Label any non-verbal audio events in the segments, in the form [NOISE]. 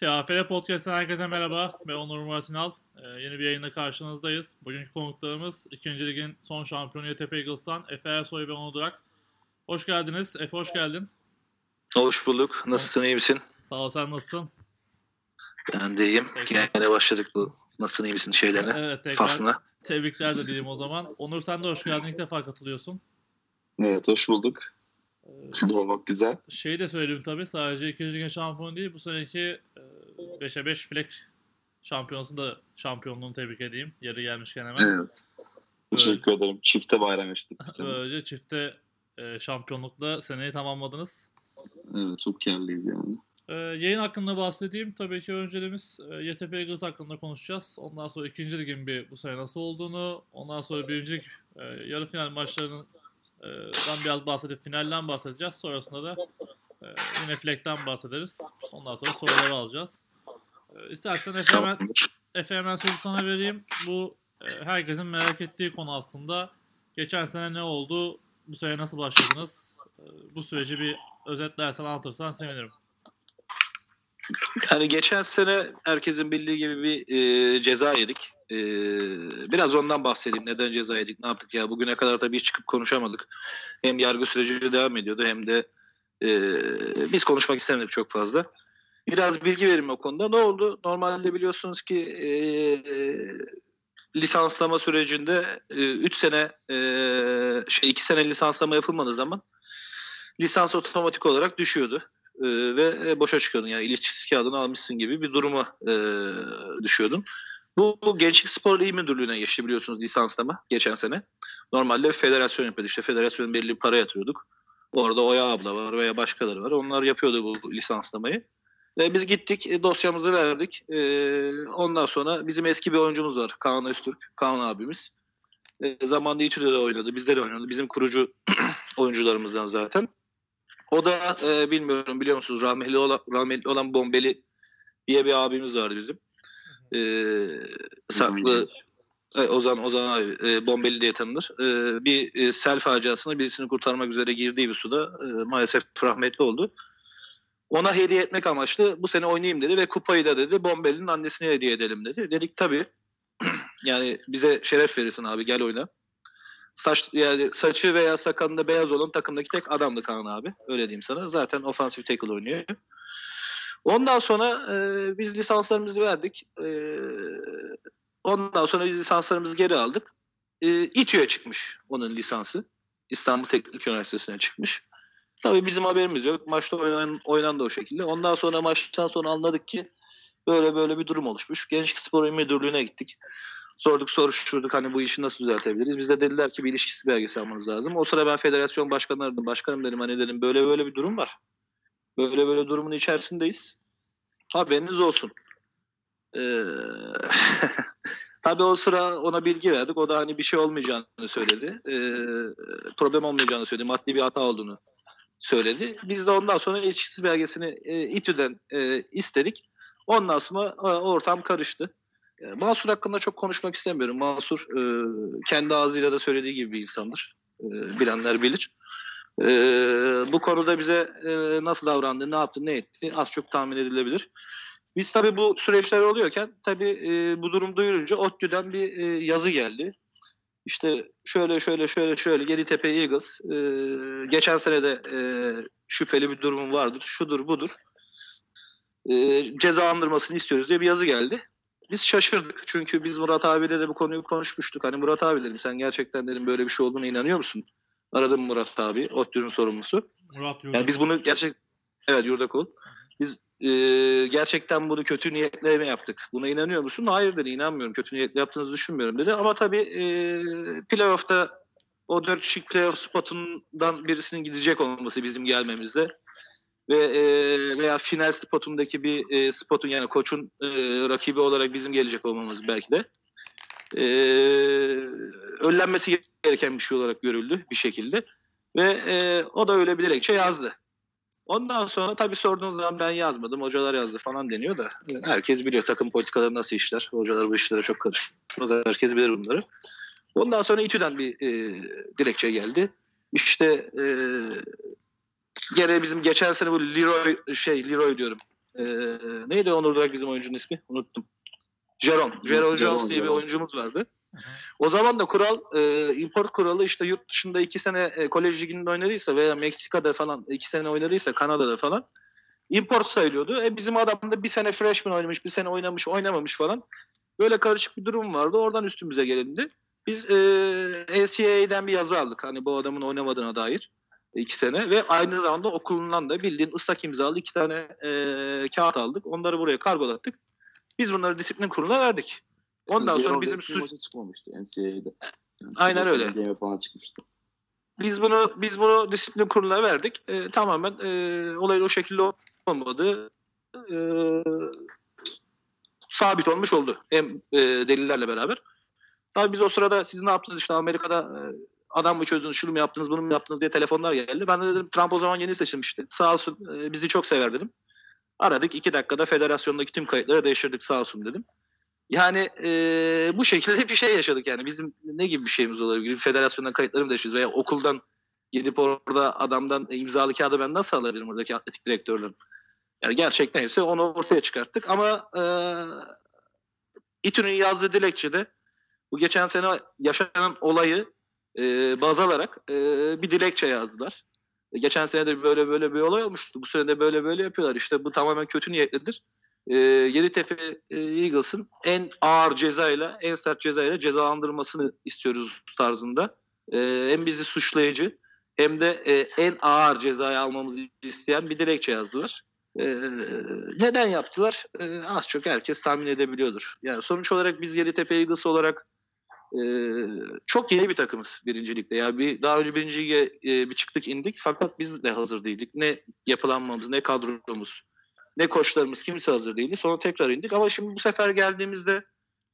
TAFL Podcast'ten herkese merhaba. Ben Onur Murat İnal. Ee, yeni bir yayında karşınızdayız. Bugünkü konuklarımız 2. Ligin son şampiyonu YTP Eagles'tan Efe Ersoy ve Onur Durak. Hoş geldiniz. Efe hoş geldin. Hoş bulduk. Nasılsın, iyi misin? Sağ ol, sen nasılsın? Ben de iyiyim. Yine başladık bu nasılsın, iyi misin şeylerine, Evet tekrar faslına. tebrikler de diyeyim o zaman. Onur sen de hoş geldin. İlk defa katılıyorsun. Evet hoş bulduk. Ee, Doğmak güzel. Şeyi de söyleyeyim tabii sadece 2. Ligin şampiyonu değil. Bu seneki 5'e 5 Fleck şampiyonası da şampiyonluğunu tebrik edeyim. Yeri gelmişken hemen. Evet. Teşekkür ederim. Çifte bayram yaşadık. [LAUGHS] Böylece çifte e, şampiyonlukla seneyi tamamladınız. Evet çok kârlıyız yani. Ee, yayın hakkında bahsedeyim. Tabii ki önceliğimiz e, YTP Eagles hakkında konuşacağız. Ondan sonra ikinci ligin bir bu sene nasıl olduğunu, ondan sonra birinci lig e, yarı final maçlarından biraz bahsedip finalden bahsedeceğiz. Sonrasında da e, yine Fleck'ten bahsederiz. Ondan sonra soruları alacağız. E, istersen Efe hemen. Efe sözü sana vereyim. Bu e, herkesin merak ettiği konu aslında. Geçen sene ne oldu? Bu sene nasıl başladınız? E, bu süreci bir özetlersen anlatırsan sevinirim. Yani geçen sene herkesin bildiği gibi bir e, ceza yedik. E, biraz ondan bahsedeyim. Neden ceza yedik, ne yaptık ya? Bugüne kadar tabii hiç çıkıp konuşamadık. Hem yargı süreci devam ediyordu hem de e, biz konuşmak istemedik çok fazla. Biraz bilgi verim o konuda. Ne oldu? Normalde biliyorsunuz ki e, e, lisanslama sürecinde 3 sene e, şey 2 sene lisanslama yapılmadığı zaman lisans otomatik olarak düşüyordu. E, ve e, boşa çıkıyordun. Yani ilişkisiz kağıdını almışsın gibi bir duruma e, düşüyordun. Bu, bu Gençlik Spor İl Müdürlüğü'ne geçti biliyorsunuz lisanslama geçen sene. Normalde federasyon yapıyordu. İşte federasyonun belli bir para yatırıyorduk. Orada Oya abla var veya başkaları var. Onlar yapıyordu bu lisanslamayı. E, biz gittik e, dosyamızı verdik. E, ondan sonra bizim eski bir oyuncumuz var. Kaan Öztürk. Kaan abimiz. E, zamanında İTÜ'de de oynadı. Bizde de oynadı. Bizim kurucu [CLEARS THROAT] oyuncularımızdan zaten. O da e, bilmiyorum biliyor musunuz rahmetli olan, rahmetli olan Bombeli diye bir abimiz vardı bizim. E, saklı e, Ozan Ozan abi e, Bombeli diye tanınır. E, bir e, sel faciasında birisini kurtarmak üzere girdiği bir suda e, maalesef rahmetli oldu. Ona hediye etmek amaçlı bu sene oynayayım dedi ve kupayı da dedi Bombeli'nin annesine hediye edelim dedi. Dedik tabii. [CLEARS THROAT] yani bize şeref verirsin abi gel oyna. Saç yani saçı veya sakalında beyaz olan takımdaki tek adamdı Kaan abi. Öyle diyeyim sana. Zaten ofansif tackle oynuyor. Ondan sonra e, biz lisanslarımızı verdik. E, ondan sonra biz lisanslarımızı geri aldık. E, İTÜ'ye çıkmış onun lisansı. İstanbul Teknik Üniversitesi'ne çıkmış. Tabii bizim haberimiz yok. Maçta oynan, oynandı o şekilde. Ondan sonra maçtan sonra anladık ki böyle böyle bir durum oluşmuş. Gençlik Spor Müdürlüğü'ne gittik. Sorduk soruşturduk hani bu işi nasıl düzeltebiliriz. Biz de dediler ki bir ilişkisi belgesi almanız lazım. O sıra ben federasyon başkanı aradım. Başkanım dedim hani dedim böyle böyle bir durum var. Böyle böyle durumun içerisindeyiz. Haberiniz olsun. Ee, [LAUGHS] tabii o sıra ona bilgi verdik. O da hani bir şey olmayacağını söyledi. Ee, problem olmayacağını söyledi. Maddi bir hata olduğunu söyledi. Biz de ondan sonra ilişkisiz belgesini e, İTÜ'den e, istedik. Ondan sonra e, ortam karıştı. E, Mansur hakkında çok konuşmak istemiyorum. Mansur e, kendi ağzıyla da söylediği gibi bir insandır. E, bilenler bilir. E, bu konuda bize e, nasıl davrandı, ne yaptı, ne etti az çok tahmin edilebilir. Biz tabii bu süreçler oluyorken tabii e, bu durum duyurunca ODTÜ'den bir e, yazı geldi. İşte şöyle şöyle şöyle şöyle Yeditepe Eagles e, geçen sene de e, şüpheli bir durum vardır. Şudur budur. E, cezalandırmasını istiyoruz diye bir yazı geldi. Biz şaşırdık çünkü biz Murat abiyle de bu konuyu konuşmuştuk. Hani Murat abi dedim sen gerçekten dedim böyle bir şey olduğuna inanıyor musun? Aradım Murat abi, ODTÜ'nün sorumlusu. Murat Yani biz bunu gerçek evet Yurdakul. Biz e, gerçekten bunu kötü niyetle mi yaptık? Buna inanıyor musun? Hayır dedi. inanmıyorum. Kötü niyetle yaptığınızı düşünmüyorum dedi. Ama tabii e, playoff'ta o dört kişilik playoff spotundan birisinin gidecek olması bizim gelmemizde ve e, veya final spotundaki bir e, spotun yani koçun e, rakibi olarak bizim gelecek olmamız belki de e, önlenmesi gereken bir şey olarak görüldü bir şekilde ve e, o da öyle dilekçe yazdı. Ondan sonra tabii sorduğunuz zaman ben yazmadım, hocalar yazdı falan deniyor da e, herkes biliyor takım politikaları nasıl işler. Hocalar bu işlere çok karışmaz. Herkes bilir bunları. Ondan sonra İTÜ'den bir e, dilekçe geldi. İşte e, gene bizim geçen sene bu Leroy şey Leroy diyorum. Ee, neydi Onur Durak bizim oyuncunun ismi? Unuttum. Jeron. Jeron Jones diye bir oyuncumuz vardı. O zaman da kural e, import kuralı işte yurt dışında iki sene e, kolej liginde oynadıysa veya Meksika'da falan iki sene oynadıysa Kanada'da falan import sayılıyordu. E, bizim adam da bir sene freshman oynamış, bir sene oynamış, oynamamış falan. Böyle karışık bir durum vardı. Oradan üstümüze gelindi. Biz e, NCAA'den bir yazı aldık. Hani bu adamın oynamadığına dair iki sene ve aynı zamanda okulundan da bildiğin ıslak imzalı iki tane e, kağıt aldık. Onları buraya kargolattık. Biz bunları disiplin kuruluna verdik. Ondan sonra Jeron bizim suç- çıkmamıştı NCAA'de. Yani Aynen öyle. Falan çıkmıştı. biz bunu biz bunu disiplin kuruluna verdik. E, tamamen e, olayın o şekilde olmadığı e, sabit olmuş oldu. Hem e, delillerle beraber. Tabii biz o sırada siz ne yaptınız işte Amerika'da e, adam mı çözdünüz, şunu mu yaptınız, bunu mu yaptınız diye telefonlar geldi. Ben de dedim Trump o zaman yeni seçilmişti. Sağ olsun e, bizi çok sever dedim. Aradık iki dakikada federasyondaki tüm kayıtları değiştirdik sağ olsun dedim. Yani e, bu şekilde bir şey yaşadık yani. Bizim ne gibi bir şeyimiz olabilir? Federasyondan kayıtları mı? Veya okuldan gidip orada adamdan imzalı kağıdı ben nasıl alabilirim oradaki atletik direktörden? Yani gerçekten ise onu ortaya çıkarttık. Ama e, İTÜ'nün yazdığı dilekçede bu geçen sene yaşanan olayı e, baz alarak e, bir dilekçe yazdılar. Geçen sene de böyle böyle bir olay olmuştu. Bu sene de böyle böyle yapıyorlar. İşte bu tamamen kötü niyetlidir. E, Yeditepe e, Eagles'ın en ağır cezayla, en sert cezayla cezalandırmasını istiyoruz tarzında. E, hem bizi suçlayıcı hem de e, en ağır cezayı almamızı isteyen bir dilekçe yazdılar. E, neden yaptılar? E, az çok herkes tahmin edebiliyordur. Yani sonuç olarak biz Yeditepe Eagles olarak e, çok yeni bir takımız birincilikte. Yani bir daha önce birinci lige e, bir çıktık indik fakat biz de hazır değildik. Ne yapılanmamız, ne kadromuz, ne koçlarımız kimse hazır değildi. Sonra tekrar indik ama şimdi bu sefer geldiğimizde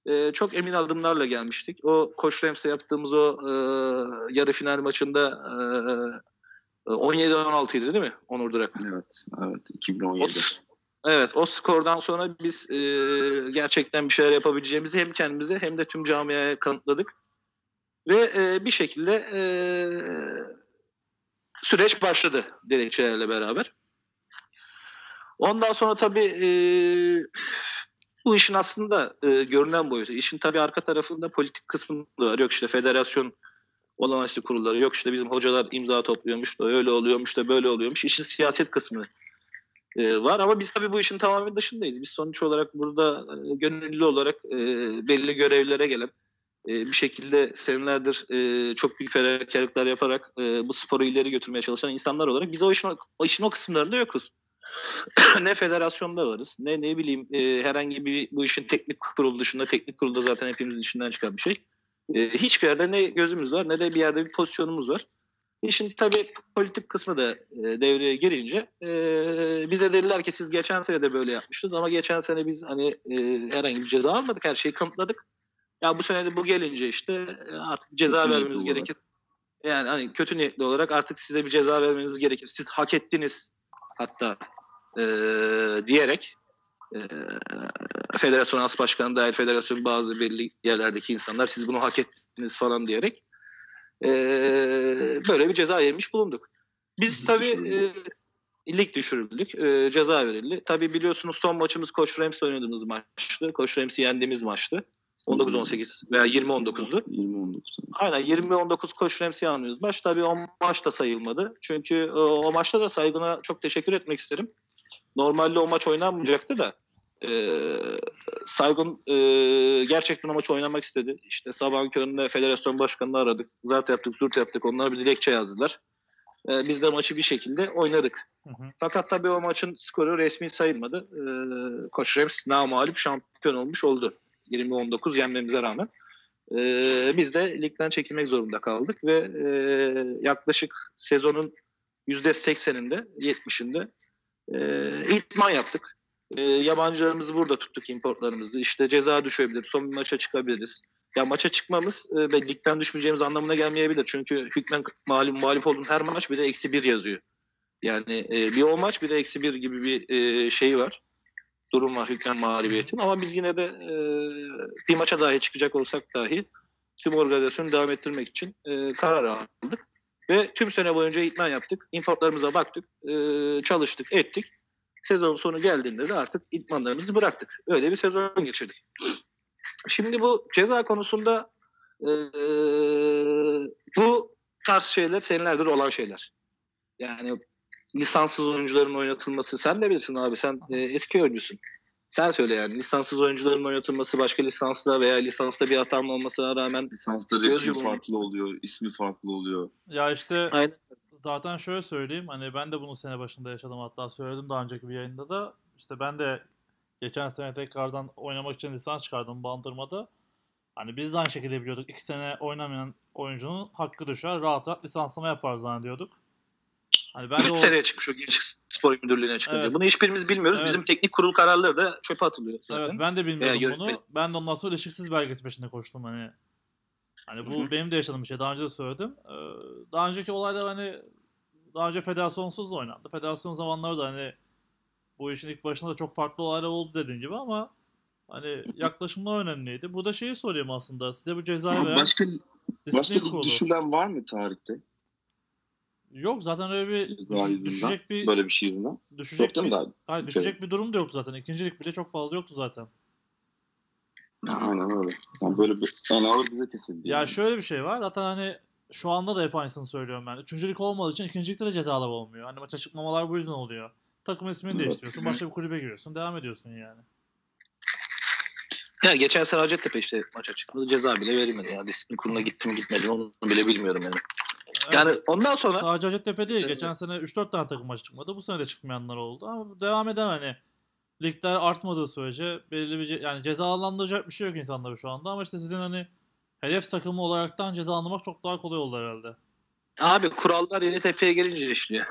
e, çok emin adımlarla gelmiştik. O Koç Rams'e yaptığımız o e, yarı final maçında e, 17-16 idi değil mi? Onur Durak. Evet. Evet. 2017. O, evet o skordan sonra biz e, gerçekten bir şeyler yapabileceğimizi hem kendimize hem de tüm camiaya kanıtladık. Ve e, bir şekilde e, süreç başladı dilekçelerle beraber. Ondan sonra tabii e, bu işin aslında e, görünen boyutu. İşin tabii arka tarafında politik kısmı da var. Yok işte federasyon olağanüstü kurulları, yok işte bizim hocalar imza topluyormuş da öyle oluyormuş da böyle oluyormuş. İşin siyaset kısmı e, var ama biz tabii bu işin tamamen dışındayız. Biz sonuç olarak burada e, gönüllü olarak e, belli görevlere gelen e, bir şekilde senelerdir e, çok büyük fedakarlıklar yaparak e, bu sporu ileri götürmeye çalışan insanlar olarak biz o işin, o işin o kısımlarında yokuz. [COUGHS] ne federasyonda varız ne ne bileyim e, herhangi bir bu işin teknik kurulu dışında teknik kurulda zaten hepimizin içinden çıkan bir şey. E, hiçbir yerde ne gözümüz var ne de bir yerde bir pozisyonumuz var. İşin tabii politik kısmı da e, devreye girince e, bize dediler ki siz geçen sene de böyle yapmıştınız ama geçen sene biz hani e, herhangi bir ceza almadık her şeyi kanıtladık. Ya bu sene de bu gelince işte e, artık ceza Kötü niyetli vermeniz olarak. gerekir. Yani hani kötü niyetli olarak artık size bir ceza vermeniz gerekir. Siz hak ettiniz hatta e, diyerek e, federasyon as başkanı dahil federasyon bazı belli yerlerdeki insanlar siz bunu hak ettiniz falan diyerek e, böyle bir ceza yemiş bulunduk. Biz tabii e, lig düşürüldük. E, ceza verildi. Tabii biliyorsunuz son maçımız Koç Rams oynadığımız maçtı. Koç Rams'i yendiğimiz maçtı. 19-18 veya 20-19'du. 20-19. Aynen 20-19 Koç Rams'i anlıyoruz. Maç tabii o maç da sayılmadı. Çünkü e, o maçta da saygına çok teşekkür etmek isterim. Normalde o maç oynanmayacaktı da e, Saygun e, gerçekten o maç oynamak istedi. İşte sabahın köründe federasyon başkanını aradık. Zart yaptık, zurt yaptık. Onlar bir dilekçe yazdılar. E, biz de maçı bir şekilde oynadık. Hı hı. Fakat tabii o maçın skoru resmi sayılmadı. E, Koç Rams namalip şampiyon olmuş oldu. 20-19 yenmemize rağmen. E, biz de ligden çekilmek zorunda kaldık ve e, yaklaşık sezonun %80'inde, 70'inde e, idman yaptık. E, yabancılarımızı burada tuttuk, importlarımızı. İşte ceza düşebilir, son bir maça çıkabiliriz. Ya maça çıkmamız e, ve ligden düşmeyeceğimiz anlamına gelmeyebilir. Çünkü hükmen mağlup, mağlup olduğun her maç bir de eksi bir yazıyor. Yani e, bir o maç bir de eksi bir gibi bir e, şey var. Durum var hükmen mağlubiyetin. Ama biz yine de e, bir maça dahi çıkacak olsak dahi tüm organizasyonu devam ettirmek için e, karar aldık. Ve tüm sene boyunca idman yaptık. Importlarımıza baktık. e, çalıştık, ettik. Sezon sonu geldiğinde de artık idmanlarımızı bıraktık. Öyle bir sezon geçirdik. Şimdi bu ceza konusunda e, bu tarz şeyler senelerdir olan şeyler. Yani lisanssız oyuncuların oynatılması sen de bilirsin abi sen e, eski oyuncusun. Sen söyle yani lisanssız oyuncuların oynatılması başka lisansla veya lisansla bir hatanın olmasına rağmen Lisansta resmi farklı oluyor, ismi farklı oluyor. Ya işte Aynen. zaten şöyle söyleyeyim hani ben de bunu sene başında yaşadım hatta söyledim daha önceki bir yayında da işte ben de geçen sene tekrardan oynamak için lisans çıkardım bandırmada. Hani biz de aynı şekilde biliyorduk. iki sene oynamayan oyuncunun hakkı düşer. Rahat rahat lisanslama yapar zannediyorduk. Hani ben de 3 o, seneye çıkmış o Gençlik Spor Müdürlüğü'ne çıkınca. Evet. Bunu hiçbirimiz bilmiyoruz. Evet. Bizim teknik kurul kararları da çöpe atılıyor zaten. evet ben de bilmiyordum Veya bunu. yönetmeni. Ben de ondan sonra ilişkisiz belgesi peşinde koştum hani. Hani bu Hı hı. benim de yaşadığım bir şey. Daha önce de söyledim. Ee, daha önceki olaylar hani daha önce federasyonsuz da oynandı. Federasyon zamanları da hani bu işin ilk başında da çok farklı olaylar oldu dediğin gibi ama hani yaklaşımlar önemliydi. Burada şeyi sorayım aslında. Size bu cezayı veren başka disiplin başka kurulu. düşülen var mı tarihte? Yok zaten öyle bir düş- düşecek bir Böyle bir şey yüzünden. düşecek Yok bir, daha? hayır, düşecek bir durum da yoktu zaten. İkincilik bile çok fazla yoktu zaten. Aynen öyle. Yani böyle bir en ağır bize kesildi. Ya yani. şöyle bir şey var. Zaten hani şu anda da hep aynısını söylüyorum ben. Üçüncülük olmadığı için ikincilikte de cezalar olmuyor. Hani maça çıkmamalar bu yüzden oluyor. Takım ismini Evet. değiştiriyorsun. Başka bir kulübe giriyorsun. Devam ediyorsun yani. Ya geçen sene Hacettepe işte maça çıkmadı. Ceza bile verilmedi. Ya disiplin kuruluna gittim gitmedim onu bile bilmiyorum yani. Yani Evet, ondan sonra sadece Hacettepe değil. Evet. Geçen sene 3-4 tane takım maçı çıkmadı. Bu sene de çıkmayanlar oldu. Ama devam eden hani ligler artmadığı sürece belli bir ce- yani cezalandıracak bir şey yok insanları şu anda. Ama işte sizin hani hedef takımı olaraktan cezalandırmak çok daha kolay oldu herhalde. abi kurallar yeni tepeye gelince işliyor.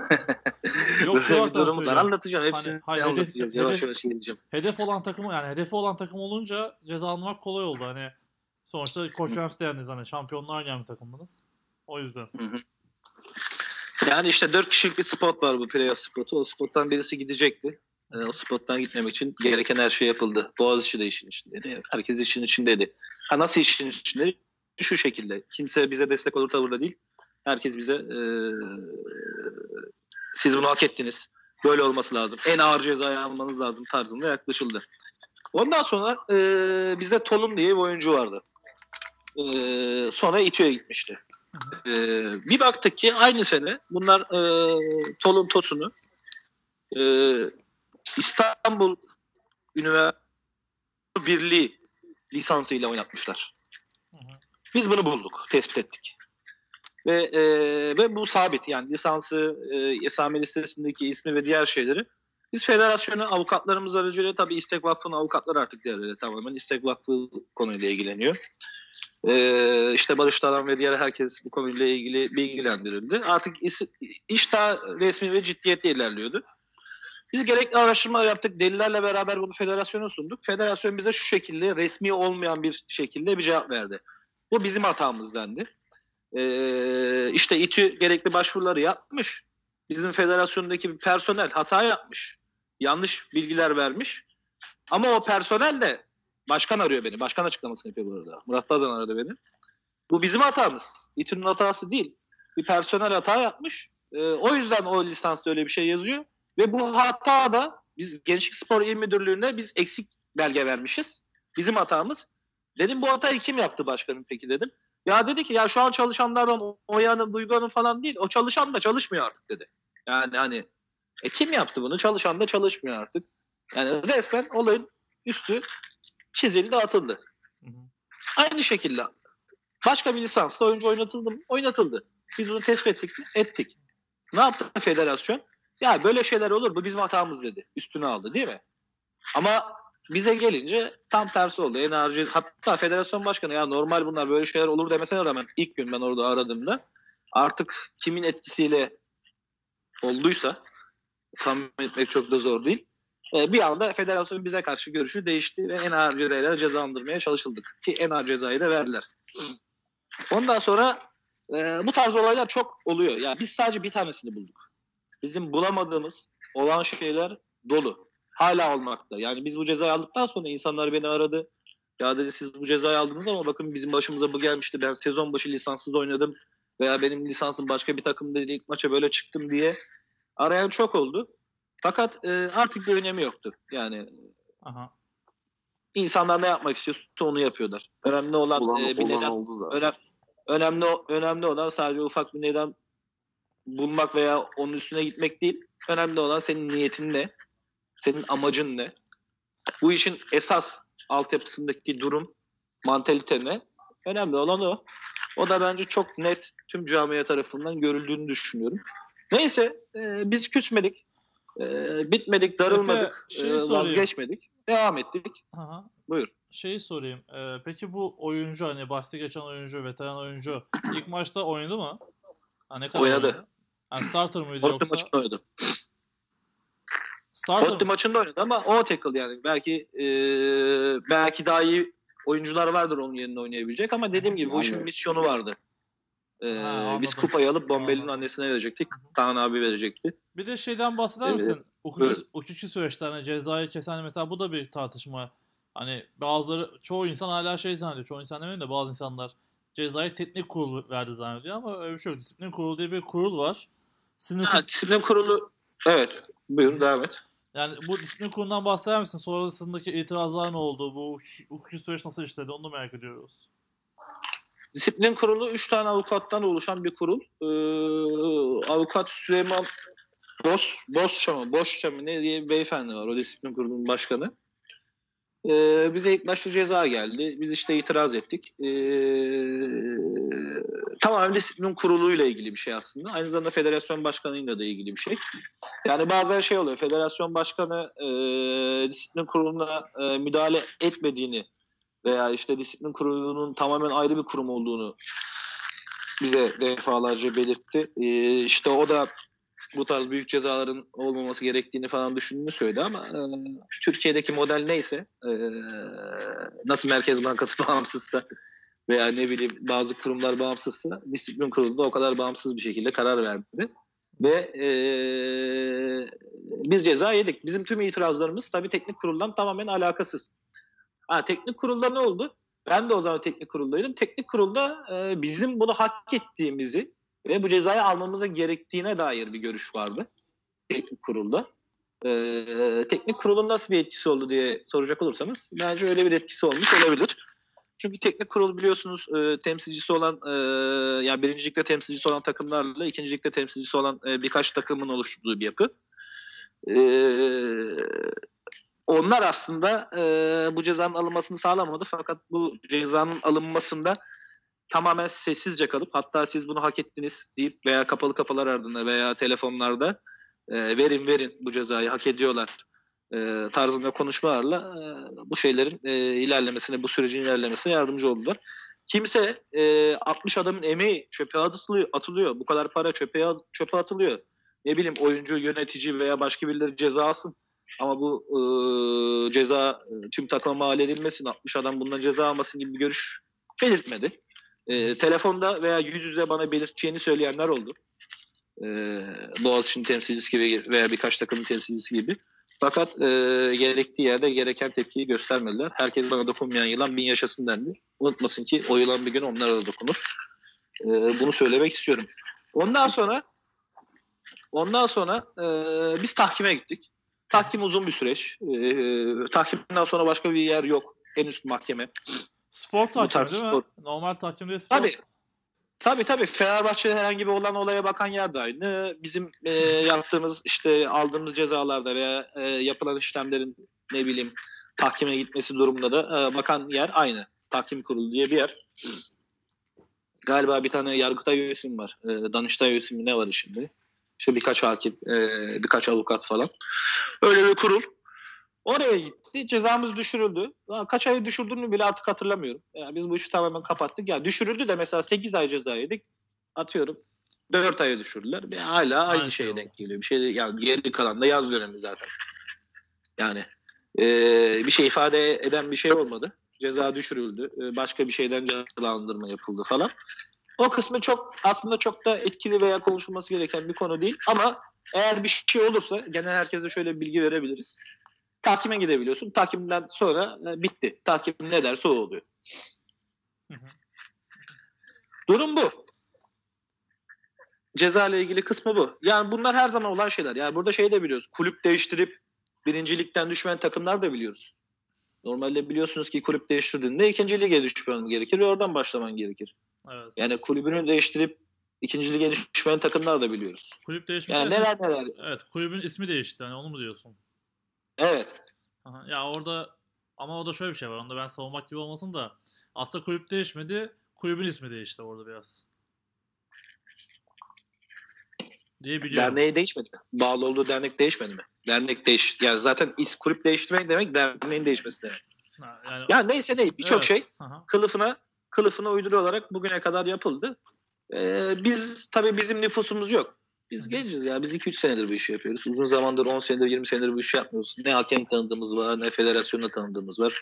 Yok [LAUGHS] şu bir durumu söylüyorum. Anlatacağım. Hepsini Hani, hayır, hedef- anlatacağız. Yavaş hedef- yavaş geleceğim. hedef olan takımı yani hedefi olan takım olunca cezalandırmak kolay oldu. Hani sonuçta Koç Rams'te yendiniz hani şampiyonlar oynayan bir takımdınız. O yüzden. Hı hı. Yani işte dört kişilik bir spot var bu playoff spotu. O spottan birisi gidecekti. Ee, o spottan gitmemek için gereken her şey yapıldı. Boğaziçi de işin içindeydi. Herkes işin içindeydi. Ha nasıl işin içindeydi? Şu şekilde. Kimse bize destek olur tavırda değil. Herkes bize eee, siz bunu hak ettiniz. Böyle olması lazım. En ağır cezayı almanız lazım tarzında yaklaşıldı. Ondan sonra eee bizde Tolun diye bir oyuncu vardı. Eee, sonra İTÜ'ye gitmişti. Ee, bir baktık ki aynı sene bunlar e, Tolun Tosun'u e, İstanbul Üniversitesi Birliği lisansıyla oynatmışlar. Hı hı. Biz bunu bulduk, tespit ettik. Ve e, ve bu sabit yani lisansı, e, esame listesindeki ismi ve diğer şeyleri biz federasyona avukatlarımız aracılığıyla tabii İstek Vakfı'nın avukatları artık diğerleri tamamen İstek Vakfı konuyla ilgileniyor. Ee, işte Barış Taran ve diğer herkes bu konuyla ilgili bilgilendirildi. Artık iş, daha resmi ve ciddiyetli ilerliyordu. Biz gerekli araştırmalar yaptık. Delillerle beraber bunu federasyona sunduk. Federasyon bize şu şekilde resmi olmayan bir şekilde bir cevap verdi. Bu bizim hatamız dendi. Ee, işte İTÜ gerekli başvuruları yapmış. Bizim federasyondaki bir personel hata yapmış. Yanlış bilgiler vermiş. Ama o personel de Başkan arıyor beni. Başkan açıklamasını yapıyor burada. Murat Bazan aradı beni. Bu bizim hatamız. İTÜ'nün hatası değil. Bir personel hata yapmış. Ee, o yüzden o lisansta öyle bir şey yazıyor. Ve bu hata da biz Gençlik Spor İl Müdürlüğü'ne biz eksik belge vermişiz. Bizim hatamız. Dedim bu hatayı kim yaptı başkanım peki dedim. Ya dedi ki ya şu an çalışanlardan Oya'nın, Duygu Hanım falan değil. O çalışan da çalışmıyor artık dedi. Yani hani e kim yaptı bunu? Çalışan da çalışmıyor artık. Yani resmen olayın üstü çizildi atıldı. Hı hı. Aynı şekilde başka bir lisansla oyuncu oynatıldı mı? Oynatıldı. Biz bunu tespit ettik mi? Ettik. Ne yaptı federasyon? Ya böyle şeyler olur bu bizim hatamız dedi. Üstüne aldı değil mi? Ama bize gelince tam tersi oldu. Enerji hatta federasyon başkanı ya normal bunlar böyle şeyler olur demesine rağmen ilk gün ben orada aradığımda artık kimin etkisiyle olduysa tahmin etmek çok da zor değil. E, bir anda federasyon bize karşı görüşü değişti ve en ağır cezayla cezalandırmaya çalışıldık. Ki en ağır cezayı da verdiler. Ondan sonra e, bu tarz olaylar çok oluyor. Yani biz sadece bir tanesini bulduk. Bizim bulamadığımız olan şeyler dolu. Hala olmakta. Yani biz bu cezayı aldıktan sonra insanlar beni aradı. Ya dedi siz bu cezayı aldınız ama bakın bizim başımıza bu gelmişti. Ben sezon başı lisanssız oynadım. Veya benim lisansım başka bir takımda ilk maça böyle çıktım diye arayan çok oldu. Fakat e, artık bir önemi yoktu. Yani Aha. insanlar ne yapmak istiyorsa onu yapıyorlar. Önemli olan Ulan, e, bir olan neden önem, önemli önemli olan sadece ufak bir neden bulmak veya onun üstüne gitmek değil. Önemli olan senin niyetin ne? Senin amacın ne? Bu işin esas altyapısındaki durum, mantalite ne? Önemli olan o. O da bence çok net tüm camia tarafından görüldüğünü düşünüyorum. Neyse e, biz küsmedik. E, bitmedik, darılmadık, Efe, e, vazgeçmedik. Devam ettik. Aha. Buyur. Şeyi sorayım. Ee, peki bu oyuncu hani bahsi geçen oyuncu, veteran oyuncu ilk maçta oynadı mı? Ha, ne kadar Oynadı. Yani starter mıydı Totti yoksa? maçında oynadı. Starter mı? maçında oynadı ama o tackle yani. Belki e, belki daha iyi oyuncular vardır onun yerine oynayabilecek ama dediğim gibi bu işin misyonu vardı. E, Ha, biz kupayı alıp Bombel'in Anladım. annesine verecektik. Kaan abi verecekti. Bir de şeyden bahseder Ee, misin? Hukuki, hukuki süreçte hani cezayı kesen mesela bu da bir tartışma. Hani bazıları çoğu insan hala şey zannediyor. Çoğu insan demeyeyim de bazı insanlar cezayı teknik kurulu verdi zannediyor ama öyle bir şey yok. Disiplin kurulu diye bir kurul var. Sizin Ha, disiplin kurulu evet. Buyurun devam et. Yani bu disiplin kurulundan bahseder misin? Sonrasındaki itirazlar ne oldu? Bu hukuki süreç nasıl işledi? Onu da merak ediyoruz. Disiplin kurulu 3 tane avukattan oluşan bir kurul. Ee, avukat Süleyman Bos, Bosça mı? Bosça mı? Ne diye bir beyefendi var. O disiplin kurulunun başkanı. Ee, bize ilk başta ceza geldi. Biz işte itiraz ettik. Ee, tamamen disiplin kuruluyla ilgili bir şey aslında. Aynı zamanda federasyon başkanıyla da ilgili bir şey. Yani bazen şey oluyor. Federasyon başkanı e, disiplin kuruluna e, müdahale etmediğini veya işte disiplin kurulunun tamamen ayrı bir kurum olduğunu bize defalarca belirtti. Ee, işte o da bu tarz büyük cezaların olmaması gerektiğini falan düşündüğünü söyledi ama e, Türkiye'deki model neyse e, nasıl Merkez Bankası [LAUGHS] bağımsızsa veya ne bileyim bazı kurumlar bağımsızsa disiplin kurulu da o kadar bağımsız bir şekilde karar verdi. Ve e, biz ceza yedik. Bizim tüm itirazlarımız tabii teknik kuruldan tamamen alakasız. Ha, teknik kurulda ne oldu? Ben de o zaman teknik kuruldaydım. Teknik kurulda e, bizim bunu hak ettiğimizi ve bu cezayı almamıza gerektiğine dair bir görüş vardı. Teknik kurulda. E, teknik kurulun nasıl bir etkisi oldu diye soracak olursanız bence öyle bir etkisi olmuş olabilir. Çünkü teknik kurul biliyorsunuz e, temsilcisi olan e, yani birincilikte temsilcisi olan takımlarla ikincilikte temsilcisi olan e, birkaç takımın oluşturduğu bir yapı. E, onlar aslında e, bu cezanın alınmasını sağlamadı. Fakat bu cezanın alınmasında tamamen sessizce kalıp hatta siz bunu hak ettiniz deyip veya kapalı kafalar ardında veya telefonlarda e, verin verin bu cezayı hak ediyorlar e, tarzında konuşmalarla e, bu şeylerin e, ilerlemesine, bu sürecin ilerlemesine yardımcı oldular. Kimse e, 60 adamın emeği çöpe atılıyor, atılıyor. Bu kadar para çöpe, çöpe atılıyor. Ne bileyim oyuncu, yönetici veya başka birileri ceza alsın. Ama bu e, ceza tüm takıma mal edilmesin, 60 adam bundan ceza almasın gibi bir görüş belirtmedi. E, telefonda veya yüz yüze bana belirteceğini söyleyenler oldu. E, Boğaziçi'nin temsilcisi gibi veya birkaç takımın temsilcisi gibi. Fakat e, gerektiği yerde gereken tepkiyi göstermediler. Herkes bana dokunmayan yılan bin yaşasın dendi. Unutmasın ki o yılan bir gün onlara da dokunur. E, bunu söylemek istiyorum. Ondan sonra ondan sonra e, biz tahkime gittik. Tahkim uzun bir süreç. E, tahkimden sonra başka bir yer yok. En üst mahkeme. Spor tahkimi değil mi? spor. Normal tahkim değil spor. Tabii. Tabii tabii. Fenerbahçe'de herhangi bir olan olaya bakan yer de aynı. Bizim e, [LAUGHS] yaptığımız işte aldığımız cezalarda veya e, yapılan işlemlerin ne bileyim tahkime gitmesi durumunda da e, bakan yer aynı. Tahkim kurulu diye bir yer. Galiba bir tane Yargıtay üyesi mi var? E, Danıştay üyesi mi ne var şimdi? İşte birkaç hakim, e, birkaç avukat falan. Öyle bir kurul. Oraya gitti. Cezamız düşürüldü. Lan Kaç ay düşürdüğünü bile artık hatırlamıyorum. Yani biz bu işi tamamen kapattık. Ya düşürüldü de mesela 8 ay ceza yedik. Atıyorum. 4 aya düşürdüler. Ve hala aynı Aynı şey şeye oldu. denk geliyor. Bir şey yani geri kalan da yaz dönemi zaten. Yani e, bir şey ifade eden bir şey olmadı. Ceza düşürüldü. E, başka bir şeyden cezalandırma yapıldı falan. O kısmı çok aslında çok da etkili veya konuşulması gereken bir konu değil. Ama eğer bir şey olursa genel herkese şöyle bir bilgi verebiliriz. Tahkime gidebiliyorsun. Tahkimden sonra e, bitti. Tahkim ne derse o oluyor. Hı hı. Durum bu. ceza ile ilgili kısmı bu. Yani bunlar her zaman olan şeyler. Yani burada şey de biliyoruz. Kulüp değiştirip birincilikten düşmeyen takımlar da biliyoruz. Normalde biliyorsunuz ki kulüp değiştirdiğinde ikinci lige düşmen gerekir ve oradan başlaman gerekir. Evet. Yani kulübünü değiştirip ikinci lige düşmeyen takımlar da biliyoruz. Kulüp değişmiş. Yani neler neler. Evet, kulübün ismi değişti. Hani onu mu diyorsun? Evet. Aha, ya orada ama orada şöyle bir şey var. Onda ben savunmak gibi olmasın da aslında kulüp değişmedi. Kulübün ismi değişti orada biraz. Diye biliyorum. Derneği değişmedi mi? Bağlı olduğu dernek değişmedi mi? Dernek değiş. Yani zaten is kulüp değiştirmek demek derneğin değişmesi demek. Ha, yani, Ya neyse değil. Birçok Evet. şey Aha. kılıfına kılıfına uyduru olarak bugüne kadar yapıldı. Ee, biz tabii bizim nüfusumuz yok. Biz genciz ya. Biz 2-3 senedir bu işi yapıyoruz. Uzun zamandır 10 senedir 20 senedir bu işi yapmıyoruz. Ne hakem tanıdığımız var ne federasyonla tanıdığımız var.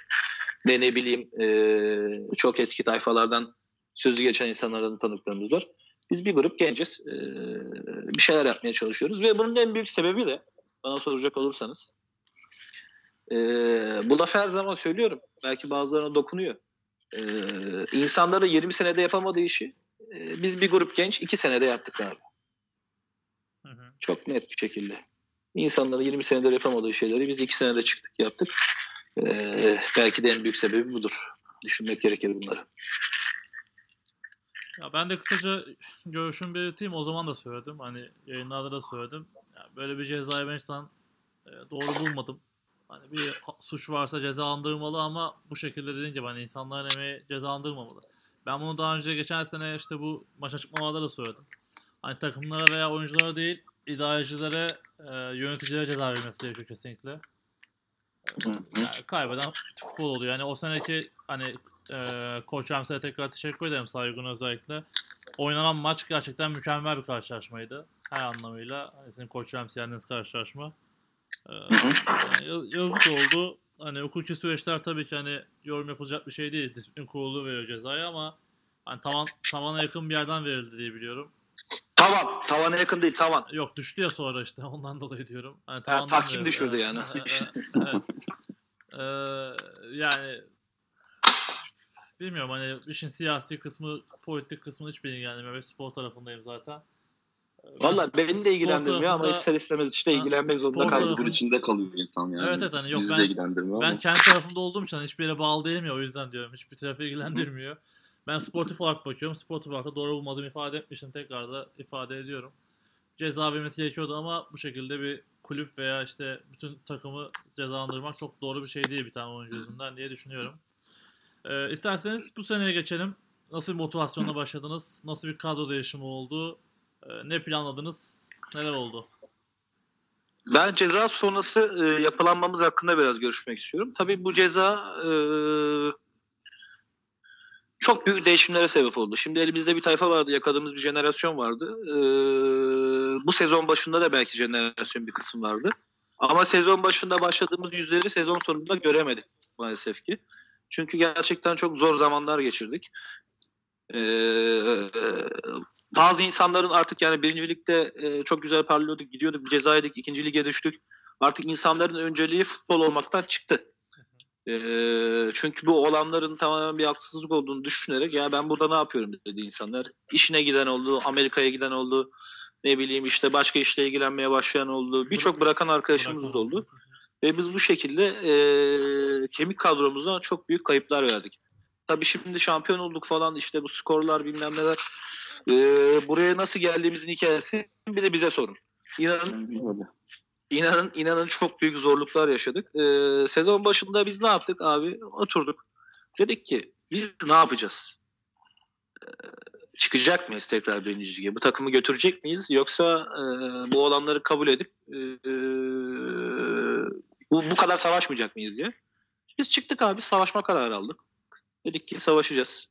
Ne ne bileyim ee, çok eski tayfalardan sözü geçen insanlardan tanıklarımız var. Biz bir grup genciz. Ee, bir şeyler yapmaya çalışıyoruz. Ve bunun en büyük sebebi de bana soracak olursanız ee, bu lafı her zaman söylüyorum. Belki bazılarına dokunuyor. Ee, insanların 20 senede yapamadığı işi e, biz bir grup genç 2 senede yaptık abi. Hı hı. Çok net bir şekilde. İnsanların 20 senedir yapamadığı şeyleri biz 2 senede çıktık yaptık. Ee, belki de en büyük sebebi budur. Düşünmek gerekir bunları. Ya ben de kısaca görüşümü belirteyim. O zaman da söyledim. Hani yayınlarda da söyledim. Ya böyle bir cezayı ben e, doğru bulmadım. Hani bir suç varsa cezalandırmalı ama bu şekilde dediğin gibi hani insanların emeği cezalandırmamalı. Ben bunu daha önce geçen sene işte bu maç açıklamalarda da söyledim. Hani takımlara veya oyunculara değil idarecilere, e, yöneticilere ceza verilmesi gerekiyor kesinlikle. Yani kaybeden futbol oluyor. Yani o seneki hani e, Koç Ramsey'e tekrar teşekkür ederim Saygın özellikle. Oynanan maç gerçekten mükemmel bir karşılaşmaydı. Her anlamıyla. Hani sizin Koç Ramsey yendiğiniz karşılaşma. E, yani yaz- yazık oldu. Hani hukuki süreçler tabii ki hani yorum yapılacak bir şey değil. Disiplin kurulu veriyor cezayı ama hani tavan, tavana yakın bir yerden verildi diye biliyorum. Tavan. Tavana yakın değil tavan. Yok düştü ya sonra işte [LAUGHS] ondan dolayı diyorum. Hani Ha, tavandan tahkim verildi. düşürdü yani. [LAUGHS] evet, evet. Ee, yani bilmiyorum hani işin siyasi kısmı, politik kısmı hiç beni ilgilendirmiyor. Ben spor tarafındayım zaten. Valla beni de ilgilendirmiyor ama ister istemez işte ilgilenmek zorunda tarafı- Kaygılar içinde kalıyor insan yani. Evet, evet, hani yok, Bizi ben- de ilgilendirmiyor Ben ama. kendi tarafımda olduğum için hani hiçbir yere bağlı değilim ya o yüzden diyorum. Hiçbir tarafı ilgilendirmiyor. Ben sportif olarak bakıyorum. Sportif olarak da doğru bulmadığımı ifade etmiştim. Tekrar da ifade ediyorum. Ceza vermesi gerekiyordu ama bu şekilde bir kulüp veya işte bütün takımı cezalandırmak çok doğru bir şey değil bir tane oyuncu yüzünden diye düşünüyorum. Ee, isterseniz bu seneye geçelim. Nasıl bir motivasyonla başladınız? Nasıl bir kadro değişimi oldu? Ee, ne planladınız? Neler oldu? Ben ceza sonrası e, yapılanmamız hakkında biraz görüşmek istiyorum. Tabii bu ceza e, çok büyük değişimlere sebep oldu. Şimdi elimizde bir tayfa vardı, yakaladığımız bir jenerasyon vardı. E, bu sezon başında da belki jenerasyon bir kısım vardı. Ama sezon başında başladığımız yüzleri sezon sonunda göremedik maalesef ki. Çünkü gerçekten çok zor zamanlar geçirdik. E, bazı insanların artık yani birincilikte e, çok güzel parlıyorduk, gidiyorduk, bir ceza yedik, ikinci lige düştük. Artık insanların önceliği futbol olmaktan çıktı. E, çünkü bu olanların tamamen bir haksızlık olduğunu düşünerek ya ben burada ne yapıyorum dedi insanlar. İşine giden oldu, Amerika'ya giden oldu, ne bileyim işte başka işle ilgilenmeye başlayan oldu. Birçok bırakan arkadaşımız da oldu. Ve biz bu şekilde e, kemik kadromuzdan çok büyük kayıplar verdik. Tabii şimdi şampiyon olduk falan işte bu skorlar bilmem neler. E, buraya nasıl geldiğimizin hikayesi bir de bize sorun. İnanın, inanın, inanın çok büyük zorluklar yaşadık. E, sezon başında biz ne yaptık abi? Oturduk. Dedik ki biz ne yapacağız? E, çıkacak mıyız tekrar birinci lige? Bu takımı götürecek miyiz? Yoksa e, bu olanları kabul edip e, e, bu, bu kadar savaşmayacak mıyız diye. Biz çıktık abi savaşma kararı aldık. Dedik ki savaşacağız.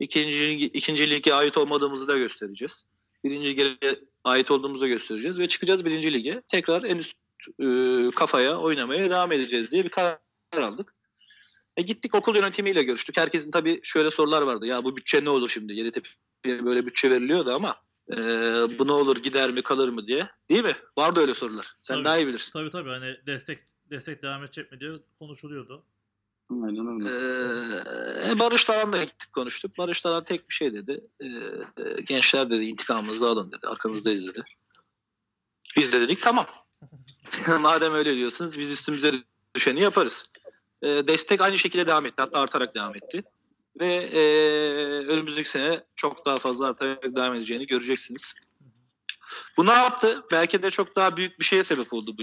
İkinci, ikinci lige ait olmadığımızı da göstereceğiz. Birinci lige ait olduğumuzu da göstereceğiz ve çıkacağız birinci lige. Tekrar en üst e, kafaya oynamaya devam edeceğiz diye bir karar aldık. E gittik okul yönetimiyle görüştük. Herkesin tabii şöyle sorular vardı. Ya bu bütçe ne olur şimdi? Yeditepe'ye böyle bütçe veriliyordu ama e, bu ne olur gider mi kalır mı diye. Değil mi? Vardı öyle sorular. Sen Tabii. daha iyi bilirsin. Tabii tabii hani destek destek devam edecek mi diye konuşuluyordu. Aynen öyle. Ee, Barış Taran'la gittik konuştuk. Barış Taran tek bir şey dedi. Ee, e, gençler dedi intikamınızı alın dedi. Arkanızdayız dedi. Biz de dedik tamam. [LAUGHS] Madem öyle diyorsunuz biz üstümüze düşeni yaparız. Ee, destek aynı şekilde devam etti. Hatta artarak devam etti. Ve e, önümüzdeki sene çok daha fazla artarak devam edeceğini göreceksiniz. Bu ne yaptı? Belki de çok daha büyük bir şeye sebep oldu bu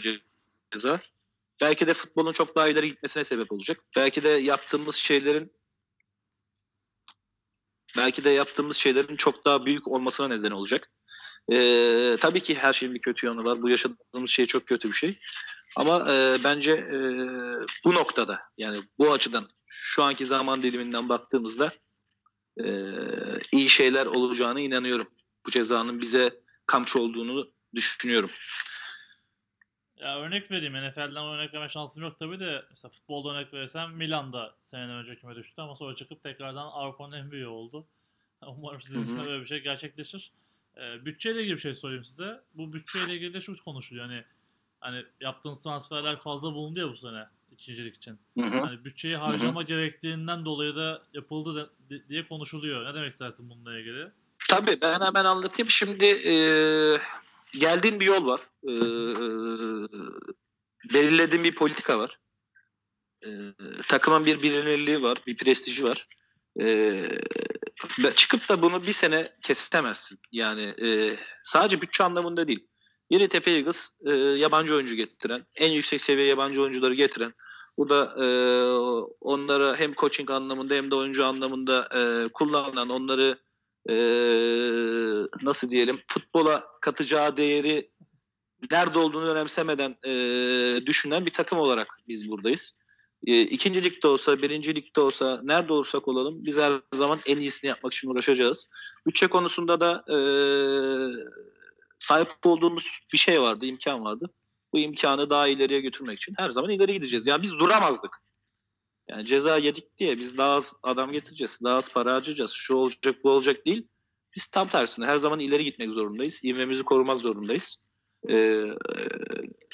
ceza. Belki de futbolun çok daha ileri gitmesine sebep olacak. Belki de yaptığımız şeylerin belki de yaptığımız şeylerin çok daha büyük olmasına neden olacak. Ee, tabii ki her şeyin bir kötü yanı var. Bu yaşadığımız şey çok kötü bir şey. Ama e, bence e, bu noktada yani bu açıdan şu anki zaman diliminden baktığımızda e, iyi şeyler olacağına inanıyorum. Bu cezanın bize kamçı olduğunu düşünüyorum. Ya örnek vereyim. NFL'den örnek verme şansım yok tabii de. Mesela futbolda örnek verirsem Milan'da seneden önce küme düştü ama sonra çıkıp tekrardan Avrupa'nın en büyüğü oldu. [LAUGHS] Umarım sizin için de Hı hı. böyle bir şey gerçekleşir. Ee, bütçeyle ilgili bir şey sorayım size. Bu bütçeyle ilgili de şu konuşuluyor. Hani hani yaptığınız transferler fazla bulundu ya bu sene ikincilik için. Hı hı. Hani bütçeyi harcama gerektiğinden dolayı da yapıldı di- diye konuşuluyor. Ne demek istersin bununla ilgili? Tabii ben hemen anlatayım. Şimdi e, geldiğin bir yol var. E, belirlediğin bir politika var. E, takımın bir bilinirliği var, bir prestiji var. E, çıkıp da bunu bir sene kesemezsin. Yani e, sadece bütçe anlamında değil. Yeditepe Eagles e, yabancı oyuncu getiren, en yüksek seviye yabancı oyuncuları getiren, burada e, onlara hem coaching anlamında hem de oyuncu anlamında e, kullanılan, onları e, nasıl diyelim futbola katacağı değeri nerede olduğunu önemsemeden e, düşünen bir takım olarak biz buradayız. E, ikinci ligde olsa, birinci ligde olsa, nerede olursak olalım biz her zaman en iyisini yapmak için uğraşacağız. Bütçe konusunda da e, sahip olduğumuz bir şey vardı, imkan vardı. Bu imkanı daha ileriye götürmek için her zaman ileri gideceğiz. Yani biz duramazdık. Yani ceza yedik diye biz daha az adam getireceğiz, daha az para harcayacağız, şu olacak bu olacak değil. Biz tam tersine her zaman ileri gitmek zorundayız. İvmemizi korumak zorundayız. Ee,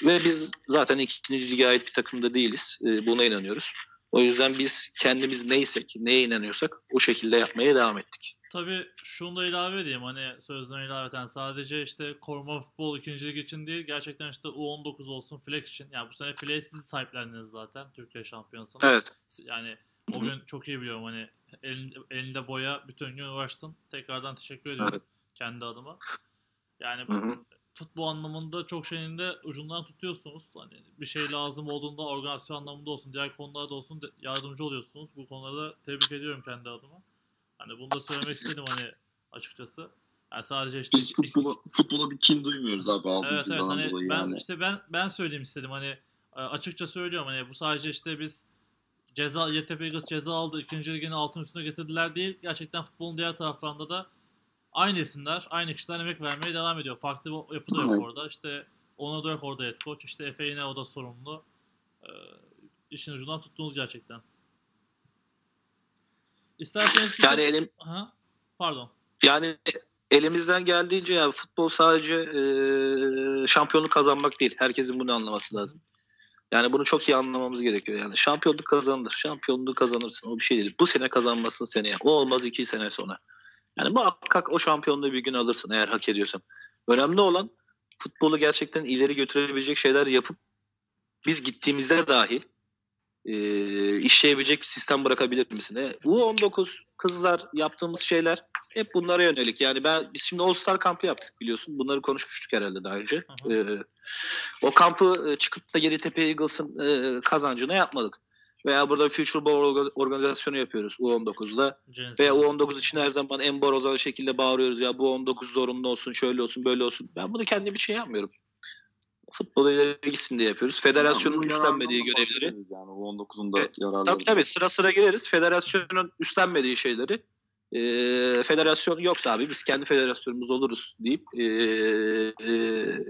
ve biz zaten ikinci lige ait bir takımda değiliz. Ee, buna inanıyoruz. O yüzden biz kendimiz neysek, neye inanıyorsak o şekilde yapmaya devam ettik. Tabii şunu da ilave edeyim hani sözden ilaveten sadece işte koruma futbol ikincilik için değil gerçekten işte U19 olsun Flex için. Yani bu sene Flex siz sahiplendiniz zaten Türkiye şampiyonasını. Evet. Yani o Hı hı. gün çok iyi biliyorum hani elinde, elinde boya bütün gün uğraştın. Tekrardan teşekkür ediyorum Evet. kendi adıma. Yani Hı hı. futbol anlamında çok şeyin de ucundan tutuyorsunuz. Hani bir şey lazım olduğunda organizasyon anlamında olsun, diğer konularda olsun yardımcı oluyorsunuz. Bu konuda tebrik ediyorum kendi adıma. Hani bunu da söylemek istedim hani açıkçası. Yani sadece işte Biz futbola, futbola bir kin duymuyoruz abi. aldığımız Evet evet hani ben yani. işte ben ben söyleyeyim istedim hani e, açıkça söylüyorum hani bu sadece işte biz ceza YTP Eagles ceza aldı ikinci ligin altın üstüne getirdiler değil gerçekten futbolun diğer taraflarında da aynı isimler aynı kişiler emek vermeye devam ediyor farklı bir yapı da yok Evet. orada işte Onur Dörk orada head coach işte Efe yine o da sorumlu e, işin ucundan tuttunuz gerçekten İsterseniz bir Yani elim, Aha, pardon yani elimizden geldiğince ya futbol sadece e, şampiyonluk kazanmak değil. Herkesin bunu anlaması lazım. Yani bunu çok iyi anlamamız gerekiyor. Yani şampiyonluk kazanılır. Şampiyonluğu kazanırsın. O bir şey değil. Bu sene kazanmasın seneye. O olmaz iki sene sonra. Yani muhakkak o şampiyonluğu bir gün alırsın eğer hak ediyorsan. Önemli olan futbolu gerçekten ileri götürebilecek şeyler yapıp biz gittiğimizde dahi e, işleyebilecek bir sistem bırakabilir misin? E, U19 kızlar yaptığımız şeyler hep bunlara yönelik. Yani ben biz şimdi All Star kampı yaptık biliyorsun. Bunları konuşmuştuk herhalde daha önce. Hı hı. Ee, o kampı e, çıkıp da Yeditepe Eagles'ın e, kazancına yapmadık. Veya burada Future Bowl orga- organizasyonu yapıyoruz U19'da. Cennet Veya olsun. U19 için her zaman en borazan şekilde bağırıyoruz ya bu 19 zorunlu olsun, şöyle olsun, böyle olsun. Ben bunu kendim için yapmıyorum. Futbol ileri gitsin diye yapıyoruz. Federasyonun Yani üstlenmediği görevleri. Yani o 19'un da Evet, yararları. Tabii tabii sıra sıra gireriz. Federasyonun üstlenmediği şeyleri e, federasyon yoksa abi biz kendi federasyonumuz oluruz deyip e, e,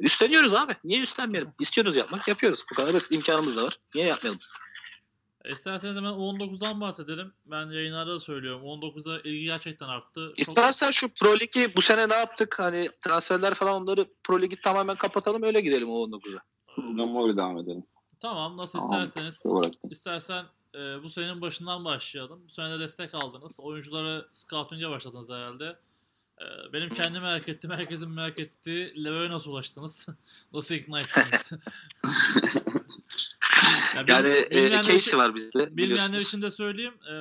üstleniyoruz abi. Niye üstlenmeyelim? İstiyoruz yapmak yapıyoruz. Bu kadar basit imkanımız da var. Niye yapmayalım? E, İsterseniz hemen U19'dan bahsedelim. Ben yayınlarda da söylüyorum. U19'a ilgi gerçekten arttı. Çok- İstersen şu Pro Ligi bu sene ne yaptık? Hani transferler falan onları Pro Ligi tamamen kapatalım öyle gidelim o 19'a. Programı öyle devam edelim. Tamam nasıl Tamam. isterseniz. İstersen e, bu senenin başından başlayalım. Bu sene de destek aldınız. Oyuncuları scouting'e başladınız herhalde. E, benim kendi merak ettiğim, herkesin merak ettiği Leroy'a nasıl ulaştınız? [LAUGHS] nasıl ikna ettiniz? [LAUGHS] Ya Yani e, bilmeyenler için- Casey var bizde. Bilmeyenler için de söyleyeyim. E,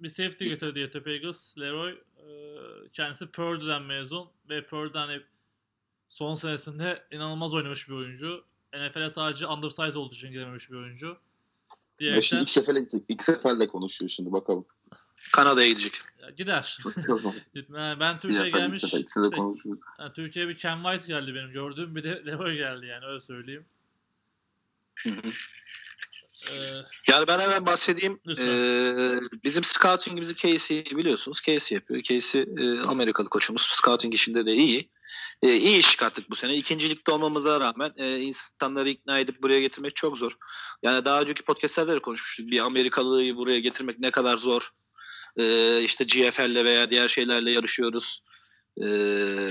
bir safety getirdi Yete Eagles. Leroy e, kendisi Purdue'den mezun ve Purdue'den hani son senesinde inanılmaz oynamış bir oyuncu. NFL'e sadece undersize olduğu için girememiş bir oyuncu. Şimdi Diyerekten ilk seferle gidecek. İlk seferle konuşuyor şimdi bakalım. Kanada'ya gidecek. ya gider. [LAUGHS] Yani ben Türkiye'ye gelmiş. sefer, ikisi de şey, konuşuyor. yani Türkiye'ye bir Ken White geldi benim gördüğüm bir de [LAUGHS] Leroy geldi yani öyle söyleyeyim. Hı hı. Ee, Yani ben hemen bahsedeyim. Lütfen. Ee, bizim scouting'imizi Casey biliyorsunuz. Casey yapıyor. Casey e, Amerikalı koçumuz. Scouting işinde de iyi. E, iyi iş çıkarttık bu sene. İkincilikte olmamıza rağmen e, insanları ikna edip buraya getirmek çok zor. Yani daha önceki podcastlerde de konuşmuştuk. Bir Amerikalıyı buraya getirmek ne kadar zor. E, işte GFL'le veya diğer şeylerle yarışıyoruz. E,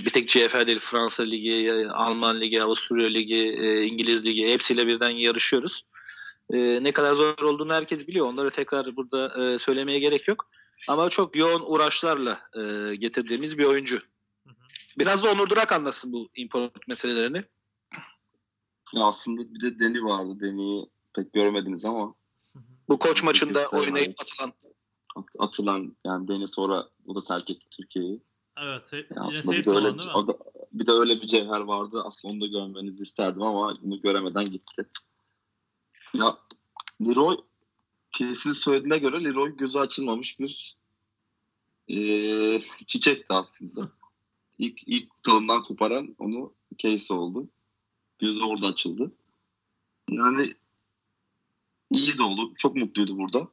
bir tek GFL değil Fransa Ligi, Alman Ligi, Avusturya Ligi, e, İngiliz Ligi hepsiyle birden yarışıyoruz. E, ne kadar zor olduğunu herkes biliyor. Onları tekrar burada e, söylemeye gerek yok. Ama çok yoğun uğraşlarla e, getirdiğimiz bir oyuncu. hı hı. Biraz da Onur Durak anlasın bu import meselelerini. Ya aslında bir de Deni vardı. Deni'yi pek görmediniz ama Hı hı. Bu koç maçında oynayıp atılan. at- atılan yani Deni sonra o da terk etti Türkiye'yi. Evet. yine aslında bir de öyle olan bir, değil mi? o da- bir de öyle bir cevher vardı. Aslında onu da görmenizi isterdim ama bunu göremeden gitti. Ya Leroy Casey'nin söylediğine göre Leroy gözü açılmamış bir eee çiçekti aslında. İlk, ilk dalından koparan onu Casey oldu. Gözü orada açıldı. Yani iyi de oldu. Çok mutluydu burada.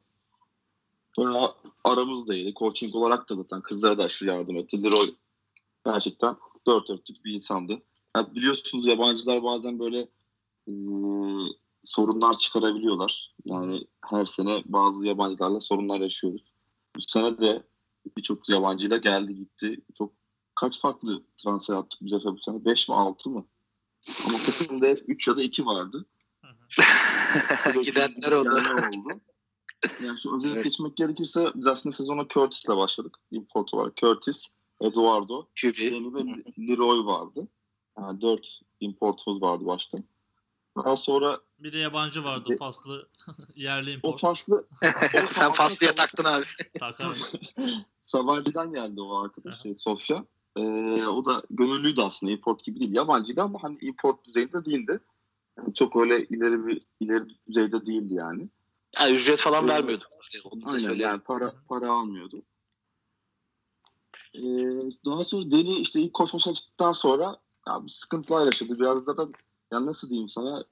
Bayağı aramızdaydı. Coaching olarak da zaten kızlara da aşırı yardım etti. Leroy gerçekten dört dörtlük bir insandı. Yani biliyorsunuz yabancılar bazen böyle e, sorunlar çıkarabiliyorlar. Yani her sene bazı yabancılarla sorunlar yaşıyoruz. Bu sene de birçok yabancıyla geldi gitti. Çok kaç farklı transfer yaptık biz bu sene? 5 mi 6 mı? Ama takımda hep 3 ya da 2 vardı. [LAUGHS] Gidenler oldu. oldu. Yani şu özellikle Evet. geçmek gerekirse biz aslında sezona Curtis'le başladık. Import olarak Curtis, Eduardo. Danny ve Leroy vardı. Yani dört importumuz vardı başta. Daha sonra Bir de yabancı vardı Bir- faslı [LAUGHS] yerli o import. faslı [LAUGHS] Sen Faslı'ya taktın abi. Takarım. [LAUGHS] Sabancı'dan geldi o arkadaş şey, Sofya. Ee, o da gönüllüydü aslında import gibi değil. Yabancıydı ama hani import düzeyinde değildi. Yani çok öyle ileri bir ileri düzeyde değildi yani. Yani ücret falan Ee, vermiyordu. Onu da Aynen söyleyeyim. yani para para almıyordu. Ee, daha sonra Deni işte ilk koşmasına çıktıktan sonra ya bir sıkıntılar yaşadı. Biraz da ya nasıl diyeyim sana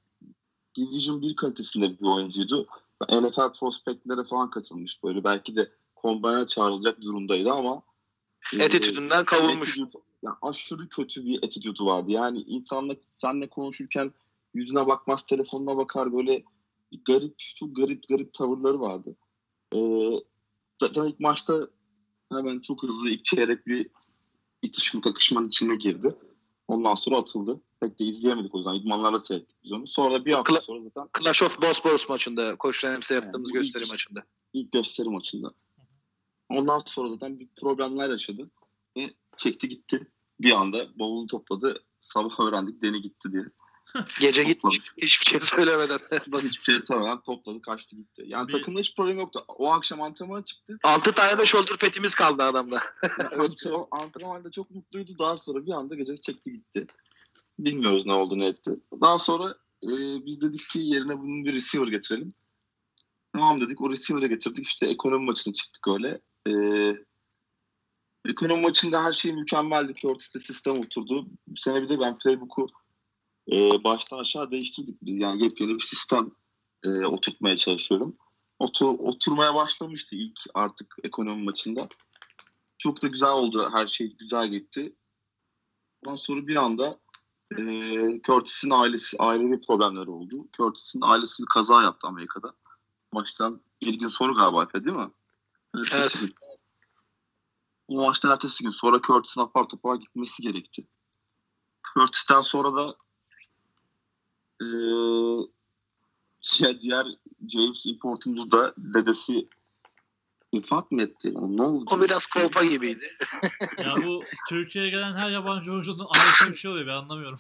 Division 1 kalitesinde bir oyuncuydu. NFL prospektlere falan katılmış böyle. Belki de kombine çağrılacak durumdaydı ama e, Attitude'ünden kavulmuş. attitude- ya aşırı kötü bir attitude'u vardı. Yani insanla senle konuşurken yüzüne bakmaz, telefonuna bakar böyle garip, çok garip garip tavırları vardı. Ee, zaten ilk maçta hemen çok hızlı ilk çeyrek bir itişme kakışmanın içine girdi. Ondan sonra atıldı. Pek de izleyemedik o zaman. İdmanlarla seyrettik biz onu. Sonra da bir hafta Kla- sonra zaten Clash of Bosporus maçında Koç Rams'e yaptığımız Yani gösteri ilk- maçında. ilk gösteri maçında. Ondan sonra zaten bir problemler yaşadı. Ve çekti gitti. Bir anda bavulunu topladı. Sabah öğrendik Deni gitti diye. [LAUGHS] Gece gitmiş. Hiçbir şey söylemeden. Basit. [LAUGHS] Hiçbir şey sormadan topladı kaçtı gitti. Yani Bir- takımda hiç problem yoktu. O akşam antrenmana çıktı. 6 tane de shoulder petimiz kaldı adamda. Yani [LAUGHS] o antrenmanda çok mutluydu. Daha sonra bir anda gece çekti gitti. Bilmiyoruz ne oldu ne etti. Daha sonra e, biz dedik ki yerine bunun bir receiver getirelim. Tamam dedik. O receiver'ı getirdik. İşte ekonomi maçına çıktık öyle. E, ekonomi maçında her şey mükemmeldi. Curtis'te sistem oturdu. Bu sene bir de ben playbook'u e, baştan aşağı değiştirdik biz. Yani yepyeni bir sistem e, oturtmaya çalışıyorum. Otur, oturmaya başlamıştı ilk artık ekonomi maçında. Çok da güzel oldu. Her şey güzel gitti. Ondan sonra bir anda e, Curtis'in ailesi, ailevi problemleri oldu. Curtis'in ailesi bir kaza yaptı Amerika'da. Maçtan bir gün sonra galiba değil mi? Evet. O maçtan ertesi gün sonra Curtis'in apar topar gitmesi gerekti. Curtis'ten sonra da e, ya diğer James importumuz da dedesi vefat mı etti? Yani ne oldu? O biraz kolpa gibiydi. [LAUGHS] Ya bu Türkiye'ye gelen her yabancı oyuncunun ailesine bir şey oluyor ben anlamıyorum.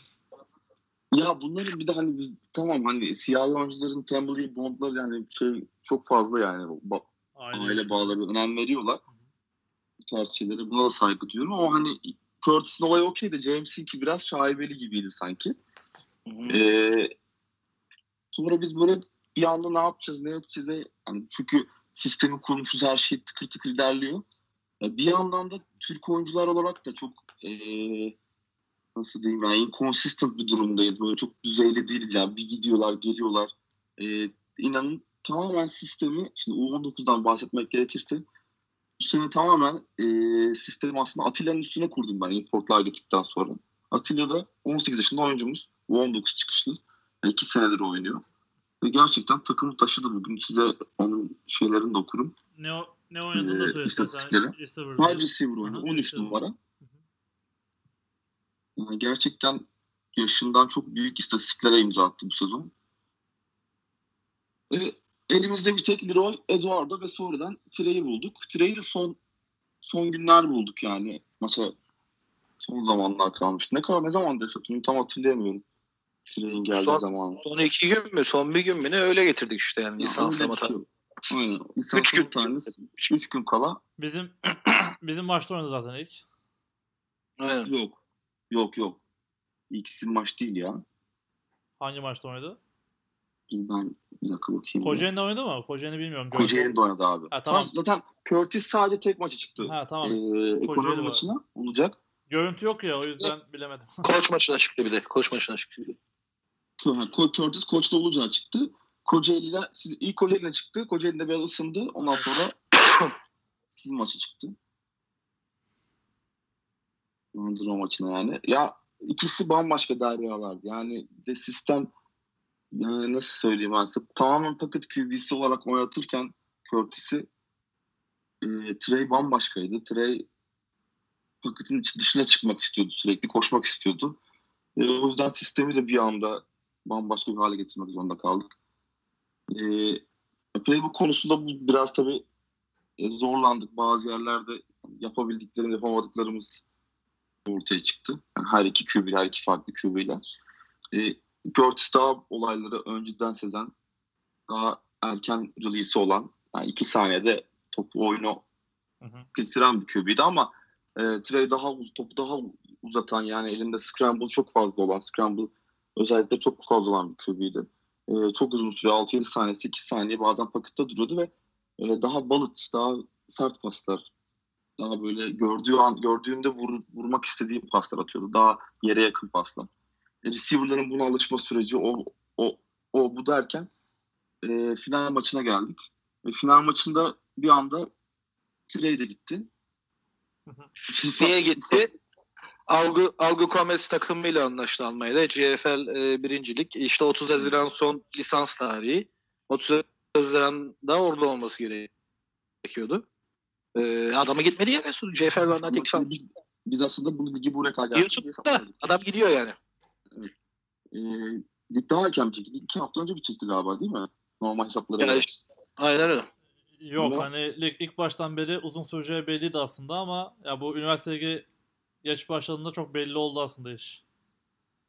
Ya bunların bir de hani biz tamam hani siyahlı oyuncuların family bondları yani şey çok fazla yani ba- Aile, aile bağları önem veriyorlar. Bu tarz şeylere buna da saygı duyuyorum ama hani Curtis'in olayı okey de James'inki biraz şaibeli gibiydi sanki. Ee, sonra biz böyle bir anda ne yapacağız ne edeceğiz yani çünkü sistemi kurmuşuz her şey tıkır tıkır ilerliyor. Ya bir yandan da Türk oyuncular olarak da çok ee, nasıl diyeyim yani inconsistent bir durumdayız. Böyle çok düzeyli değiliz yani bir gidiyorlar geliyorlar. Ee, inanın tamamen sistemi şimdi U19'dan bahsetmek gerekirse bu sene tamamen ee, sistemi aslında Atilla'nın üstüne kurdum ben importlar gittikten sonra. Atilla da 18 yaşında oyuncumuz. U19 çıkışlı. Yani iki senedir oynuyor. Ve gerçekten takımı taşıdı bugün. Size onun şeylerini de okurum. Ne, o- ne oynadığını da Ee, söylesene istatistikleri. Receiver Wide receiver oynuyor. Aha, 13 receiver. numara. Yani gerçekten yaşından çok büyük istatistiklere imza attı bu sezon. E, elimizde bir tek Leroy, Eduardo ve sonradan Trey'i bulduk. Trey'i de son son günler bulduk yani. Maça son zamanlar kalmış. Ne kadar ne zaman yaşadım tam hatırlayamıyorum. Trey'in geldiği Son- zamanı. Son iki gün mü? Son bir gün mü ne öyle getirdik işte yani lisanslama tarzı. şey. Aynen. Üç Lisanslama gün. tanesi 3 gün kala Bizim [CLEARS THROAT] bizim maçta oynadı zaten ilk. Aynen. yok. Yok yok. İkisi maç değil ya. Hangi maçta oynadı? Dur Ben bir dakika bakayım. Kocaeli'nde oynadı mı? Kocaeli'ni bilmiyorum. Kocaeli'de oynadı abi. Ha, tamam. Zaten Curtis sadece tek maçı çıktı. Ha tamam. Ee, ekonomi maçına olacak. Görüntü yok ya o yüzden bilemedim. Koç maçına çıktı bir de. Koç maçına çıktı. bir de. Curtis koçta olacağı çıktı. Kocaeli'de siz ilk Kocaeli'ne çıktı. Kocaeli'de biraz ısındı. Ondan sonra [COUGHS] sizin maça çıktı. Londra maçına yani. Ya ikisi bambaşka deryalardı. Yani de sistem yani nasıl söyleyeyim ben size tamamen paket QB'si olarak oynatırken Curtis'i e, Trey bambaşkaydı. Trey paketin dışına çıkmak istiyordu sürekli. Koşmak istiyordu. E, o yüzden sistemi de bir anda bambaşka bir hale getirmek zorunda kaldık. E, playbook konusunda bu biraz tabii e, zorlandık. Bazı yerlerde yapabildiklerimiz, yapamadıklarımız ortaya çıktı. Yani her iki QB, her iki farklı QB'yle. E, Curtis daha olayları önceden sezen, daha erken release olan, yani iki saniyede topu oyunu getiren bir QB'ydi ama e, Trey daha topu daha uzatan yani elinde scramble çok fazla olan scramble özellikle çok fazla olan bir QB'ydi. E, çok uzun süre 6-7 saniye 8 saniye bazen pakette duruyordu ve e, daha balıt daha sert paslar daha böyle gördüğü an gördüğünde vur, vurmak istediği paslar atıyordu. Daha yere yakın paslar. E, receiver'ların buna alışma süreci o o o bu derken e, final maçına geldik. Ve final maçında bir anda Trey de gitti. Niye gitti? Algı, Algı Gomez takımıyla anlaştı Almanya'da. CFL e, birincilik. İşte 30 Haziran son lisans tarihi. 30 Haziran'da orada olması gerekiyordu. E, adamı gitmedi ya Mesut. CFL teklif almış. biz, biz aslında bu ligi buraya kadar Diyorsun da adam gidiyor yani. E, lig daha erken bitecekti. İki hafta önce bitecekti galiba değil mi? Normal hesaplara Yani işte, aynen öyle. Yok Ama- hani lig ilk baştan beri uzun süreceği belliydi aslında ama ya bu üniversiteye geç başladığında çok belli oldu aslında iş.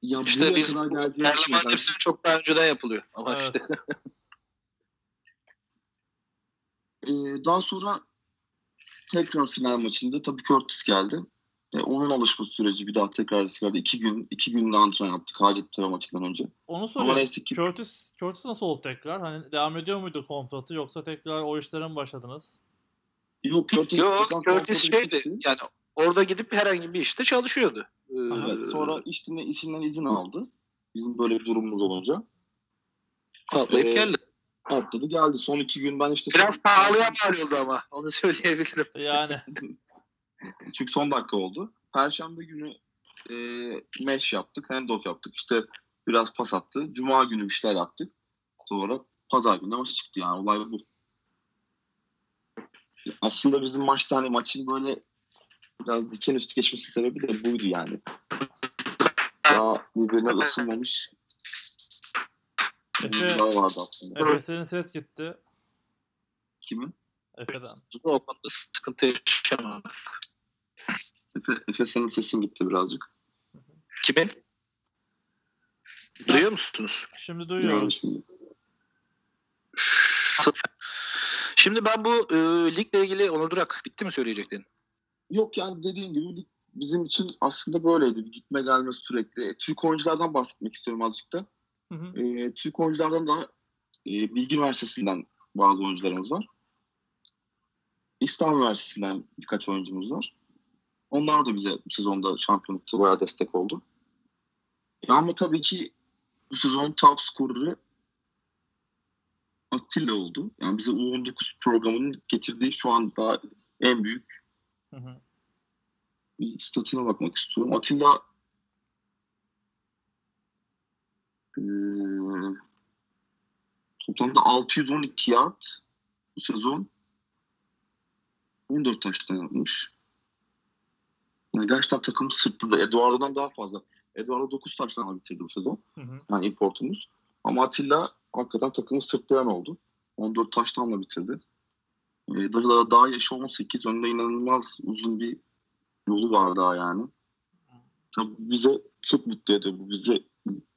Ya İşte biz kadar bu geldiğini Erleman düşünüyorum. hepsi çok daha önceden yapılıyor. Ama Evet. işte [LAUGHS] Ee, daha sonra tekrar final maçında tabii Curtis geldi. Ee, onun alışma süreci bir daha tekrar sırada iki gün iki günde antrenman yaptık Hacettepe maçından önce. Onu Ama soruyorum. neyse ki Curtis, Curtis nasıl oldu tekrar? Hani devam ediyor muydu kontratı yoksa tekrar o işlere mi başladınız? yok Curtis, Yok, Curtis şeydi. Yani orada gidip herhangi bir işte çalışıyordu. Ee, Evet, sonra işinden, işinden izin aldı. Bizim böyle bir durumumuz olunca. patlayıp Ee, geldi. Atladı geldi. Son iki gün ben işte... Biraz pahalıya mal oldu ama. Onu söyleyebilirim. [LAUGHS] Yani [LAUGHS] Çünkü son dakika oldu. Perşembe günü e, mesh yaptık, handoff yaptık. İşte biraz pas attı. Cuma günü bir şeyler yaptık. Sonra pazar günü maça çıktı yani. Olay bu. Aslında bizim maçta hani maçın böyle biraz diken üstü geçmesi sebebi de buydu yani. Daha birbirine ısınmamış Efe, oyuncular vardı aslında. Efe senin ses gitti. Kimin? Efe'den. O konuda sıkıntı yaşamadık. Efe, Efe senin sesin gitti birazcık. Kimin? Duyuyor musunuz? Şimdi duyuyoruz. şimdi. Şimdi ben bu e, ligle ilgili Onur Durak bitti mi söyleyecektin? Yok yani dediğim gibi bizim için aslında böyleydi. Bir gitme gelme sürekli. E, Türk oyunculardan bahsetmek istiyorum azıcık da. Hı hı. E, Türk oyunculardan da e, Bilgi Üniversitesi'nden bazı oyuncularımız var. İstanbul Üniversitesi'nden birkaç oyuncumuz var. Onlar da bize bu sezonda şampiyonlukta bayağı destek oldu. E, ama tabii ki bu sezon top skoreri Atilla oldu. Yani bize U19 programının getirdiği şu an daha en büyük Hı hı. bir statüne bakmak istiyorum. Atilla toplamda 612 yard bu sezon 14 taştan yapmış. Yani gerçekten takım sırtladı. Eduardo'dan daha fazla. Eduardo 9 taştan bitirdi bu sezon. Hı hı. Yani importumuz. Ama Atilla hakikaten takımı sırtlayan oldu. 14 taştanla bitirdi. Ee, daha, daha yaşı 18. Önünde inanılmaz uzun bir yolu var daha yani. Tabii bize çok mutlu ediyor bu. Bize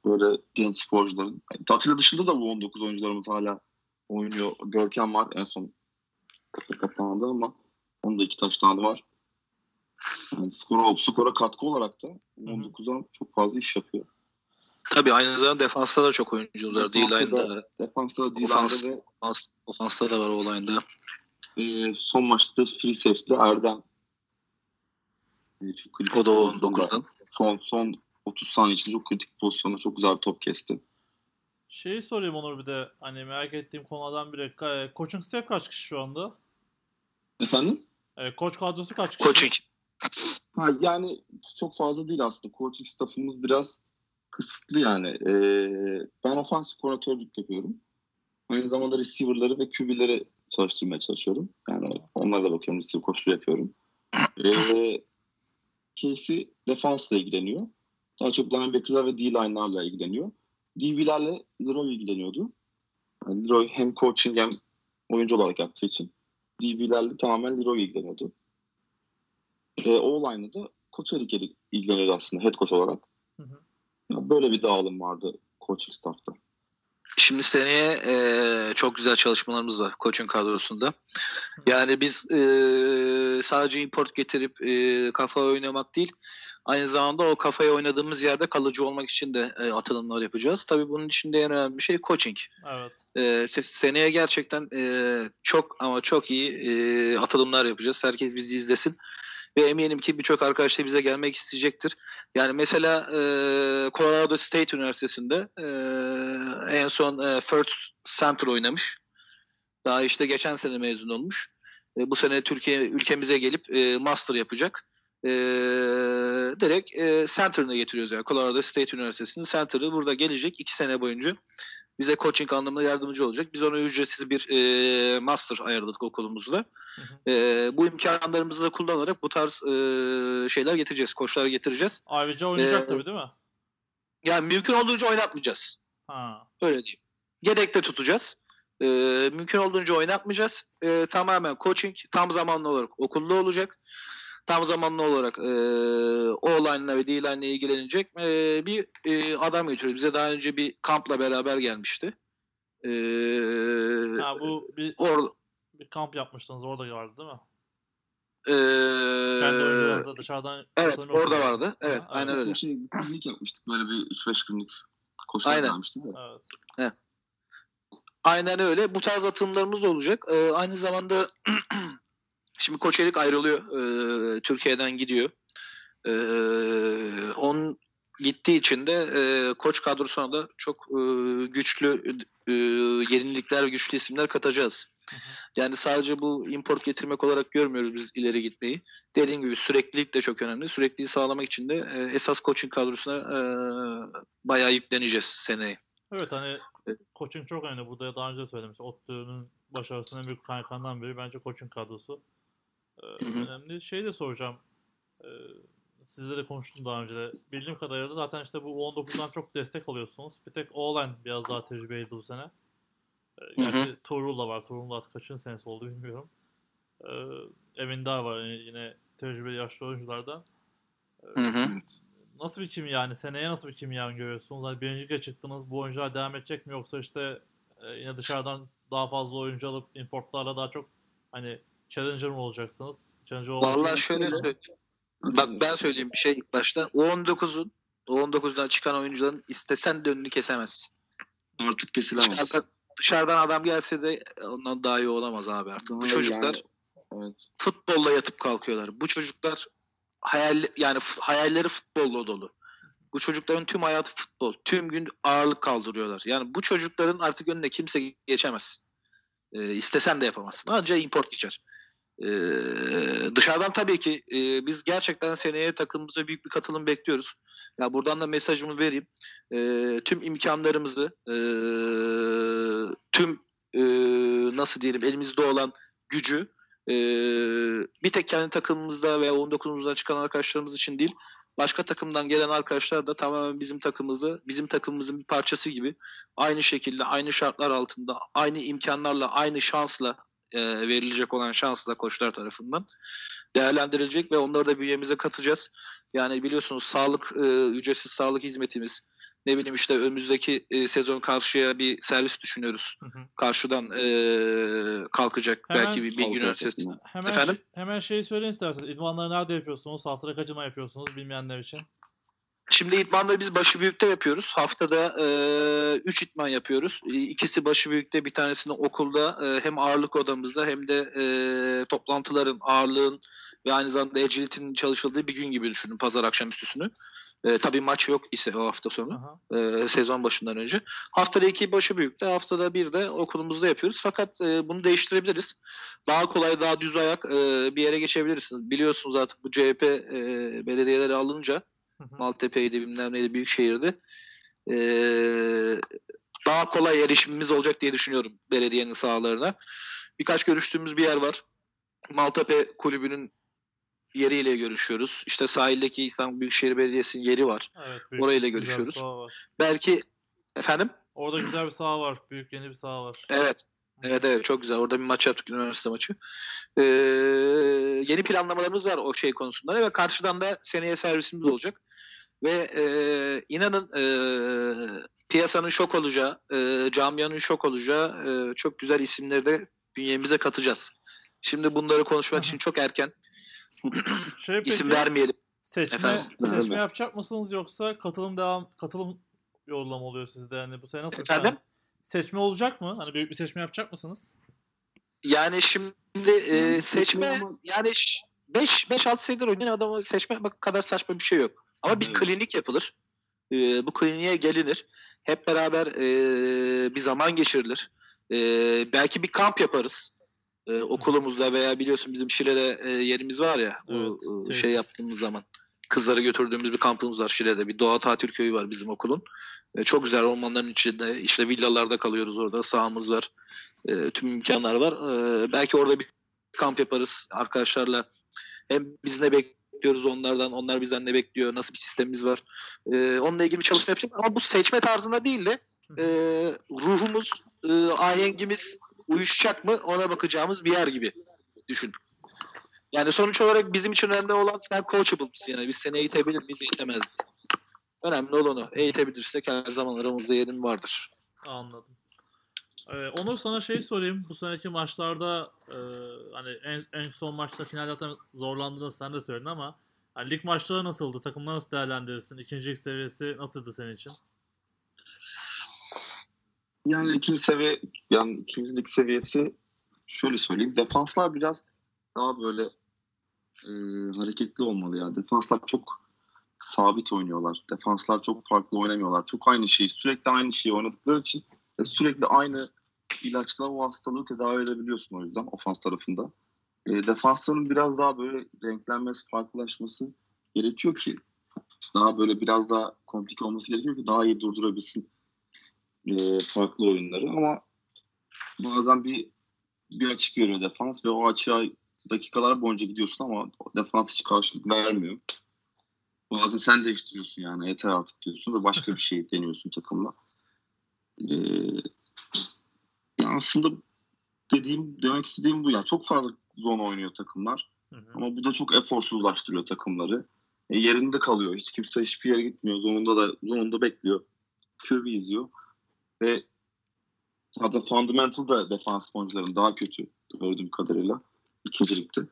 böyle genç sporcuların. Yani Atilla dışında da bu 19 oyuncularımız hala oynuyor. Görkem var en son kapı kapandı ama onun da iki taş tane var. Yani skora, skora katkı olarak da 19'dan çok fazla iş yapıyor. Tabii aynı zamanda defansta da çok oyuncumuz var. Defansta D-line'da, Defansta, D-line'da Ofans. ve ofansta da var o olayında. E, son maçta free safe'de Erdem. E, çok kritik O da o pozisyonda 19'dan. Son, son 30 saniye için çok kritik pozisyonda çok güzel bir top kesti. Şeyi sorayım Onur bir de hani merak ettiğim konulardan biri. Ka- e, staff kaç kişi şu anda? Efendim? E, koç kadrosu kaç kişi? Coaching. Ha, yani çok fazla değil aslında. Coaching staffımız biraz kısıtlı yani. Ee, ben ofansif koordinatörlük yapıyorum. Aynı zamanda receiver'ları ve QB'leri çalıştırmaya çalışıyorum. Yani onlarla bakıyorum, receiver koçluğu yapıyorum. Ee, Casey defansla ilgileniyor. Daha çok linebacker'lar ve D-line'larla ilgileniyor. DB'lerle Leroy ilgileniyordu. Yani Leroy hem coaching hem oyuncu olarak yaptığı için DB'lerle tamamen Leroy ilgileniyordu. E, O-line'ı da Koç Erik ilgileniyordu aslında head coach olarak. Hı hı. Ya böyle bir dağılım vardı coaching staff'ta. Şimdi seneye e, çok güzel çalışmalarımız var coaching kadrosunda. Yani biz e, sadece import getirip e, kafa oynamak değil, aynı zamanda o kafaya oynadığımız yerde kalıcı olmak için de e, atılımlar yapacağız. Tabii bunun içinde en önemli bir şey coaching. Evet. E, se- seneye gerçekten e, çok ama çok iyi e, atılımlar yapacağız. Herkes bizi izlesin. Ve eminim ki birçok arkadaş da bize gelmek isteyecektir. Yani mesela e, Colorado State Üniversitesi'nde e, en son e, First Center oynamış. Daha işte geçen sene mezun olmuş. E, bu sene Türkiye ülkemize gelip e, master yapacak. E, direkt e, center'ını getiriyoruz yani. Colorado State Üniversitesi'nin center'ı burada gelecek iki sene boyunca bize coaching anlamında yardımcı olacak. Biz ona ücretsiz bir e, master ayarladık okulumuzda. Hı hı. E, bu imkanlarımızı da kullanarak bu tarz e, şeyler getireceğiz, koçlar getireceğiz. Ayrıca oynayacak Ee, tabii değil mi? Yani mümkün olduğunca oynatmayacağız. Ha. Öyle diyeyim. Yedekte tutacağız. E, mümkün olduğunca oynatmayacağız. E, tamamen coaching tam zamanlı olarak okulda olacak. Tam zamanlı olarak e, O-line'la ve D-line'la ilgilenecek e, bir e, adam getiriyoruz. Bize daha önce bir kampla beraber gelmişti. E, Ha bu bir, or, bir kamp yapmıştınız orada vardı değil mi? e, Kendi oyuncularınızla dışarıdan Evet orada yapıyordunuz. vardı. Evet Ha, aynen öyle. Bir şey, bir yapmıştık böyle bir 3-5 günlük koşular Aynen. vermiştik de. Evet. Aynen öyle. Bu tarz atımlarımız olacak. Ee, aynı zamanda [CLEARS THROAT] şimdi Koç Erik ayrılıyor. Ee, Türkiye'den gidiyor. Ee, onun gittiği için de e, koç kadrosuna da çok e, güçlü e, yenilikler ve güçlü isimler katacağız. Hı hı. Yani sadece bu import getirmek olarak görmüyoruz biz ileri gitmeyi. Dediğim gibi süreklilik de çok önemli. Sürekliliği sağlamak için de e, esas coaching kadrosuna e, bayağı yükleneceğiz seneye. Evet hani coaching çok önemli. Burada daha önce söylemiş. ODTÜ'nün başarısının büyük kaynaklarından biri bence coaching kadrosu. Ee, hı. önemli. Şey de soracağım. Ee, sizle de konuştum daha önce de. Bildiğim kadarıyla da zaten işte bu U19'dan çok destek alıyorsunuz. Bir tek Oğlan biraz daha tecrübeliydi bu sene. Ee. Gerçi Tuğrul da var. Tuğrul'un da artık kaçıncı senesi oldu bilmiyorum. Ee, Emin daha var yine, yine tecrübeli yaşlı oyunculardan. Ee, Hı hı. Nasıl bir kimya yani? Seneye nasıl bir kimya görüyorsunuz? Hani birinci lige çıktınız. Bu oyuncular devam edecek mi? Yoksa işte e, yine dışarıdan daha fazla oyuncu alıp importlarla daha çok hani challenger mı olacaksınız? Challenger olmak Vallahi için- şöyle söyleyeyim. Bak ben söyleyeyim bir şey ilk başta. U19'un U19'dan çıkan oyuncuların istesen de önünü kesemezsin. Artık kesilemez. Dışarıdan, dışarıdan adam gelse de ondan daha iyi olamaz abi artık. Bu çocuklar yani- evet. futbolla yatıp kalkıyorlar. Bu çocuklar hayal yani f- hayalleri futbolla dolu. Bu çocukların tüm hayatı futbol. Tüm gün ağırlık kaldırıyorlar. Yani bu çocukların artık önüne kimse geçemez. Ee, istesen de yapamazsın. Ancak import geçer. Ee, dışarıdan tabii ki e, biz gerçekten seneye takımımıza büyük bir katılım bekliyoruz. Ya buradan da mesajımı vereyim. Ee, tüm imkanlarımızı, e, tüm e, nasıl diyelim elimizde olan gücü e, bir tek kendi takımımızda veya 19'umuzdan çıkan arkadaşlarımız için değil, başka takımdan gelen arkadaşlar da tamamen bizim takımımızı, bizim takımımızın bir parçası gibi aynı şekilde, aynı şartlar altında, aynı imkanlarla, aynı şansla e, verilecek olan şansla koçlar tarafından değerlendirilecek ve onları da bünyemize katacağız. Yani biliyorsunuz sağlık, e, ücretsiz sağlık hizmetimiz, ne bileyim işte önümüzdeki e, sezon karşıya bir servis düşünüyoruz. Hı hı. Karşıdan e, kalkacak Hemen- belki bir Bilgi Üniversitesi. Hemen Efendim? şey- hemen şeyi söyleyin isterseniz. İdmanları nerede yapıyorsunuz? Haftada kaç idman yapıyorsunuz bilmeyenler için? Şimdi idmanları biz başı büyükte yapıyoruz. Haftada 3 idman yapıyoruz. E, İkisi başı büyükte, bir tanesini okulda e, hem ağırlık odamızda hem de e, toplantıların, ağırlığın ve aynı zamanda agility'nin çalışıldığı bir gün gibi düşünün pazar akşamüstüsünü. E, tabii maç yok ise o hafta sonu Aha. e, sezon başından önce. Haftada iki başı büyükte, haftada bir de okulumuzda yapıyoruz. Fakat e, bunu değiştirebiliriz. Daha kolay, daha düz ayak e, bir yere geçebilirsiniz. Biliyorsunuz artık bu CHP e, belediyeleri alınca. Maltepe'ydi bilmem neydi büyük şehirdi. Ee, daha kolay erişimimiz olacak diye düşünüyorum belediyenin sahalarına. Birkaç görüştüğümüz bir yer var. Maltepe kulübünün yeriyle görüşüyoruz. İşte sahildeki İstanbul Büyükşehir Belediyesi'nin yeri var. Evet. büyük- Orayla görüşüyoruz. Belki efendim? Orada güzel bir saha var. Büyük yeni bir saha var. Evet. Evet evet çok güzel. Orada bir maç yaptık üniversite maçı. Ee, yeni planlamalarımız var o şey konusunda ve karşıdan da seneye servisimiz olacak. Ve e, inanın e, piyasanın şok olacağı, e, camianın şok olacağı e, çok güzel isimleri de bünyemize katacağız. Şimdi bunları konuşmak için çok erken. [CLEARS THROAT] Şey peki, İsim vermeyelim. seçme, Efendim? seçme yapacak mısınız yoksa katılım devam katılım yollama oluyor sizde yani bu sene nasıl? Efendim? Yani seçme olacak mı? Hani büyük bir seçme yapacak mısınız? Yani şimdi e, seçme yani 5 5 6 senedir oynayan adamı seçme bak kadar saçma bir şey yok. Ama bir klinik yapılır. E, bu kliniğe gelinir. Hep beraber e, bir zaman geçirilir. E, belki bir kamp yaparız. E, okulumuzda veya biliyorsun bizim Şile'de e, yerimiz var ya Evet, e, tesis. şey yaptığımız zaman kızları götürdüğümüz bir kampımız var Şile'de. Bir doğa tatil köyü var bizim okulun. E, çok güzel ormanların içinde işte villalarda kalıyoruz orada sahamız var. E, tüm imkanlar var. E, belki orada bir kamp yaparız arkadaşlarla. Hem biz ne bekliyoruz onlardan, onlar bizden ne bekliyor, nasıl bir sistemimiz var. E, onunla ilgili bir çalışma yapacağım. Ama bu seçme tarzında değil de e, ruhumuz, e, ahengimiz uyuşacak mı ona bakacağımız bir yer gibi düşün. Yani sonuç olarak bizim için önemli olan sen coachable mısın? Yani biz seni eğitebilir miyiz, eğitemez miyiz? Önemli olan o. Eğitebilirsek her zaman aramızda yerin vardır. Anladım. Ee, Onur sana şey sorayım. Bu seneki maçlarda e, hani en, en son maçta final zaten zorlandığını sen de söyledin ama hani lig maçları nasıldı? Takımları nasıl değerlendirirsin? İkincilik seviyesi nasıldı senin için? Yani ikinci seviye yani ikincilik seviyesi şöyle söyleyeyim. Defanslar biraz daha böyle e, hareketli olmalı ya. Defanslar çok sabit oynuyorlar. Defanslar çok farklı oynamıyorlar. Çok aynı şeyi sürekli aynı şeyi oynadıkları için sürekli aynı ilaçla o hastalığı tedavi edebiliyorsun o yüzden ofans tarafında. E, defansların biraz daha böyle renklenmesi, farklılaşması gerekiyor ki daha böyle biraz daha komplike olması gerekiyor ki daha iyi durdurabilsin e, farklı oyunları ama bazen bir bir açık veriyor defans ve o açığa dakikalar boyunca gidiyorsun ama defans hiç karşılık vermiyor. Bazen sen değiştiriyorsun yani yeter artık diyorsun ve başka bir şey deniyorsun takımla. Ee, yani aslında dediğim demek istediğim bu yani çok fazla zone oynuyor takımlar Hı hı. ama bu da çok eforsuzlaştırıyor takımları. E, yerinde kalıyor. Hiç kimse hiçbir yere gitmiyor. Zonunda da zonunda bekliyor. QB izliyor ve zaten fundamental da defans oyuncuların daha kötü gördüğüm kadarıyla ikincilikte.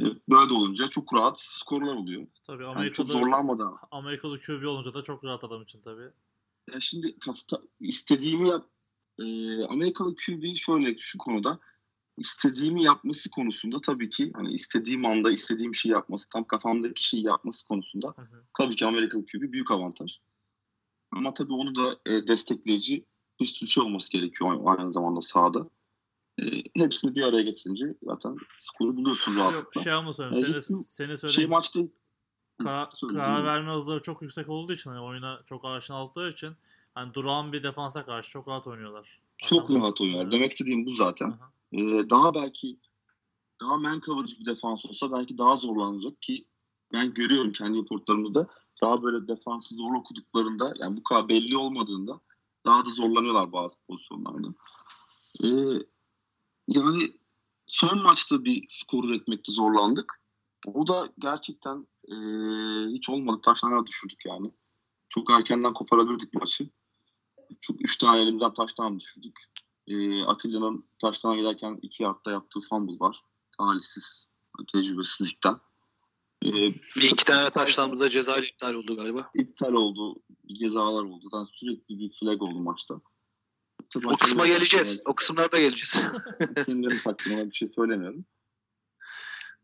E, böyle de olunca çok rahat skorlar oluyor. Tabii Yani çok Amerika'da zorlanmadan Amerikalı QB olunca da çok rahat adam için tabii. Ya şimdi kafta, istediğimi yap e, Amerikalı QB şöyle şu konuda istediğimi yapması konusunda tabii ki hani istediğim anda istediğim şeyi yapması tam kafamdaki şeyi yapması konusunda Hı hı. tabii ki Amerikalı QB büyük avantaj. Ama tabii onu da e, destekleyici bir sürü şey olması gerekiyor aynı zamanda sahada. E, hepsini bir araya getirince zaten skoru buluyorsun Yok rahatlıkla. şey ama söyleyeyim. E, Seni, seni şey söyleyeyim. maçta Söyle, karar verme hızları çok yüksek olduğu için hani oyuna çok aşina oldukları için hani duran bir defansa karşı çok rahat oynuyorlar. çok Adam- rahat oynuyor. Evet. Demek istediğim bu zaten. Aha. Ee, daha belki daha man coverage bir defans olsa belki daha zorlanacak ki ben görüyorum kendi reportlarımda daha böyle defansı zor okuduklarında yani bu kadar belli olmadığında daha da zorlanıyorlar bazı pozisyonlarda. Ee, yani son maçta bir skor üretmekte zorlandık. O da gerçekten ee, hiç olmadı taşlarına düşürdük yani. Çok erkenden koparabilirdik maçı. Çok üç tane elimden taştan düşürdük. Ee, Atilla'nın taştan giderken iki yardta yaptığı fumble var. Talihsiz, tecrübesizlikten. Ee, Bir iki tane taştan burada ceza iptal oldu galiba. iptal oldu, cezalar oldu. Zaten sürekli bir flag oldu maçta. Tabii O kısma geleceğiz. O kısımlara da geleceğiz. [LAUGHS] Kendilerini takdimine bir şey söylemiyorum.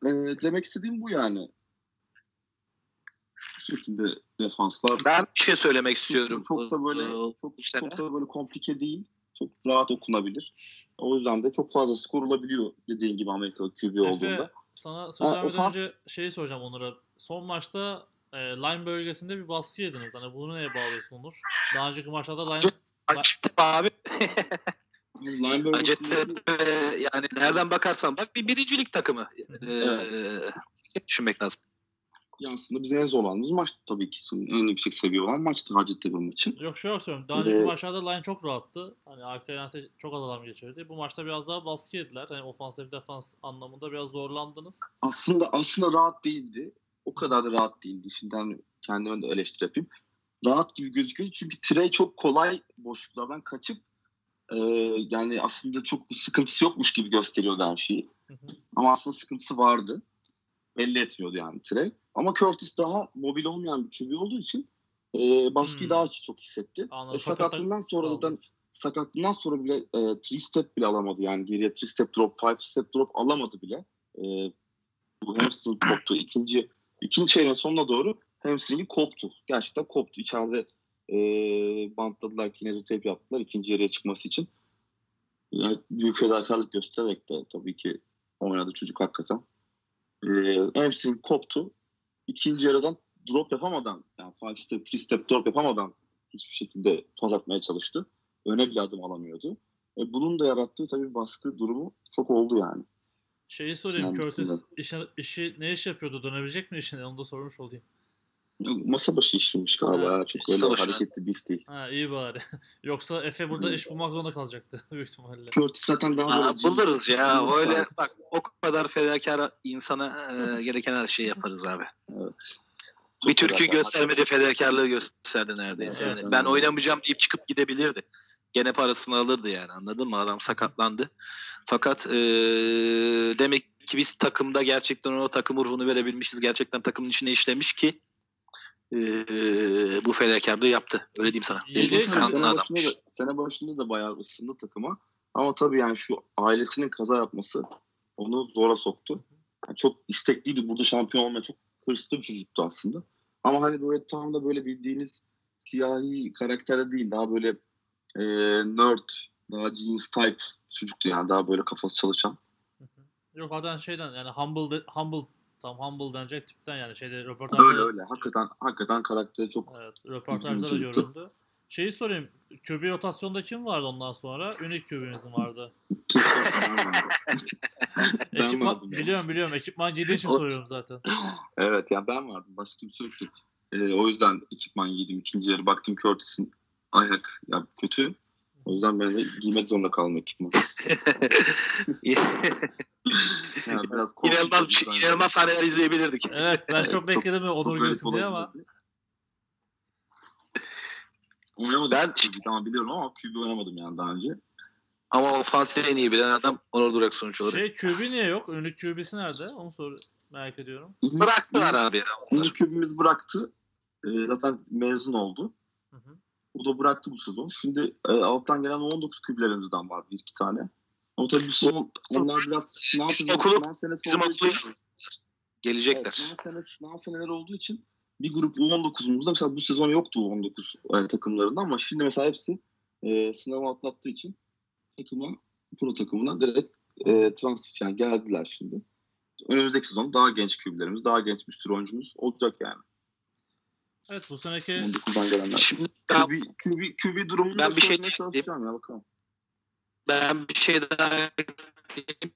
Ee, demek istediğim bu yani. Şekilde defanslar ben bir şey söylemek istiyorum. Çok da böyle Ee, çok, işte çok da böyle komplike değil. Çok rahat okunabilir. O yüzden de çok fazla skor olabiliyor dediğin gibi Amerikalı QB olduğunda. Efe sana söz vermeden ofans- önce şeyi soracağım Onur'a. Son maçta e, line bölgesinde bir baskı yediniz. Hani bunu neye bağlıyorsun Onur? Daha önceki maçlarda line Hacettepe abi. [LAUGHS] Hacettepe yani nereden bakarsan bak bir birincilik takımı. Ee, düşünmek lazım. Ya aslında bizim en zorlandığımız maç tabii ki en yüksek seviye olan maçtı Hacettepe maçı. Yok şu yok söylüyorum. Daha önceki Ee, maçlarda line çok rahattı. Hani arkaya yani çok az adam geçirdi. Bu maçta biraz daha baskı yediler. Hani ofansif defans anlamında biraz zorlandınız. Aslında aslında rahat değildi. O kadar da rahat değildi. Şimdi hani kendime de eleştiri yapayım. Rahat gibi gözüküyor çünkü Trey çok kolay boşluklardan kaçıp e, yani aslında çok bir sıkıntısı yokmuş gibi gösteriyordu her şeyi. Hı hı. Ama aslında sıkıntısı vardı. Belli etmiyordu yani Trey. Ama Curtis daha mobil olmayan bir QB olduğu için e, baskıyı Hmm. daha çok hissetti. Anladım. E, sakatlığından sonra zaten sakatlığından sonra bile e, three step bile alamadı. Yani geriye three step drop, five step drop alamadı bile. E, bu hamstring koptu. İkinci, ikinci çeyreğin sonuna doğru hamstringi koptu. Gerçekten koptu. İçeride e, bantladılar, kinezotape yaptılar ikinci yarıya çıkması için. Yani büyük fedakarlık göstererek de tabii ki oynadı çocuk hakikaten. E, hamstring koptu. İkinci yarıdan drop yapamadan yani five step, three step drop yapamadan hiçbir şekilde toz atmaya çalıştı. Öne bile adım alamıyordu. E, bunun da yarattığı tabii baskı durumu çok oldu yani. Şeyi sorayım. Yani Curtis işi, işi ne iş yapıyordu? Dönebilecek mi işine? Onu da sormuş olayım. Masa başı işlemiş galiba. Evet. Çok öyle başı. hareketli bir iş değil. Ha iyi bari. [LAUGHS] Yoksa Efe burada iş bulmak zorunda kalacaktı [LAUGHS] büyük ihtimalle. Curtis zaten daha Aa, böyle... buluruz ya. Öyle bak o kadar fedakar insana e, gereken her şeyi yaparız abi. Evet. Bir Çok Türk'ün fedakar. göstermediği fedakarlığı gösterdi neredeyse. Evet, yani evet. ben oynamayacağım deyip çıkıp gidebilirdi. Gene parasını alırdı yani anladın mı? Adam sakatlandı. Fakat e, demek ki biz takımda gerçekten o takım ruhunu verebilmişiz. Gerçekten takımın içine işlemiş ki e, bu fedakarlığı yaptı. Öyle diyeyim sana. Mi? kanlı sene, başında adammış. da, sene başında da bayağı ısındı takıma. Ama tabii yani şu ailesinin kaza yapması onu zora soktu. Yani çok istekliydi. Burada şampiyon olmaya çok hırslı bir çocuktu aslında. Ama hani böyle tam da böyle bildiğiniz siyahi karakterde değil. Daha böyle e, nerd, daha genius type çocuktu yani. Daha böyle kafası çalışan. Hı hı. Yok adam şeyden yani humble de- humble tam humble denecek tipten yani şeyde röportajda Öyle öyle. Hakikaten hakikaten karakteri çok Evet, röportajda da çocuktu. göründü. Şeyi sorayım. QB rotasyonda kim vardı ondan sonra? Unique QB'mizin vardı. [LAUGHS] ben Ekipman, vardım. Biliyorum biliyorum. Ekipman giydiği için soruyorum zaten. Evet yani ben vardım. Başka kimse yoktu. Ee, o yüzden ekipman giydim. İkinci yarı baktım Curtis'in ayak ya kötü. O yüzden ben de giymek zorunda kaldım ekipman. [LAUGHS] [LAUGHS] Yani [LAUGHS] biraz inanılmaz bir şey, inanılmaz sahneler izleyebilirdik. Evet ben çok çok- bekledim Çok Onur girsin diye ama. Oynamadım. Ben- Ben tamam biliyorum ama QB oynamadım yani daha önce. Ama ofansif en iyi bilen adam Onur Durak sonuç olarak. Şey QB niye yok? Ünlü QB'si nerede? Onu sor merak ediyorum. Bıraktılar abi ya. İlk QB'miz bıraktı. Ee, zaten mezun oldu. Hı hı. O da bıraktı bu sezon. Şimdi e, alttan gelen 19 küblerimizden var bir iki tane. Ama tabii bu sezon onlar biraz sınav, Bizim okulu- sınav senesi Bizim olduğu okulu için- Evet, gelecekler. sınav, senesi, sınav seneleri olduğu için bir grup U19'umuzda mesela bu sezon yoktu U19 e, takımlarında ama şimdi mesela hepsi e, sınavı atlattığı için takıma, pro takımına direkt e, transfer yani geldiler şimdi. Önümüzdeki sezon daha genç küblerimiz, daha genç bir sürü oyuncumuz olacak yani. Evet bu seneki 19'dan gelenler. Şimdi ben, QB, QB, QB durumunu Ben bir şey çalışacağım ya bakalım. Ben bir şey daha.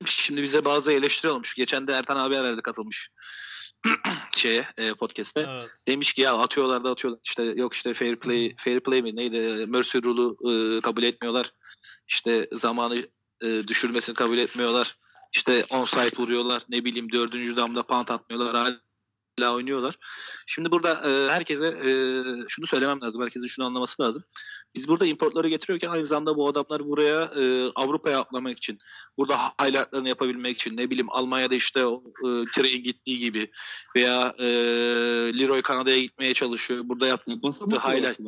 Şimdi bize bazı eleştiri olmuş. Geçen de Ertan abi herhalde katılmış [CLEARS THROAT] şeye e, podcast'te. evet. Demiş ki ya atıyorlar da atıyorlar. İşte yok işte fair play fair play mi neydi? Mercy rule'u e, kabul etmiyorlar. İşte zamanı e, düşürmesini kabul etmiyorlar. İşte onside vuruyorlar. Ne bileyim dördüncü damda punt atmıyorlar. Hala oynuyorlar. Şimdi burada e, herkese e, şunu söylemem lazım. Herkesin şunu anlaması lazım. Biz burada importları getiriyorken aynı zamanda bu adamlar buraya e, Avrupa'ya atlamak için, burada highlightlarını yapabilmek için, ne bileyim Almanya'da işte o e, Train gittiği gibi veya e, Leroy Kanada'ya gitmeye çalışıyor. Burada yap, Ya basamak highlight.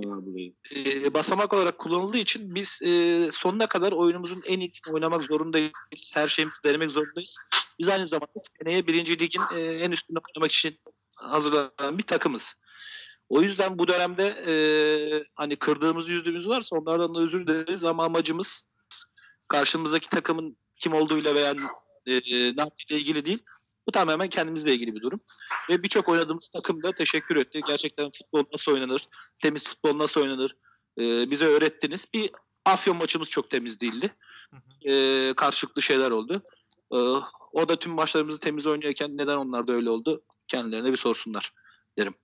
e, basamak olarak kullanıldığı için biz e, sonuna kadar oyunumuzun en iyisini oynamak zorundayız. Her şeyimizi denemek zorundayız. Biz aynı zamanda seneye birinci ligin e, en üstünde oynamak için hazırlanan bir takımız. O yüzden bu dönemde e, hani kırdığımız yüzdüğümüz varsa onlardan da özür dileriz ama amacımız karşımızdaki takımın kim olduğuyla veya e, ne yaptığıyla ilgili değil. Bu tamamen kendimizle ilgili bir durum. Ve birçok oynadığımız takım da teşekkür etti. Gerçekten futbol nasıl oynanır, temiz futbol nasıl oynanır e, bize öğrettiniz. Bir Afyon maçımız çok temiz değildi. E, karşılıklı şeyler oldu. E, o da tüm maçlarımızı temiz oynuyorken neden onlar da öyle oldu? Kendilerine bir sorsunlar derim.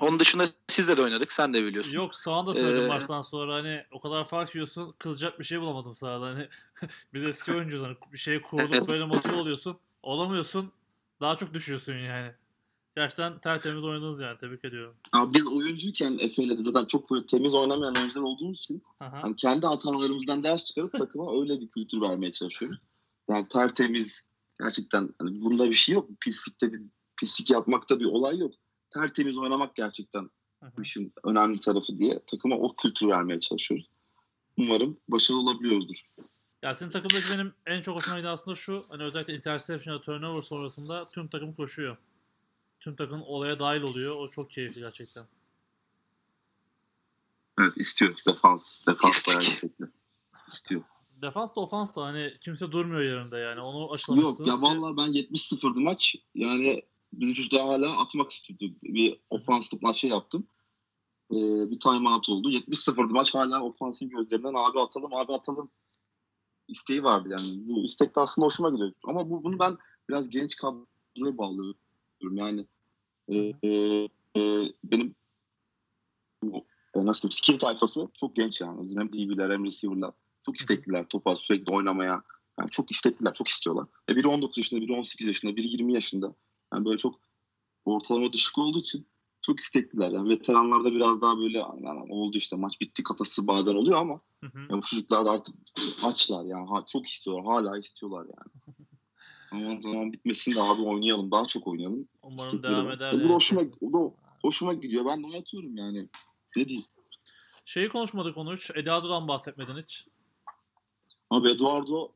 Onun dışında sizle de oynadık. Sen de biliyorsun. Yok sağında söyledim Ee, maçtan sonra hani o kadar fark yiyorsun kızacak bir şey bulamadım sahada hani [LAUGHS] biz eski oyuncuyuz hani bir şey kurduk böyle motive oluyorsun olamıyorsun daha çok düşüyorsun yani. Gerçekten tertemiz oynadınız yani tebrik ediyorum. Abi biz oyuncuyken Efe'yle de zaten çok böyle temiz oynamayan oyuncular olduğumuz için hani kendi hatalarımızdan ders çıkarıp [LAUGHS] takıma öyle bir kültür vermeye çalışıyoruz. Yani tertemiz gerçekten hani bunda bir şey yok. Pislikte bir pislik yapmakta bir olay yok. Tertemiz oynamak gerçekten bu işin önemli tarafı diye takıma o kültürü vermeye çalışıyoruz. Umarım başarılı olabiliyoruzdur. Ya senin takımdaki benim en çok hoşuma giden aslında şu hani özellikle interception turnover sonrasında tüm takım koşuyor. Tüm takım olaya dahil oluyor. O çok keyifli gerçekten. Evet istiyor defans. Defans bayağı istekli. İstiyor. Defans da ofans da hani kimse durmuyor yerinde yani. Onu Yok aşılamışsınız. ya vallahi ben 70-0'dı maç. Yani bizim çocuklar hala atmak istiyordu. Bir ofanslık maçı yaptım. Ee, bir time out oldu. 70-0'dı maç hala ofansın gözlerinden abi atalım abi atalım isteği vardı yani. Bu istek de aslında hoşuma gidiyor. Ama bu, bunu ben biraz genç kadroya bağlıyorum. Yani e, e, e, benim e, nasıl diyeyim skill tayfası çok genç yani. Hem DB'ler hem receiver'lar çok istekliler topa sürekli oynamaya. Yani çok istekliler, çok istiyorlar. E biri 19 yaşında, biri 18 yaşında, biri 20 yaşında. Yani böyle çok ortalama düşük olduğu için çok istekliler. Yani veteranlarda biraz daha böyle yani oldu işte maç bitti kafası bazen oluyor ama Hı hı. ya bu çocuklar da artık açlar yani ha, çok istiyorlar. Hala istiyorlar yani. [LAUGHS] Aman zaman bitmesin de abi oynayalım. Daha çok oynayalım. Umarım İstekleri devam var. eder. Bu da yani. hoşuma, o da hoşuma gidiyor. Ben de oynatıyorum yani. Ne diyeyim. Şeyi konuşmadık onu hiç. Eduardo'dan bahsetmedin hiç. Abi Eduardo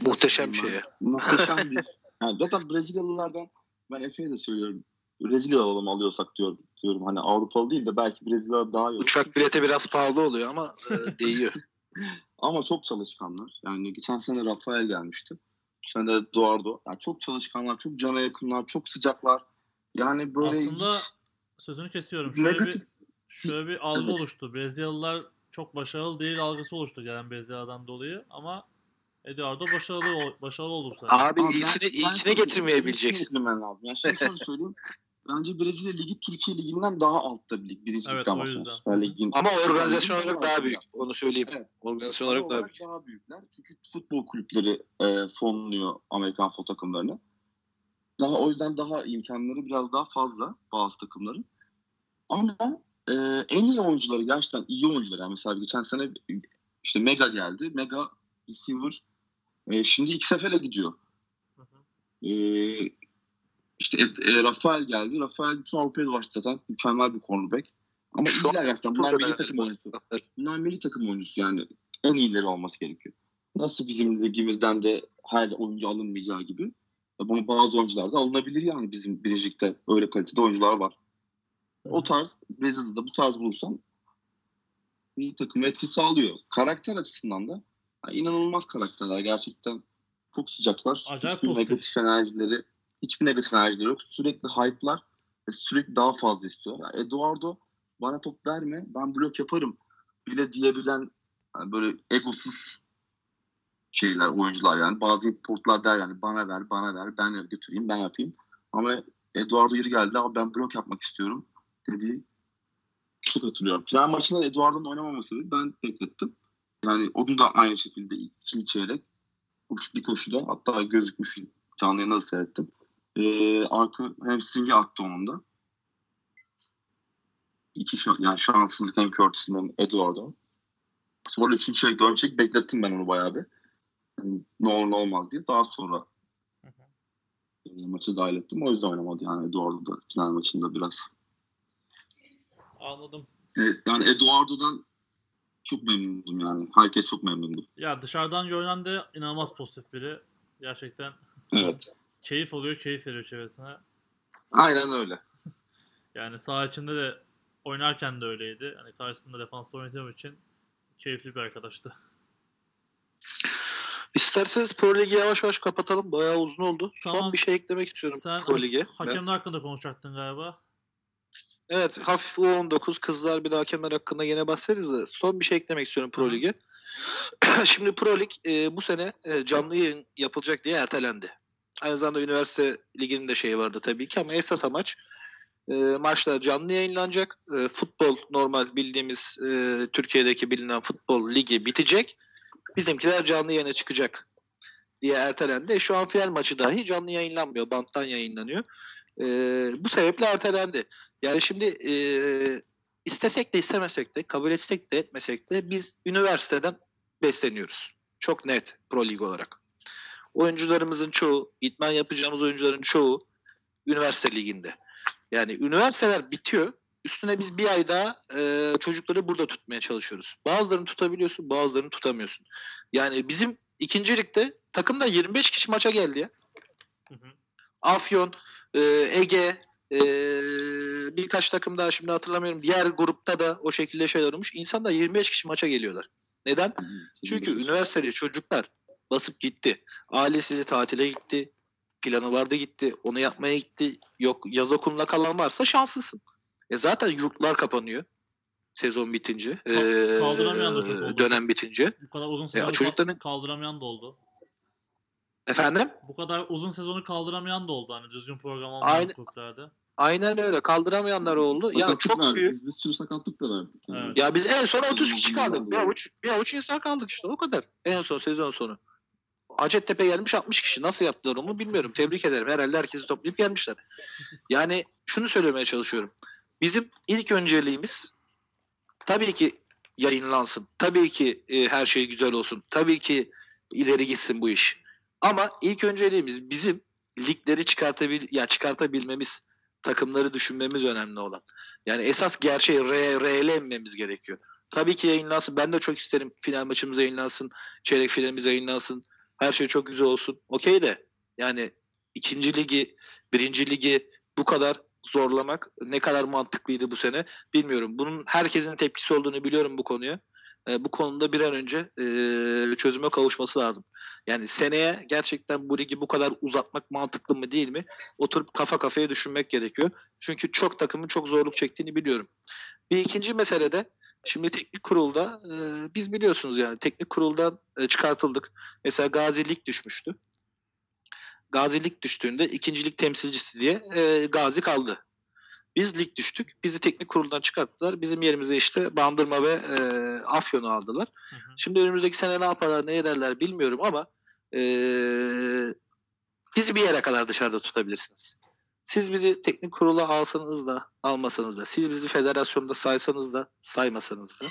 Muhteşem bir şey. Muhteşem bir. Yani zaten Brezilyalılardan ben Efe'ye de söylüyorum. Brezilyalı alalım alıyorsak diyorum. diyorum. Hani Avrupalı değil de belki Brezilya daha iyi olur. Uçak bileti biraz pahalı oluyor ama e, değiyor. [LAUGHS] Ama çok çalışkanlar. Yani geçen sene Rafael gelmişti. Bu sene de Eduardo. Yani çok çalışkanlar, çok cana yakınlar, çok sıcaklar. Yani böyle Aslında hiç sözünü kesiyorum. Şöyle negatif bir şöyle bir algı oluştu. Brezilyalılar çok başarılı değil algısı oluştu gelen Brezilya'dan dolayı ama Eduardo başarılı başarılı oldu bu sene. Abi ben- iyisini, ben iyisini şöyle- getirmeyebileceksin. lazım. Yani şimdi şöyle söyleyeyim. Bence Brezilya Ligi Türkiye Ligi'nden daha altta bir lig. Birinci Evet, ligden bahsediyoruz. Süper Lig'in. Ama organizasyon olarak daha büyük. Onu söyleyeyim. Evet. Organizasyon olarak daha büyük. daha büyükler. Çünkü futbol kulüpleri e, fonluyor Amerikan futbol takımlarını. Daha o yüzden daha imkanları biraz daha fazla bazı takımların. Ama e, en iyi oyuncuları gerçekten iyi oyuncular. Yani mesela geçen sene işte Mega geldi. Mega receiver e, şimdi sefere gidiyor. Hı hı. E, işte e, e, Rafael geldi. Rafael bütün Avrupa'ya dolaştı zaten. Mükemmel bir cornerback. Ama Şu iyiler gerçekten. Bunlar milli takım oyuncusu. Bunlar milli takım oyuncusu yani. En iyileri olması gerekiyor. Nasıl bizim ligimizden de her oyuncu alınmayacağı gibi. e, Bunu bazı oyuncular da alınabilir yani bizim biricikte öyle kalitede oyuncular var. O tarz Brezilya'da bu tarz bulursan milli takım etki sağlıyor. Karakter açısından da inanılmaz karakterler gerçekten çok sıcaklar. Acayip hiçbir pozitif. negatif enerjileri hiçbir negatif enerjileri yok. Sürekli hype'lar ve sürekli daha fazla istiyor. Ya Eduardo bana top verme ben blok yaparım bile diyebilen yani böyle egosuz şeyler oyuncular yani. Bazı importlar der yani bana ver bana ver ben götüreyim ben yapayım. Ama Eduardo yeri geldi abi ben blok yapmak istiyorum dediği çok hatırlıyorum. Final maçında Eduardo'nun oynamamasını ben beklettim. Yani onun da aynı şekilde ikinci çeyrek bir koşuda hatta gözükmüş canlı yayında da seyrettim. Ee, arka hamstring'i attı onun da. İki şan, yani şanssızlık hem Curtis'in hem Eduardo. Sonra üçüncü çeyrek çeyrek beklettim ben onu bayağı bir. Yani ne olur ne olmaz diye. Daha sonra Hı hı. e, maçı dahil ettim. O yüzden oynamadı yani Eduardo da final maçında biraz. Anladım. Evet, yani Eduardo'dan çok memnundum yani. Herkes çok memnundu. Ya dışarıdan görünen de inanılmaz pozitif biri. Gerçekten Evet. keyif alıyor, keyif veriyor çevresine. Aynen öyle. [LAUGHS] Yani saha içinde de oynarken de öyleydi. Hani karşısında defansta oynadığım için keyifli bir arkadaştı. İsterseniz Pro Ligi yavaş yavaş kapatalım. Bayağı uzun oldu. Tamam. Son bir şey eklemek istiyorum Sen Pro Lig'e. hakemler hakkında konuşacaktın galiba. Evet hafif U19 kızlar bir de hakemler hakkında yine bahsederiz de son bir şey eklemek istiyorum Pro. Lig'e. [CLEARS THROAT] Şimdi Pro Lig e, bu sene e, canlı yayın yapılacak diye ertelendi. Aynı zamanda üniversite liginin de şeyi vardı tabii ki ama esas amaç e, maçlar canlı yayınlanacak. E, futbol normal bildiğimiz e, Türkiye'deki bilinen futbol ligi bitecek. Bizimkiler canlı yayına çıkacak diye ertelendi. E, Şu an final maçı dahi canlı yayınlanmıyor. Banttan yayınlanıyor. E, bu sebeple ertelendi. Yani şimdi e, istesek de istemesek de kabul etsek de etmesek de biz üniversiteden besleniyoruz. Çok net Pro Lig olarak. Oyuncularımızın çoğu, idman yapacağımız oyuncuların çoğu üniversite liginde. Yani üniversiteler bitiyor. Üstüne biz bir ay daha e, çocukları burada tutmaya çalışıyoruz. Bazılarını tutabiliyorsun, bazılarını tutamıyorsun. Yani bizim ikinci ligde takımda 25 kişi maça geldi ya. Hı hı. Afyon, e, Ege, e, birkaç takım daha şimdi hatırlamıyorum. Diğer grupta da o şekilde şeyler olmuş. İnsanlar 25 kişi maça geliyorlar. Neden? Çünkü üniversiteli çocuklar basıp gitti. Ailesiyle tatile gitti. Planı vardı gitti. Onu yapmaya gitti. Yok yaz okulunda kalan varsa şanslısın. E zaten yurtlar kapanıyor. Sezon bitince. Ka- e, kaldıramayan da çok oldu. Dönem bitince. Bu kadar uzun sezonu çocukların- ka- kaldıramayan da oldu. Efendim? Bu kadar uzun sezonu kaldıramayan da oldu. Hani düzgün program olmayan Aynen. kulüplerde. Aynen öyle. Kaldıramayanlar oldu. Ya Sakatlık çok verdik. büyük. Biz bir sürü sakatlık da verdik. Yani. Evet. Ya biz en son 30 kişi kaldık. Bir avuç, bir avuç insan kaldık işte o kadar. En son sezon sonu. Hacettepe gelmiş 60 kişi. Nasıl yaptılar onu bilmiyorum. Tebrik ederim. Herhalde herkesi toplayıp gelmişler. Yani şunu söylemeye çalışıyorum. Bizim ilk önceliğimiz tabii ki yayınlansın. Tabii ki e, her şey güzel olsun. Tabii ki ileri gitsin bu iş. Ama ilk önceliğimiz bizim ligleri çıkartabil ya çıkartabilmemiz, takımları düşünmemiz önemli olan. Yani esas gerçeği re, reele inmemiz gerekiyor. Tabii ki yayınlansın. Ben de çok isterim final maçımız yayınlansın. Çeyrek finalimiz yayınlansın. Her şey çok güzel olsun. Okey de yani ikinci ligi, birinci ligi bu kadar zorlamak ne kadar mantıklıydı bu sene bilmiyorum. Bunun herkesin tepkisi olduğunu biliyorum bu konuya. Ee, bu konuda bir an önce e, çözüme kavuşması lazım. Yani seneye gerçekten bu ligi bu kadar uzatmak mantıklı mı değil mi? Oturup kafa kafaya düşünmek gerekiyor. Çünkü çok takımın çok zorluk çektiğini biliyorum. Bir ikinci mesele de Şimdi teknik kurulda e, biz biliyorsunuz yani teknik kuruldan e, çıkartıldık. Mesela Gazilik düşmüştü. Gazilik düştüğünde ikincilik temsilcisi diye e, Gazi kaldı. Biz lig düştük. Bizi teknik kuruldan çıkarttılar. Bizim yerimize işte Bandırma ve e, Afyon'u aldılar. Hı hı. Şimdi önümüzdeki sene ne yaparlar ne ederler bilmiyorum ama e, bizi bir yere kadar dışarıda tutabilirsiniz. Siz bizi teknik kurula alsanız da almasanız da siz bizi federasyonda saysanız da saymasanız da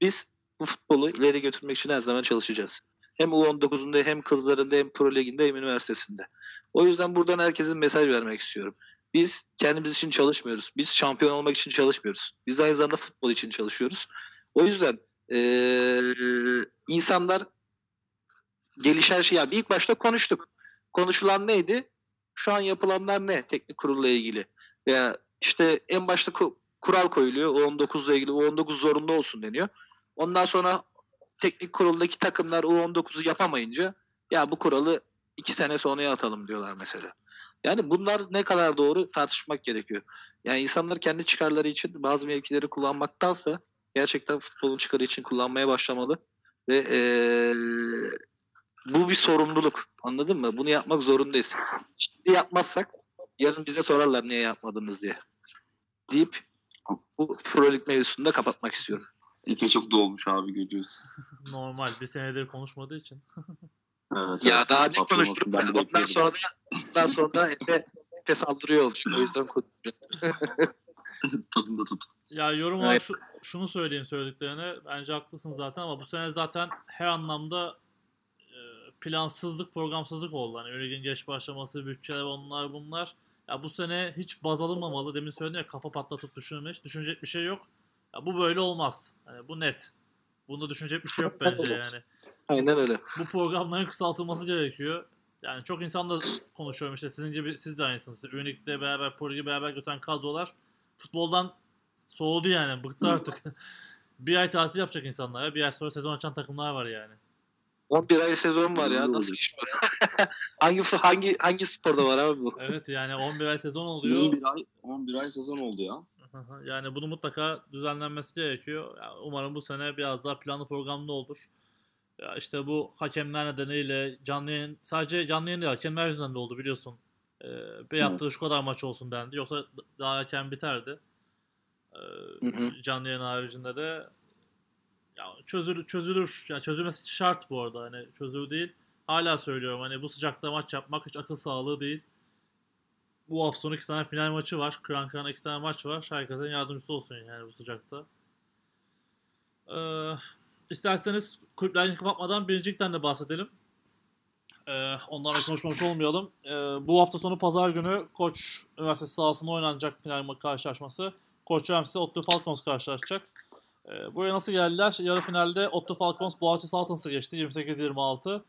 biz bu futbolu ileri götürmek için her zaman çalışacağız. Hem U19'unda hem kızlarında hem Pro Ligi'nde hem üniversitesinde. O yüzden buradan herkesin mesaj vermek istiyorum. Biz kendimiz için çalışmıyoruz. Biz şampiyon olmak için çalışmıyoruz. Biz aynı zamanda futbol için çalışıyoruz. O yüzden eee, insanlar gelişen şey yani ilk başta konuştuk. Konuşulan neydi? Şu an yapılanlar ne teknik kurulla ilgili? Veya işte en başta ku- kural koyuluyor. U19 ile ilgili U19 zorunlu olsun deniyor. Ondan sonra teknik kuruldaki takımlar U19'u yapamayınca ya bu kuralı iki sene sonraya atalım diyorlar mesela. Yani bunlar ne kadar doğru tartışmak gerekiyor. Yani insanlar kendi çıkarları için bazı mevkileri kullanmaktansa gerçekten futbolun çıkarı için kullanmaya başlamalı. Ve eee, bu bir sorumluluk. Anladın mı? Bunu yapmak zorundayız. Şimdi yapmazsak yarın bize sorarlar niye yapmadınız diye. Deyip bu Pro Lig mevzusunu da kapatmak istiyorum. İpe çok dolmuş abi görüyorsun. [LAUGHS] Normal. Bir senedir konuşmadığı için. [LAUGHS] Evet, Ya evet. daha ne konuştuk? Ondan sonra da ondan sonra da Efe, Efe saldırıyor olacak. O yüzden konuşacağım. [LAUGHS] Tadında tut. Ya yorum olarak Evet. şu, şunu söyleyeyim söylediklerine. Bence haklısın zaten ama bu sene zaten her anlamda e, plansızlık, programsızlık oldu. Hani ligin geç başlaması, bütçeler onlar bunlar. Ya bu sene hiç baz alınmamalı. Demin söyledim ya kafa patlatıp düşünülmüş. Düşünecek bir şey yok. Ya bu böyle olmaz. Yani bu net. Bunda düşünecek bir şey yok bence [LAUGHS] yani. Aynen öyle. Bu programların kısaltılması gerekiyor. Yani çok insanla konuşuyorum işte sizin gibi siz de aynısınız. İşte Unique'le beraber, Poli beraber götüren kadrolar futboldan soğudu yani. Bıktı artık. [LAUGHS] bir ay tatil yapacak insanlar ya. Bir ay sonra sezon açan takımlar var yani. 11 ay sezon var ya. Nasıl iş bu? [LAUGHS] hangi hangi hangi sporda var abi bu? Evet yani 11 ay sezon 11 oluyor. ay, 11 ay sezon oldu ya. yani bunu mutlaka düzenlenmesi gerekiyor. Umarım bu sene biraz daha planlı programlı olur. İşte bu hakemler nedeniyle canlı yayın, sadece canlı yayın değil hakemler yüzünden de oldu biliyorsun. Ee, bir haftada şu kadar maç olsun dendi. Yoksa daha erken biterdi. Ee, canlı yayın haricinde de ya çözülür, çözülür. Yani çözülmesi şart bu arada. Hani çözülür değil. Hala söylüyorum hani bu sıcakta maç yapmak hiç akıl sağlığı değil. Bu hafta sonu iki tane final maçı var. Krankan'ın iki tane maç var. Herkesin yardımcısı olsun yani bu sıcakta. Ee, isterseniz kulüplerini kapatmadan birincilikten de bahsedelim. Ee, onlarla konuşmamış olmayalım. Ee, bu hafta sonu pazar günü Koç Üniversitesi sahasında oynanacak final ma- karşılaşması. Koç Üniversitesi Otlu Falcons karşılaşacak. Ee, buraya nasıl geldiler? Yarı finalde Otlu Falcons Boğaziçi Saltans'ı geçti 28-26.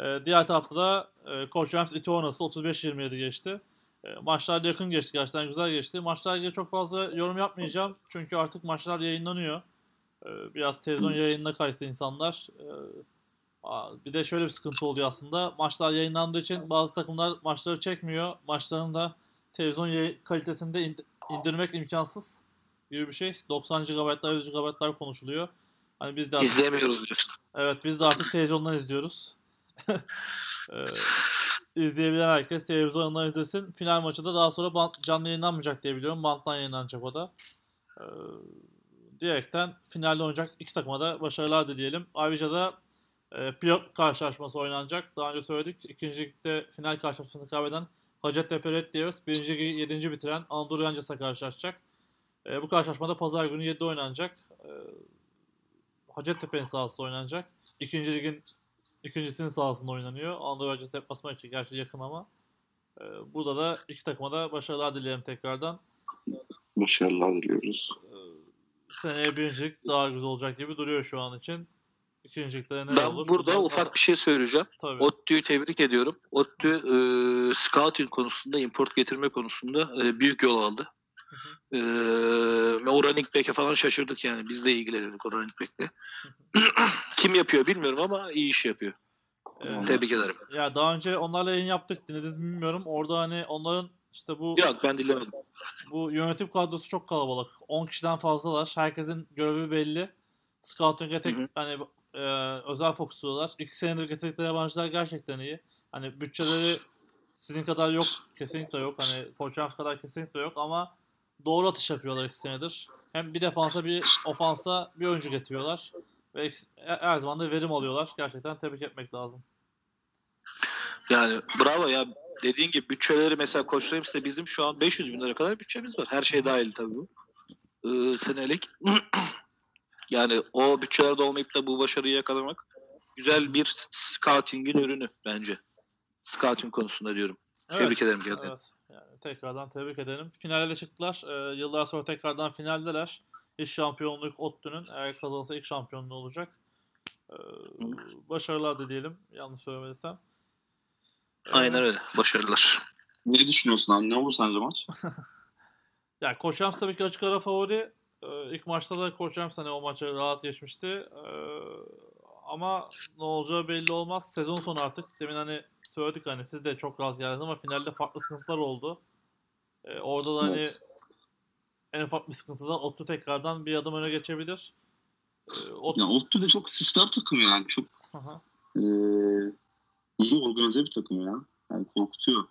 Ee, diğer tarafta da e, Koç Üniversitesi İTÜONAS'ı 35-27 geçti. E, maçlar yakın geçti. Gerçekten güzel geçti. Maçlarla ilgili çok fazla yorum yapmayacağım. Çünkü artık maçlar yayınlanıyor. E, biraz televizyon yayınına kaysa insanlar. E, bir de şöyle bir sıkıntı oluyor aslında. Maçlar yayınlandığı için bazı takımlar maçları çekmiyor. Maçların da televizyon kalitesinde ind- indirmek imkansız gibi bir şey. 90 GB'lar 100 GB'lar konuşuluyor. Hani biz de artık, İzleyemiyoruz diyorsun. evet biz de artık televizyondan izliyoruz. [LAUGHS] Ee, izleyebilen herkes televizyondan izlesin. Final maçı da daha sonra canlı yayınlanmayacak diye biliyorum. Banttan yayınlanacak o da. Ee, diyerekten finalde oynayacak iki takıma da başarılar dileyelim. Ayrıca da e, pilot karşılaşması oynanacak. Daha önce söyledik. İkinci ligde final karşılaşmasını kaybeden Hacettepe Red Devils birinci ligi 7. bitiren Anadolu Yancas'la karşılaşacak. E, bu karşılaşmada pazar günü 7'de oynanacak. E, Hacettepe'nin sahasında oynanacak. İkinci ligin ikincisinin sahasında oynanıyor. Anadolu Yancası deplasman için gerçi yakın ama. E, burada da iki takıma da başarılar dileyelim tekrardan. Başarılar diliyoruz. Seneye birincilik daha güzel olacak gibi duruyor şu an için. İkincilikte ne Ben olur? burada Bunlar- ufak bir şey söyleyeceğim. Tabii. ODTÜ'yü tebrik ediyorum. ODTÜ e, scouting konusunda, import getirme konusunda e, büyük yol aldı. Hı E, ve Oranik Bek'e falan şaşırdık yani. Biz de ilgileniyorduk Oranik Bek'le. Kim yapıyor bilmiyorum ama iyi iş yapıyor. E, Tebrik ederim. Ya daha önce onlarla yayın yaptık dinlediniz mi bilmiyorum. Orada hani onların işte bu Yok ben dinlemedim. bu yönetim kadrosu çok kalabalık. 10 kişiden fazlalar. Herkesin görevi belli. Scouting'e tek Hı hı. hani e, özel fokusluyorlar. İki senedir getirdikleri yabancılar gerçekten iyi. Hani bütçeleri sizin kadar yok. Kesinlikle yok. Hani Koçanf kadar kesinlikle yok ama doğru atış yapıyorlar iki senedir. Hem bir defansa bir ofansa bir oyuncu getiriyorlar. Ve ikisi- her zaman da verim alıyorlar. Gerçekten tebrik etmek lazım. Yani bravo ya. Dediğin gibi bütçeleri mesela koçlarım size bizim şu an 500 bin lira kadar bütçemiz var. Her şey dahil tabii bu. Ee, senelik. [CLEARS THROAT] yani o bütçelerde olmayıp da bu başarıyı yakalamak güzel bir scouting'in ürünü bence. Scouting konusunda diyorum. Tebrik ederim gerçekten. Evet. Yani tekrardan tebrik ederim. Finale de çıktılar. Ee, yıllar sonra tekrardan finaldeler. İlk şampiyonluk ODTÜ'nün. Eğer kazanırsa ilk şampiyonluğu olacak. Ee, başarılar da diyelim. Yanlış söylemediysem. Ee, Aynen öyle. Başarılar. Ne düşünüyorsun abi? Ne olur sence maç? [LAUGHS] Ya Koç Rams tabii ki açık ara favori. Ee, ilk maçta da Koç Rams hani o maçı rahat geçmişti. Ee, ama ne olacağı belli olmaz. Sezon sonu artık. Demin hani söyledik hani siz de çok rahat geldiniz ama finalde farklı sıkıntılar oldu. Ee, orada da hani Evet. en ufak bir sıkıntıdan Ottu tekrardan bir adım öne geçebilir. Ee, Ot- Ya Ottu da çok sistem takımı yani. Çok Aha. eee iyi organize bir takım ya. Yani korkutuyor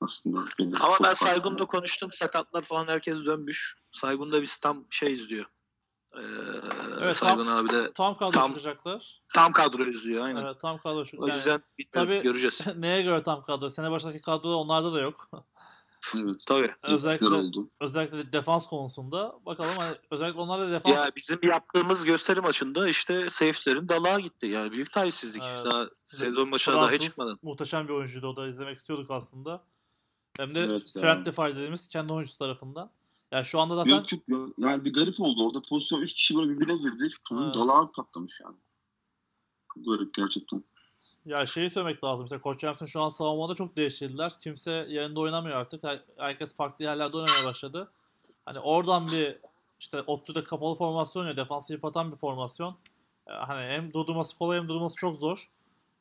aslında. beni. Ama ben. Saygun'da konuştum. Sakatlar falan herkes dönmüş. Saygun'da biz tam şey izliyor. Ee, Evet, Saygun abi de Tam kadro Tam- çıkacaklar. tam kadro izliyor aynen. Evet, tam kadro çık- O yani yüzden bilmiyorum, tabii- göreceğiz. [LAUGHS] neye göre tam kadro? Sene başındaki kadro onlarda da yok. Evet. Tabii. Özellikle oldu. özellikle defans konusunda bakalım hani özellikle onlarda defans Ya bizim yaptığımız gösteri maçında işte safe'lerin dalağa gitti. Yani büyük talihsizlik. Evet. Daha sezon dahi Fransız çıkmadan. muhteşem bir oyuncuydu o da izlemek istiyorduk aslında. Hem de Evet ya. friendly fire dediğimiz kendi oyuncusu tarafından. Yani şu anda zaten Yok. Yani bir garip oldu. Orada pozisyon 3 kişi böyle birbirine girdi. Şutunun Evet. dalağı patlamış yani. Garip gerçekten. Ya şeyi söylemek lazım. İşte Koç James'in şu an savunmada çok değiştirdiler. Kimse yerinde oynamıyor artık. Her- herkes farklı yerlerde oynamaya başladı. Hani oradan bir işte Ottu'da kapalı formasyon ya defansı yıpratan bir formasyon. Ee, Hani hem durdurması kolay hem durdurması çok zor.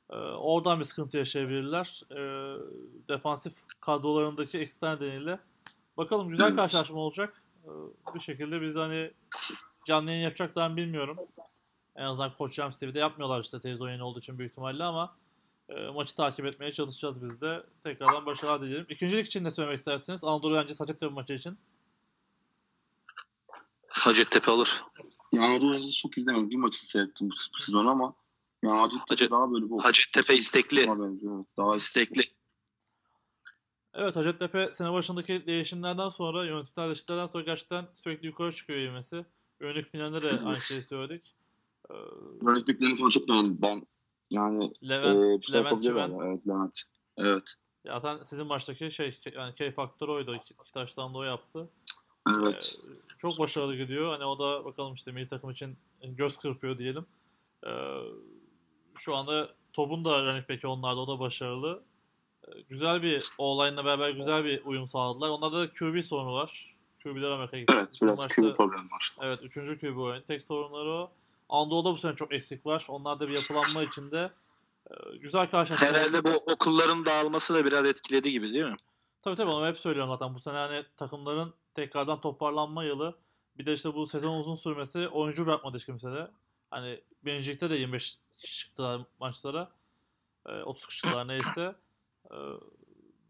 Ee, oradan bir sıkıntı yaşayabilirler. Ee, defansif kadrolarındaki eksikler nedeniyle. Bakalım güzel karşılaşma olacak. Bir şekilde biz hani canlı yayın yapacaklarını bilmiyorum. En azından Koç James TV'de yapmıyorlar işte televizyon yayını olduğu için büyük ihtimalle ama e, maçı takip etmeye çalışacağız biz de. Tekrardan başarılar dilerim. İkincilik için ne söylemek istersiniz? Anadolu Öğrenci Hacettepe maçı için. Hacettepe alır. Yani Anadolu Aziz çok izlemedim. Bir maçı seyrettim bu bu sezon ama yani Hacettepe Hacet- daha böyle bir Hacettepe istekli. Daha İstekli. Evet Hacettepe sene başındaki değişimlerden sonra yönetimler değişikliklerden sonra gerçekten sürekli yukarı çıkıyor ivmesi. Önlük finalde de aynı şeyi [LAUGHS] söyledik. Ee, Örnekliklerini falan çok beğendim. Ben yani Levent, bir şey Levent Çimen. ya. Evet Levent. Evet. Zaten sizin maçtaki şey yani K faktörü oydu. İki, iki taştan da o yaptı. Evet. Ee, çok başarılı gidiyor. Hani o da bakalım işte milli takım için göz kırpıyor diyelim. Ee, şu anda Top'un da running back'i onlarda o da başarılı. Ee, güzel bir olayla beraber güzel bir uyum sağladılar. Onlarda da QB sorunu var. QB'ler Amerika'ya gitti. Evet biraz maçta- kötü bir problem var. Evet 3. QB oyunu. Tek sorunları o. Anadolu'da bu sene çok eksik var. Onlarda bir yapılanma içinde. Ee, güzel karşılaşma. Herhalde bu okulların dağılması da biraz etkiledi gibi değil mi? Tabii tabii onu hep söylüyorum zaten. Bu sene hani takımların tekrardan toparlanma yılı. Bir de işte bu sezon uzun sürmesi oyuncu bırakmadı hiç kimse de. Hani birincilikte de 25 kişi çıktılar maçlara. Ee, 30 kişi çıktılar neyse. Ee,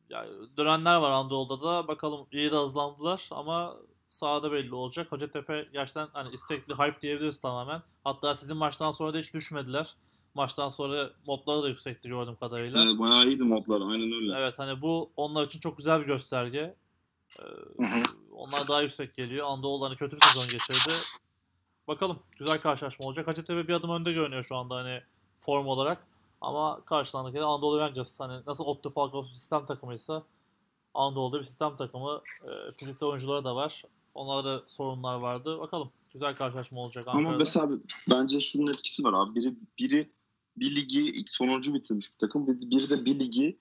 yani dönenler var Anadolu'da da. Bakalım iyi de hızlandılar ama sahada belli olacak. Hacettepe gerçekten hani istekli hype diyebiliriz tamamen. Hatta sizin maçtan sonra da hiç düşmediler. Maçtan sonra modları da yüksekti gördüğüm kadarıyla. Evet, bayağı iyiydi modlar. Aynen öyle. Evet hani bu onlar için çok güzel bir gösterge. Ee, onlar daha yüksek geliyor. Anadolu hani kötü bir sezon geçirdi. Bakalım güzel karşılaşma olacak. Hacettepe bir adım önde görünüyor şu anda hani form olarak. Ama karşılarındaki Anadolu Rangers hani nasıl Otto Falcos sistem takımıysa Anadolu'da bir sistem takımı. E, fiziksel oyuncuları da var. Onlarda da sorunlar vardı. Bakalım güzel karşılaşma olacak Ama Ankara'da. mesela bence şunun etkisi var abi. Biri biri bir ligi ilk sonuncu bitirmiş bir takım. bir- Biri de bir ligi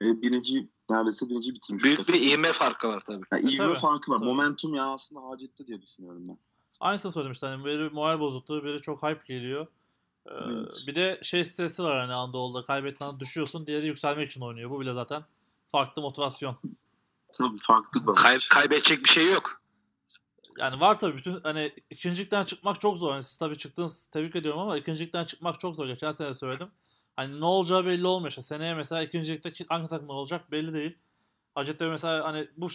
e, birinci neredeyse birinci bitirmiş. Büyük bir ivme farkı var tabii. Yani ivme Tabii, farkı var. tabii. Momentum ya aslında Hacet'te diye düşünüyorum ben. Aynısını söylemişti. Hani biri moral bozukluğu, biri çok hype geliyor. Ee, Evet. Bir de şey stresi var hani Anadolu'da. Kaybettiğinde düşüyorsun. Diğeri yükselmek için oynuyor. Bu bile zaten farklı motivasyon. Tabii farklı. Kay- kaybedecek bir şey yok. Yani var tabii bütün hani ikincilikten çıkmak çok zor. Yani siz tabii çıktınız tebrik ediyorum ama ikincilikten çıkmak çok zor. Geçen sene söyledim. Hani ne olacağı belli olmuyor. İşte seneye mesela ikincilikte ki- hangi takımlar olacak belli değil. Hacettepe mesela hani bu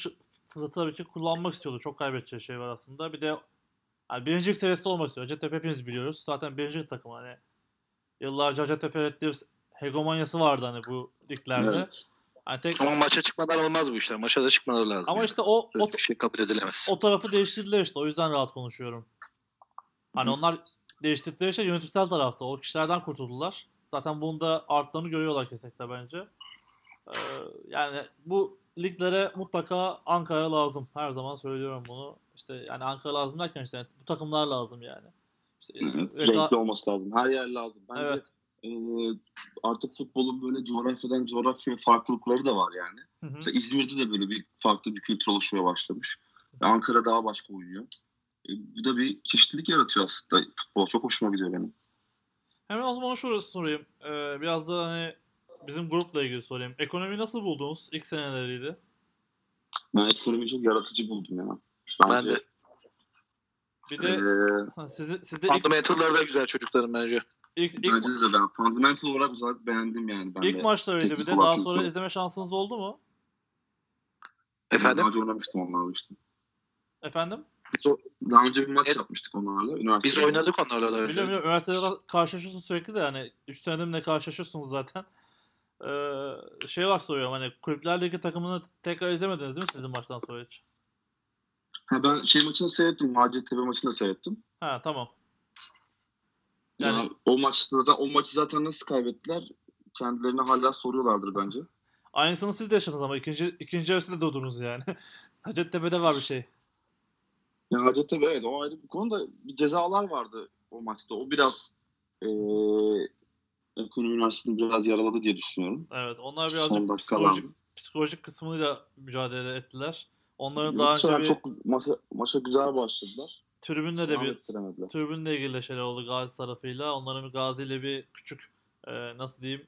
fırsatı tabii ki kullanmak istiyordu. Çok kaybedeceği şey var aslında. Bir de yani birincilik seviyesinde olmak istiyor. Hacettepe hepimiz biliyoruz. Zaten birincilik takım hani. Yıllarca Hacettepe Red Devils hegemonyası vardı hani bu liglerde. Evet. Hani tek, Ama maça çıkmadan olmaz bu işler. Maça da çıkmaları lazım. ama yani. işte o, o, şey kabul edilemez. o tarafı değiştirdiler işte. O yüzden rahat konuşuyorum. Hani Hı. onlar değiştirdikleri şey yönetimsel tarafta. O kişilerden kurtuldular. Zaten bunun da artlarını görüyorlar kesinlikle bence. Ee, yani bu liglere mutlaka Ankara lazım. Her zaman söylüyorum bunu. İşte yani Ankara lazım derken işte bu takımlar lazım yani. İşte, ga- Renkli olması lazım. Her yer lazım. Bence evet. E, artık futbolun böyle coğrafyadan coğrafyaya farklılıkları da var yani. Hı hı. Mesela İzmir'de de böyle bir farklı bir kültür oluşmaya başlamış. Ankara daha başka oynuyor. E, bu da bir çeşitlilik yaratıyor aslında futbol. Çok hoşuma gidiyor benim. Hemen o zaman şurası sorayım. Ee, biraz da hani bizim grupla ilgili sorayım. Ekonomiyi nasıl buldunuz? İlk seneleriydi. Ben ekonomiyi çok yaratıcı buldum ya. Ben Bence, de. Bir de ha, sizi, sizde ilk, da güzel çocukların bence. İlk, ilk, bence de ben fundamental olarak özellikle beğendim yani. Ben İlk de. maçlarıydı bir de. Daha sonra iyi. izleme şansınız oldu mu? Efendim? Daha önce oynamıştım onlarla işte. Efendim? Biz, o- Daha önce bir maç Evet. yapmıştık onlarla. Üniversitede. biz oynadık onlarla da önce. Biliyorum biliyorum. Üniversitede karşılaşıyorsunuz sürekli de hani 3 senedir ne karşılaşıyorsunuz zaten. Ee, şey olarak soruyorum hani Kulüpler Ligi takımını tekrar izlemediniz değil mi sizin maçtan sonra hiç? Ha, ben şey maçını seyrettim. Hacettepe maçını da seyrettim. Ha tamam. Yani, Yani- o maçta zaten o maçı zaten nasıl kaybettiler? Kendilerine hala soruyorlardır bence. Aynısını siz de yaşadınız ama ikinci, ikinci yarısında durdunuz yani. [LAUGHS] Hacettepe'de var bir şey. Yani Hacettepe evet o ayrı bir konu da bir cezalar vardı o maçta. O biraz eee ekonomi üniversitesini biraz yaraladı diye düşünüyorum. Evet onlar birazcık psikolojik, psikolojik kısmıyla mücadele ettiler. Onların daha Yoksa önce yani bir çok maça, maça güzel başladılar. Tribünle de bir tribünle ilgili de şeyler oldu Gazi tarafıyla. Onların bir Gazi ile bir küçük e, nasıl diyeyim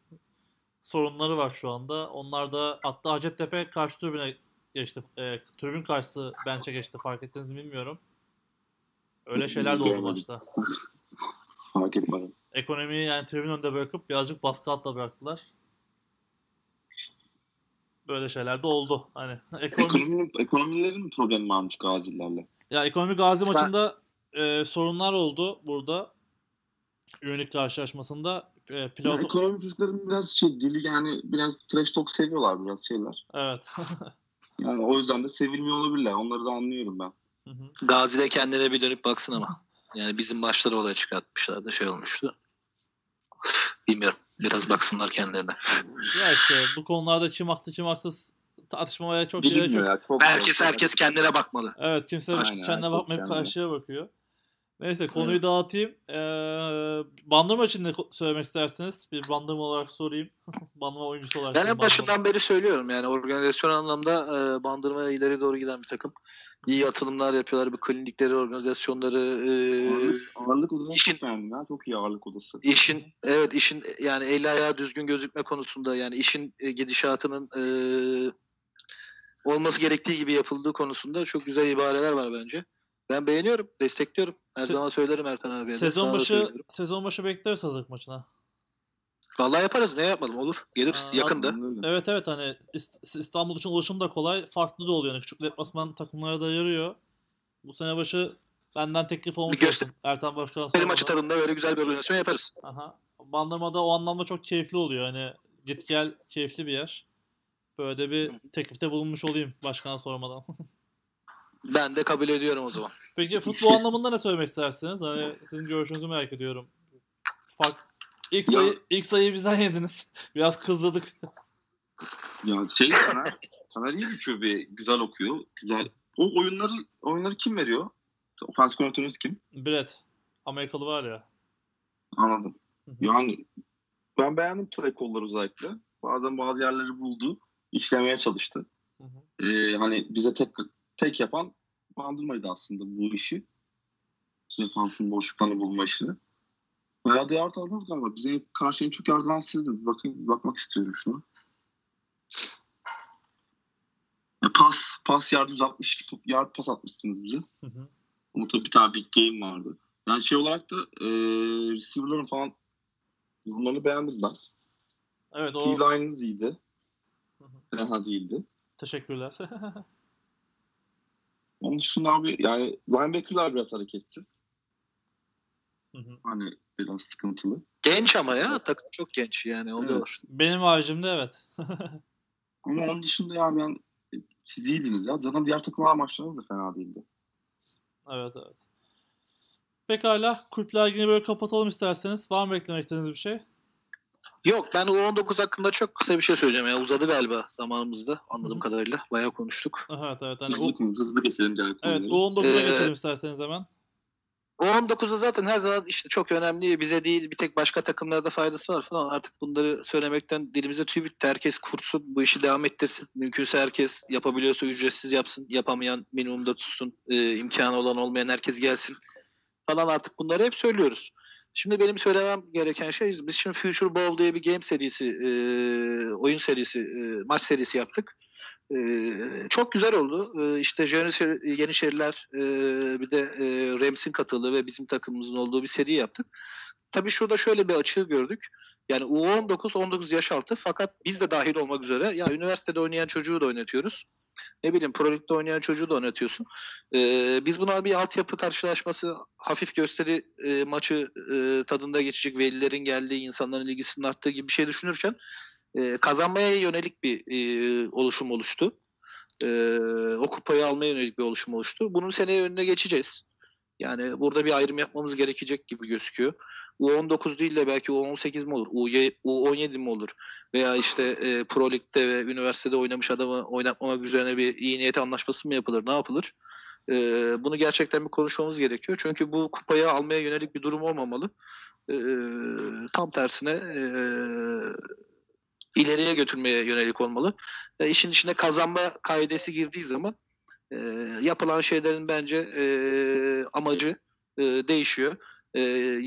sorunları var şu anda. Onlar da hatta Hacettepe karşı tribüne geçti. E, tribün karşısı bench'e geçti. Fark ettiniz mi bilmiyorum. Öyle şeyler de oldu maçta. [LAUGHS] Fark etmedim. Ekonomiyi yani tribün önünde bırakıp birazcık baskı altında bıraktılar. Böyle şeyler de oldu. Hani [LAUGHS] ekonomi, Ekonominin, ekonomilerin mi problemi varmış Gazilerle? Ya ekonomi Gazi Ben- maçında e, sorunlar oldu burada. Üyelik karşılaşmasında e, Yani pilot ekonomi çocukların biraz şey dili yani biraz trash talk seviyorlar biraz şeyler. evet. [LAUGHS] Yani o yüzden de sevilmiyor olabilirler. Onları da anlıyorum ben. Hı hı. Gazi de kendine bir dönüp baksın ama. Yani bizim maçları olaya çıkartmışlardı. Şey olmuştu. Bilmiyorum. Biraz baksınlar kendilerine. ya işte bu konularda kim haklı kim haksız tartışmaya çok gerek yok. ya. Çok Herkes herkes kendine bakmalı. Evet kimse Aynen, kendine bakmayıp kendine. karşıya bakıyor. Neyse konuyu dağıtayım. Ee, bandırma için ne ko- söylemek istersiniz? Bir bandırma olarak sorayım. [LAUGHS] bandırma oyuncusu olarak. Ben en başından beri söylüyorum yani organizasyon anlamda e, bandırmaya ileri doğru giden bir takım. İyi atılımlar yapıyorlar. Bu klinikleri, organizasyonları, e, Ağırlık, ağırlık odası işin- ya. Çok iyi ağırlık odası. işin evet işin yani eli ayağı düzgün gözükme konusunda yani işin e, gidişatının e, olması gerektiği gibi yapıldığı konusunda çok güzel ibareler var bence. Ben beğeniyorum, destekliyorum. Her Se- zaman söylerim Ertan abiye. Sezon başı sezon başı bekleriz hazırlık maçına. Vallahi yaparız. Ne yapalım? Olur. Geliriz. Aa, yakında. Öyle. Evet evet hani İst- İstanbul için ulaşım da kolay. Farklı da oluyor. Yani küçük deplasman takımlara da yarıyor. Bu sene başı benden teklif olmuş Bir olsun. Ertan Başkan Benim sormadan. maçı tadında böyle güzel bir organizasyon yaparız. Aha. Bandırmada o anlamda çok keyifli oluyor. Hani git gel keyifli bir yer. Böyle de bir teklifte bulunmuş olayım başkana sormadan. [LAUGHS] Ben de kabul ediyorum o zaman. Peki [LAUGHS] futbol anlamında ne söylemek istersiniz? Hani sizin görüşünüzü merak ediyorum. Fark ilk Ya- sayı ilk sayıyı bizden [LAUGHS] yediniz. Biraz kızladık. Ya şey Taner, Taner iyi bir QB. Güzel okuyor. Güzel. O oyunları oyunları kim veriyor? Ofans koordinatörünüz kim? Brett. Amerikalı var ya. Anladım. Hı hı. Yani ben beğendim play call'ları özellikle. Bazen bazı yerleri buldu. İşlemeye çalıştı. Hı hı. Ee, hani bize tek tek yapan bandırmaydı aslında bu işi. Defansın boşluklarını bulma işini. Bayağı da yard aldınız galiba. Bize karşı en çok yard alan sizdi. Bir bakayım, bakmak istiyorum şuna. Ya Pas, pas yard 160 yard pas atmışsınız bize. Hı hı. Ama tabii bir tane big game vardı. Yani şey olarak da e, receiver'ların falan yorumlarını beğendim ben. Evet o T-line'ınız iyiydi. Fena değildi. teşekkürler. [LAUGHS] Onun dışında abi yani linebacker'lar biraz hareketsiz. Hı hı. Hani biraz sıkıntılı. Genç ama ya takım çok genç yani o da Evet. var. Benim haricimde evet. [LAUGHS] Ama onun dışında yani ben siz iyiydiniz ya. Zaten diğer takımlar maçlarınız da fena değildi. evet evet. Pekala kulüpler ligini böyle kapatalım isterseniz. Var mı eklemek istediğiniz bir şey? Yok ben U19 hakkında çok kısa bir şey söyleyeceğim ya. Uzadı galiba zamanımızda anladığım Hı hı. kadarıyla. Bayağı konuştuk. Evet evet. Hani Hızlı, o, hızlı geçelim diğer evet konuları. U19'a Ee, geçelim isterseniz hemen. U19'da zaten her zaman işte çok önemli. Bize değil bir tek başka takımlarda faydası var falan. Artık bunları söylemekten dilimize tüy bitti. Herkes kursun. Bu işi devam ettirsin. Mümkünse herkes yapabiliyorsa ücretsiz yapsın. Yapamayan minimumda tutsun. Ee, imkanı olan olmayan herkes gelsin. Falan artık bunları hep söylüyoruz. Şimdi benim söylemem gereken şey biz şimdi Future Bowl diye bir game serisi, e, oyun serisi, e, maç serisi yaptık. E, çok güzel oldu. E, işte Yenişehir- Yenişehirler e, bir de e, Rams'in katıldığı ve bizim takımımızın olduğu bir seri yaptık. Tabii şurada şöyle bir açığı gördük. Yani U19 19 yaş altı fakat biz de dahil olmak üzere ya üniversitede oynayan çocuğu da oynatıyoruz. Ne bileyim Pro Lig'de oynayan çocuğu da oynatıyorsun. Ee, biz buna bir altyapı karşılaşması, hafif gösteri e, maçı e, tadında geçecek velilerin geldiği, insanların ilgisinin arttığı gibi bir şey düşünürken e, kazanmaya yönelik bir e, oluşum oluştu. E, o kupayı almaya yönelik bir oluşum oluştu. Bunun seneye önüne geçeceğiz. Yani burada bir ayrım yapmamız gerekecek gibi gözüküyor. U19 değil de belki U18 mi olur, U- U17 mi olur? Veya işte e, Pro Lig'de ve üniversitede oynamış adamı oynatmamak üzerine bir iyi niyet anlaşması mı yapılır, ne yapılır? E, bunu gerçekten bir konuşmamız gerekiyor. Çünkü bu kupayı almaya yönelik bir durum olmamalı. E, tam tersine e, ileriye götürmeye yönelik olmalı. E, işin içine kazanma kaidesi girdiği zaman e, yapılan şeylerin bence e, amacı e, değişiyor. E,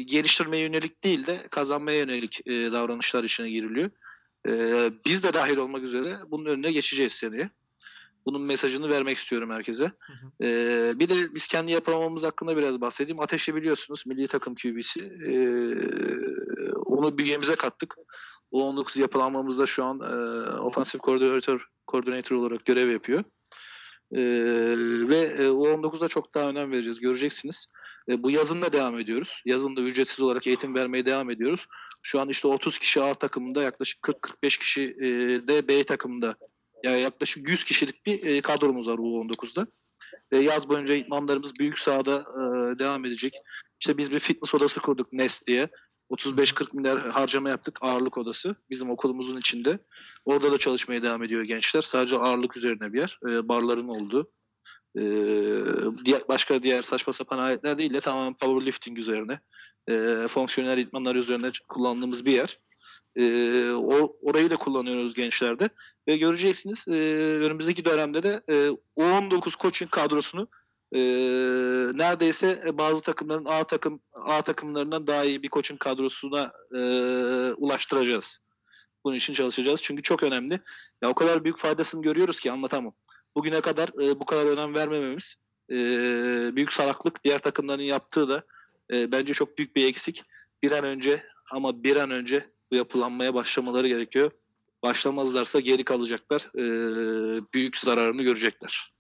geliştirmeye yönelik değil de kazanmaya yönelik e, davranışlar içine giriliyor. E, biz de dahil olmak üzere bunun önüne geçeceğiz seneye. Bunun mesajını vermek istiyorum herkese. Hı hı. Ee, bir de biz kendi yapamamamız hakkında biraz bahsedeyim. Ateş'i biliyorsunuz milli takım QB'si. Ee, onu bünyemize kattık. O 19 yapılanmamızda şu an e, ofansif koordinatör koordinatör olarak görev yapıyor. Ee, ve e, o 19'da çok daha önem vereceğiz. Göreceksiniz. E, bu yazın da devam ediyoruz. Yazın da ücretsiz olarak eğitim vermeye devam ediyoruz. Şu an işte 30 kişi A takımında yaklaşık 40-45 kişi e, de B takımında yani yaklaşık 100 kişilik bir e, kadromuz var U19'da. E, yaz boyunca idmanlarımız büyük sahada e, devam edecek. İşte biz bir fitness odası kurduk NES diye. 35-40 milyar harcama yaptık ağırlık odası bizim okulumuzun içinde. Orada da çalışmaya devam ediyor gençler. Sadece ağırlık üzerine bir yer. E, barların olduğu. E, diğer, başka diğer saçma sapan aletler değil de tamamen powerlifting üzerine. E, fonksiyonel idmanlar üzerine kullandığımız bir yer. E, o, orayı da kullanıyoruz gençlerde. Ve göreceksiniz e, önümüzdeki dönemde de e, U19 coaching kadrosunu e, neredeyse bazı takımların A takım A takımlarından daha iyi bir coaching kadrosuna e, ulaştıracağız. Bunun için çalışacağız. Çünkü çok önemli. Ya o kadar büyük faydasını görüyoruz ki anlatamam. Bugüne kadar e, bu kadar önem vermememiz e, büyük salaklık. Diğer takımların yaptığı da e, bence çok büyük bir eksik. Bir an önce ama bir an önce bu yapılanmaya başlamaları gerekiyor. Başlamazlarsa geri kalacaklar. E, büyük zararını görecekler.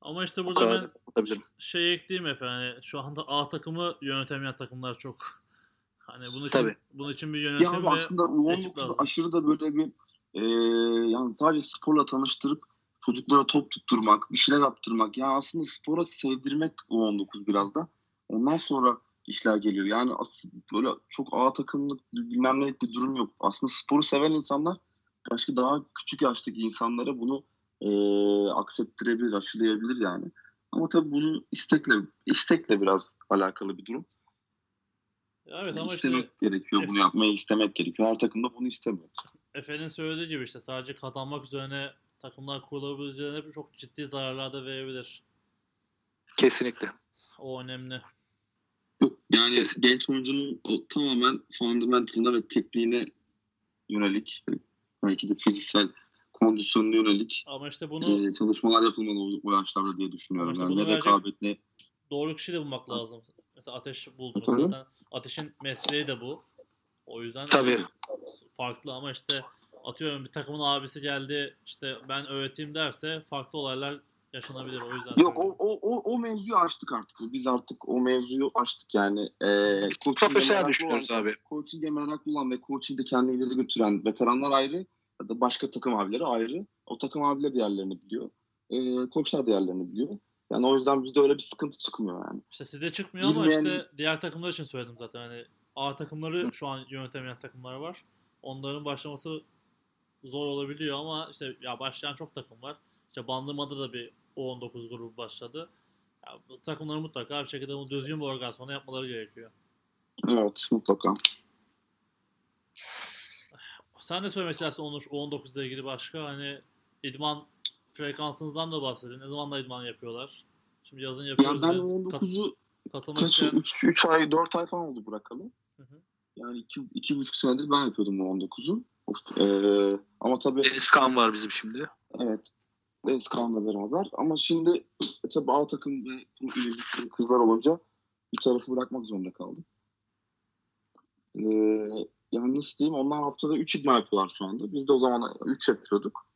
Ama işte Bu burada ben şey ekleyeyim efendim. Hani şu anda A takımı yönetemeyen takımlar çok. Hani bunun için Tabii. bunun için bir Ya yönetim abi ve aslında ekip U19'da lazım. aşırı da böyle bir e, yani sadece sporla tanıştırıp çocuklara top tutturmak, bir şeyler yaptırmak. Yani aslında spora sevdirmek U19 biraz da. Ondan sonra işler geliyor. Yani böyle çok A takımlık bilmem nelik bir durum yok. Aslında sporu seven insanlar başka daha küçük yaştaki insanlara bunu e, aksettirebilir, aşılayabilir yani. Ama tabii bunu istekle istekle biraz alakalı bir durum. Evet Yani ama işte istemek gerekiyor. F- Bunu yapmayı istemek gerekiyor. Her takım da bunu istemiyor. Efe'nin söylediği gibi işte sadece kazanmak üzerine takımlar kurulabileceğine çok ciddi zararlar da verebilir. Kesinlikle. O önemli. Yani Kesin. genç oyuncunun o tamamen fundamentalına ve tekniğine yönelik belki de fiziksel kondisyonuna yönelik Ama işte bunu e, çalışmalar yapılmalı o yaşlarda diye düşünüyorum. İşte Yani ne rekabet ne doğru kişi de bulmak lazım. Mesela Ateş buldunuz Tabii. zaten. Ateş'in mesleği de bu. O yüzden Tabii. farklı ama işte atıyorum bir takımın abisi geldi işte ben öğreteyim derse farklı olaylar yaşanabilir o yüzden. Yok o, o, o, o mevzuyu açtık artık. Biz artık o mevzuyu açtık yani. E, coaching'e Profesyonel düşünüyoruz olan- abi. Coaching'e meraklı olan ve coaching'de kendini ileri götüren veteranlar ayrı başka takım abileri ayrı. O takım abileri de yerlerini biliyor. E, koçlar da yerlerini biliyor. Yani o yüzden bizde öyle bir sıkıntı çıkmıyor yani. İşte sizde çıkmıyor ama Bilmeyen- işte diğer takımlar için söyledim zaten. Hani A takımları şu an yönetemeyen takımlar var. Onların başlaması zor olabiliyor ama işte ya başlayan çok takım var. İşte Bandırma'da da bir U19 grubu başladı. Ya bu takımların mutlaka bir şekilde bunu düzgün bir organizasyona yapmaları gerekiyor. Evet mutlaka. Sen de söylemek istersin Onur U19 ile ilgili başka hani idman frekansınızdan da bahsedin. Ne zaman da idman yapıyorlar? Şimdi yazın yapıyoruz. Yani ben dediniz. Kat- 19'u katılmak kaç, isteyen... 3, 3 ay 4 ay falan oldu bırakalım. Hı hı. Yani 2, iki, buçuk senedir ben yapıyordum bu 19'u. Of, eee, ama tabii Deniz Kaan var bizim şimdi. Evet. Deniz Kaan'la beraber. Ama şimdi e, tabii A takım ve kızlar olunca bir tarafı bırakmak zorunda kaldım. Ee, nasıl diyeyim? Onlar haftada 3 idman yapıyorlar şu anda. Biz de o zaman 3 yapıyorduk.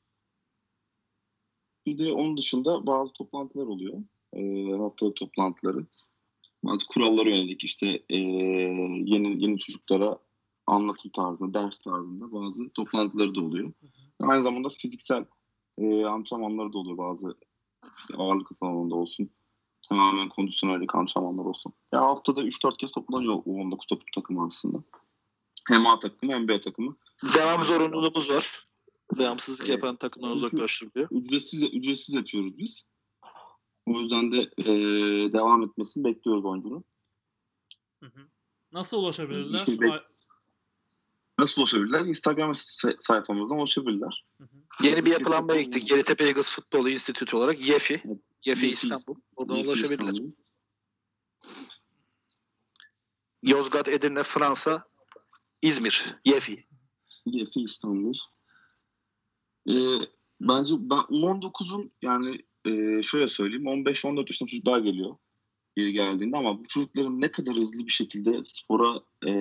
Bir de onun dışında bazı toplantılar oluyor. Ee, haftalık toplantıları. Bazı kurallara yönelik işte ee, yeni yeni çocuklara anlatım tarzında, ders tarzında bazı toplantıları da oluyor. Aynı zamanda fiziksel e, antrenmanları da oluyor bazı işte ağırlık alanında olsun. Tamamen kondisyonellik antrenmanlar olsun. Ya haftada 3-4 kez toplanıyor o 19 takım, takım aslında. Hem A takımı hem B takımı. Devam zorunluluğumuz var. Devamsızlık Evet. yapan takımdan uzaklaştırılıyor. Ücretsiz ücretsiz yapıyoruz biz. O yüzden de e, devam etmesini bekliyoruz oyuncunun. Hı hı. Nasıl ulaşabilirler? Şey bek- Nasıl ulaşabilirler? Instagram say- sayfamızdan ulaşabilirler. Hı hı. Yeni bir yapılanmaya gittik. Yeditepe Eagles Futbolu İnstitütü olarak YEFI. Evet. YEFI YEFI İstanbul. Oradan Yeşil ulaşabilirler. İstanbul. Yozgat, Edirne, Fransa, İzmir. YEFI. Yefi İstanbul. Ee, bence ben U19'un yani e, şöyle söyleyeyim 15-14 yaşında çocuklar geliyor geri geldiğinde ama bu çocukların ne kadar hızlı bir şekilde spora e,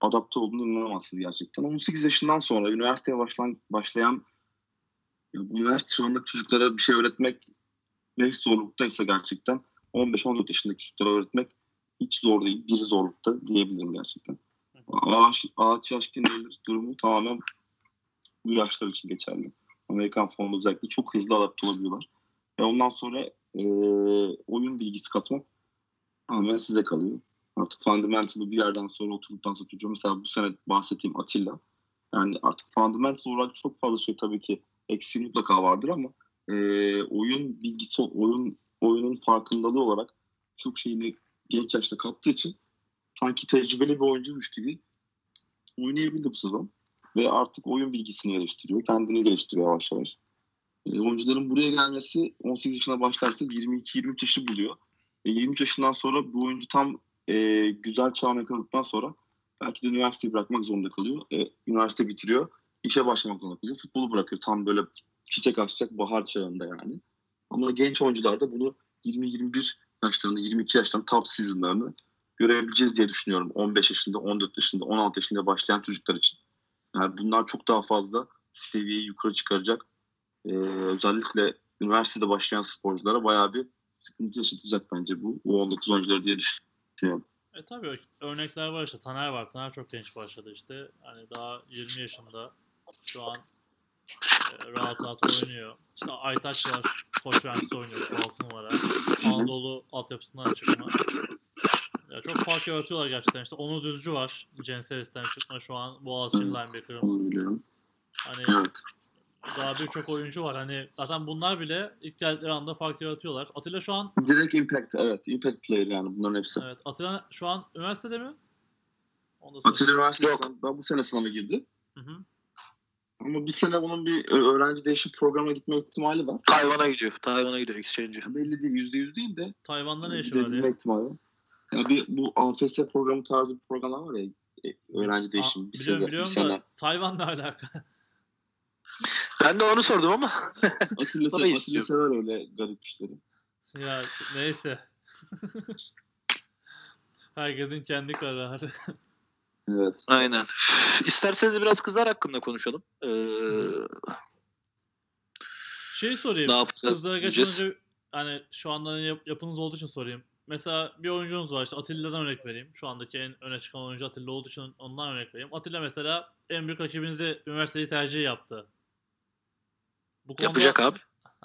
adapte olduğunu inanamazsınız gerçekten. 18 yaşından sonra üniversiteye başlayan, başlayan üniversite çağındaki çocuklara bir şey öğretmek ne zorluktaysa gerçekten 15-14 yaşındaki çocuklara öğretmek hiç zor değil. Bir zorlukta diyebilirim gerçekten. Ağaç, ağaç yaşken eğilir durumu tamamen bu yaşlar için geçerli. Amerikan fonda özellikle çok hızlı adapte olabiliyorlar. Ve ondan sonra e, oyun bilgisi katmak tamamen size kalıyor. Artık fundamental'ı bir yerden sonra oturduktan sonra çocuğum mesela bu sene bahsettiğim Atilla. Yani artık fundamental olarak çok fazla şey tabii ki eksiği mutlaka vardır ama e, oyun bilgisi, oyun oyunun farkındalığı olarak çok şeyini genç yaşta kattığı için sanki tecrübeli bir oyuncuymuş gibi oynayabildi bu sezon. Ve artık oyun bilgisini geliştiriyor. Kendini geliştiriyor yavaş yavaş. E, oyuncuların buraya gelmesi 18 yaşına başlarsa 22-23 yaşı buluyor. E, 23 yaşından sonra bu oyuncu tam e, güzel çağına yakaladıktan sonra belki de üniversiteyi bırakmak zorunda kalıyor. E, üniversite bitiriyor. işe başlamak zorunda kalıyor. Futbolu bırakıyor. Tam böyle çiçek açacak bahar çağında yani. Ama genç oyuncular da bunu 20-21 yaşlarında, 22 yaşlarında top seasonlarını görebileceğiz diye düşünüyorum. 15 yaşında, 14 yaşında, 16 yaşında başlayan çocuklar için. Yani bunlar çok daha fazla seviyeyi yukarı çıkaracak. Ee, özellikle üniversitede başlayan sporculara bayağı bir sıkıntı yaşatacak bence bu. Bu 19 oyuncuları diye düşünüyorum. E tabii örnekler var işte. Taner var. Taner çok genç başladı işte. Hani daha 20 yaşında. Şu an e, rahat rahat oynuyor. İşte Aytaç var. Koç Mühendisi oynuyor. 6 numara. Anadolu altyapısından çıkma. Ya çok fark [LAUGHS] yaratıyorlar gerçekten. İşte Onur Düzcü var. Censeris'ten çıkma. Şu an Boğaziçi biliyorum. Hani Evet. daha birçok oyuncu var. Hani zaten bunlar bile ilk geldikleri anda fark yaratıyorlar. Atilla şu an Direkt impact, evet. Impact player yani bunların hepsi. evet Atilla şu an üniversitede mi? Atilla sorayım. Üniversitesi'nden daha bu sene sınava girdi. Hı hı. Ama bir sene bunun bir öğrenci değişim programına gitme ihtimali var. Tayvan'a gidiyor. Tayvan'a gidiyor exchange'e. Belli değil, yüzde yüz değil de Tayvan'da ne işi var ya? ihtimali. Yani bir, bu AFS programı tarzı bir programlar var ya e, öğrenci değişimi. Aa, Bir, biliyorum sene, bir biliyorum sene. da Tayvan'la [LAUGHS] alaka. Ben de onu sordum ama Atilla, Bana se-. Atilla sever öyle garip işleri. ya neyse. [LAUGHS] Herkesin kendi kararı. Evet. Aynen. İsterseniz biraz kızlar hakkında konuşalım. Ee, şey sorayım. ne yapacağız? Kızlara geçmeden hani şu anda yap- yapınız olduğu için sorayım. Mesela bir oyuncunuz var işte Atilla'dan örnek vereyim. Şu andaki en öne çıkan oyuncu Atilla olduğu için ondan örnek vereyim. Atilla mesela en büyük rakibinizde üniversiteyi tercih yaptı. Bu konuda- Yapacak abi.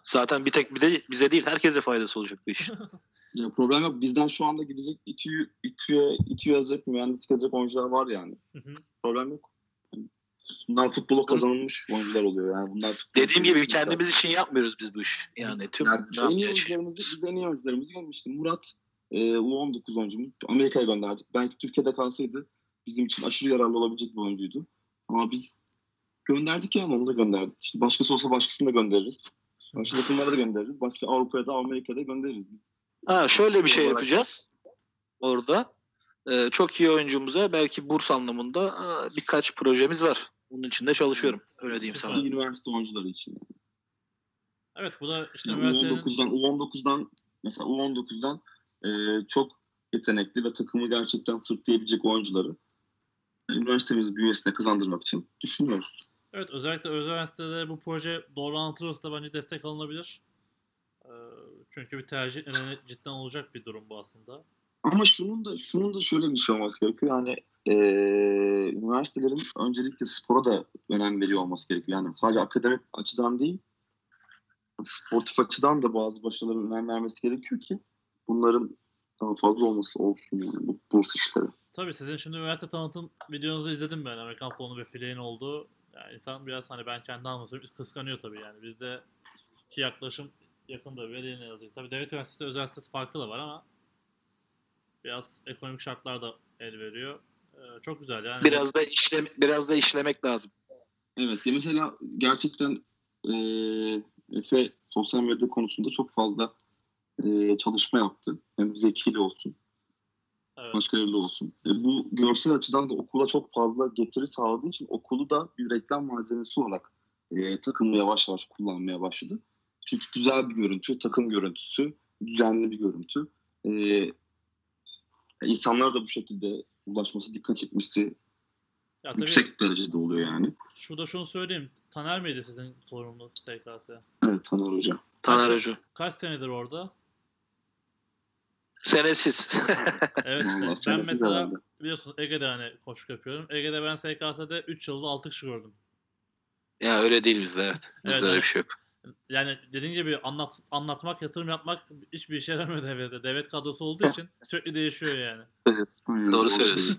Zaten bir tek bir de bize değil herkese faydası olacak bu iş. [LAUGHS] Ya problem yok. Bizden şu anda gidecek İTÜ, İTÜ'ye, İTÜ yazacak, mühendislik yazacak oyuncular var yani. Hı hı. Problem yok. Bunlar futbola kazanılmış oyuncular oluyor yani. Bunlar Dediğim gibi kendimiz için yapmıyoruz biz bu işi. Yani tüm Yani en iyi oyuncularımızı, biz en iyi oyuncularımızı gelmişti. Murat e, U19 oyuncumuz. Amerika'ya gönderdik. Belki Türkiye'de kalsaydı bizim için aşırı yararlı olabilecek bir oyuncuydu. Ama biz gönderdik yani onu da gönderdik. İşte başkası olsa başkasını da göndeririz. Başka takımlara da göndeririz. Başka Avrupa'ya da Amerika'da göndeririz. Ha, şöyle bir şey yapacağız orada. Ee, çok iyi oyuncumuza belki burs anlamında aa, birkaç projemiz var. Bunun için de çalışıyorum. Öyle diyeyim sana. Üniversite oyuncuları için. Evet bu da işte Yani üniversitenin U19'dan, U19'dan mesela U19'dan e, çok yetenekli ve takımı gerçekten sırtlayabilecek oyuncuları e, üniversitemizin bünyesine kazandırmak için düşünüyoruz. Evet özellikle özel üniversitede bu proje doğrulantılırsa bence destek alınabilir. Ee, çünkü bir tercih cidden olacak bir durum bu aslında. Ama şunun da şunun da şöyle bir şey olması gerekiyor. Yani e, üniversitelerin öncelikle spora da önem veriyor olması gerekiyor. Yani sadece akademik açıdan değil, sportif açıdan da bazı başarılara önem vermesi gerekiyor ki bunların daha fazla olması olsun yani bu burs işleri. Tabii sizin şimdi üniversite tanıtım videonuzu izledim ben. Amerikan futbolunun ve fileğin olduğu. Yani insan biraz hani ben kendi anlatıyorum kıskanıyor tabii yani. Bizde ki yaklaşım yakında veriye ne yazık. Tabii devlet üniversitesi özel üniversitesi farkı da var ama biraz ekonomik şartlar da el veriyor. Ee, çok güzel yani. Biraz da işlem biraz da işlemek lazım. Evet ya mesela gerçekten e, Efe sosyal medya konusunda çok fazla e, çalışma yaptı. Hem zekili olsun, Evet. başkalarıyla olsun. E, bu görsel açıdan da okula çok fazla getiri sağladığı için okulu da bir reklam malzemesi olarak e, takımı yavaş yavaş kullanmaya başladı. Çünkü güzel bir görüntü, takım görüntüsü, düzenli bir görüntü. E, insanlar da bu şekilde ulaşması, dikkat çekmesi Ya tabii yüksek derecede oluyor yani. şurada şunu söyleyeyim. Taner miydi sizin sorumlu SKS? Evet Taner Hoca. Taner Hoca. Kaç senedir orada? Senesiz. [LAUGHS] Evet işte. Vallahi ben mesela herhalde. biliyorsun Ege'de hani koçluk yapıyorum. Ege'de ben SKS'de 3 yılda 6 kişi gördüm. ya öyle değil bizde evet. Bizde Evet, öyle evet. bir şey yok. Yani dediğin gibi anlat, anlatmak, yatırım yapmak hiçbir işe yaramıyor devlette. Devlet kadrosu olduğu için [LAUGHS] sürekli değişiyor yani. Doğru söylüyorsun.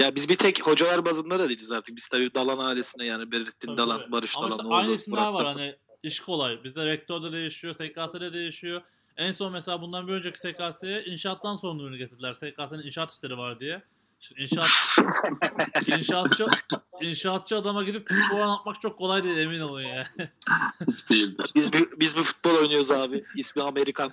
ya biz bir tek hocalar bazında da değiliz artık. Biz tabii Dalan ailesine yani Berettin Tabii, Dalan, tabii. Barış Ama Dalan. işte oğlu, aynı isimler var hani iş kolay. Bizde rektör de değişiyor, SKS'de değişiyor. En son mesela bundan bir önceki SKS'ye inşaattan sorumluluğunu getirdiler. SKS'nin inşaat işleri var diye. Şimdi inşaat [LAUGHS] inşaatçı inşaatçı adama gidip spor anlatmak çok kolay değil emin olun ya. Değildir. Biz bir, biz bir futbol oynuyoruz abi. İsmi Amerikan.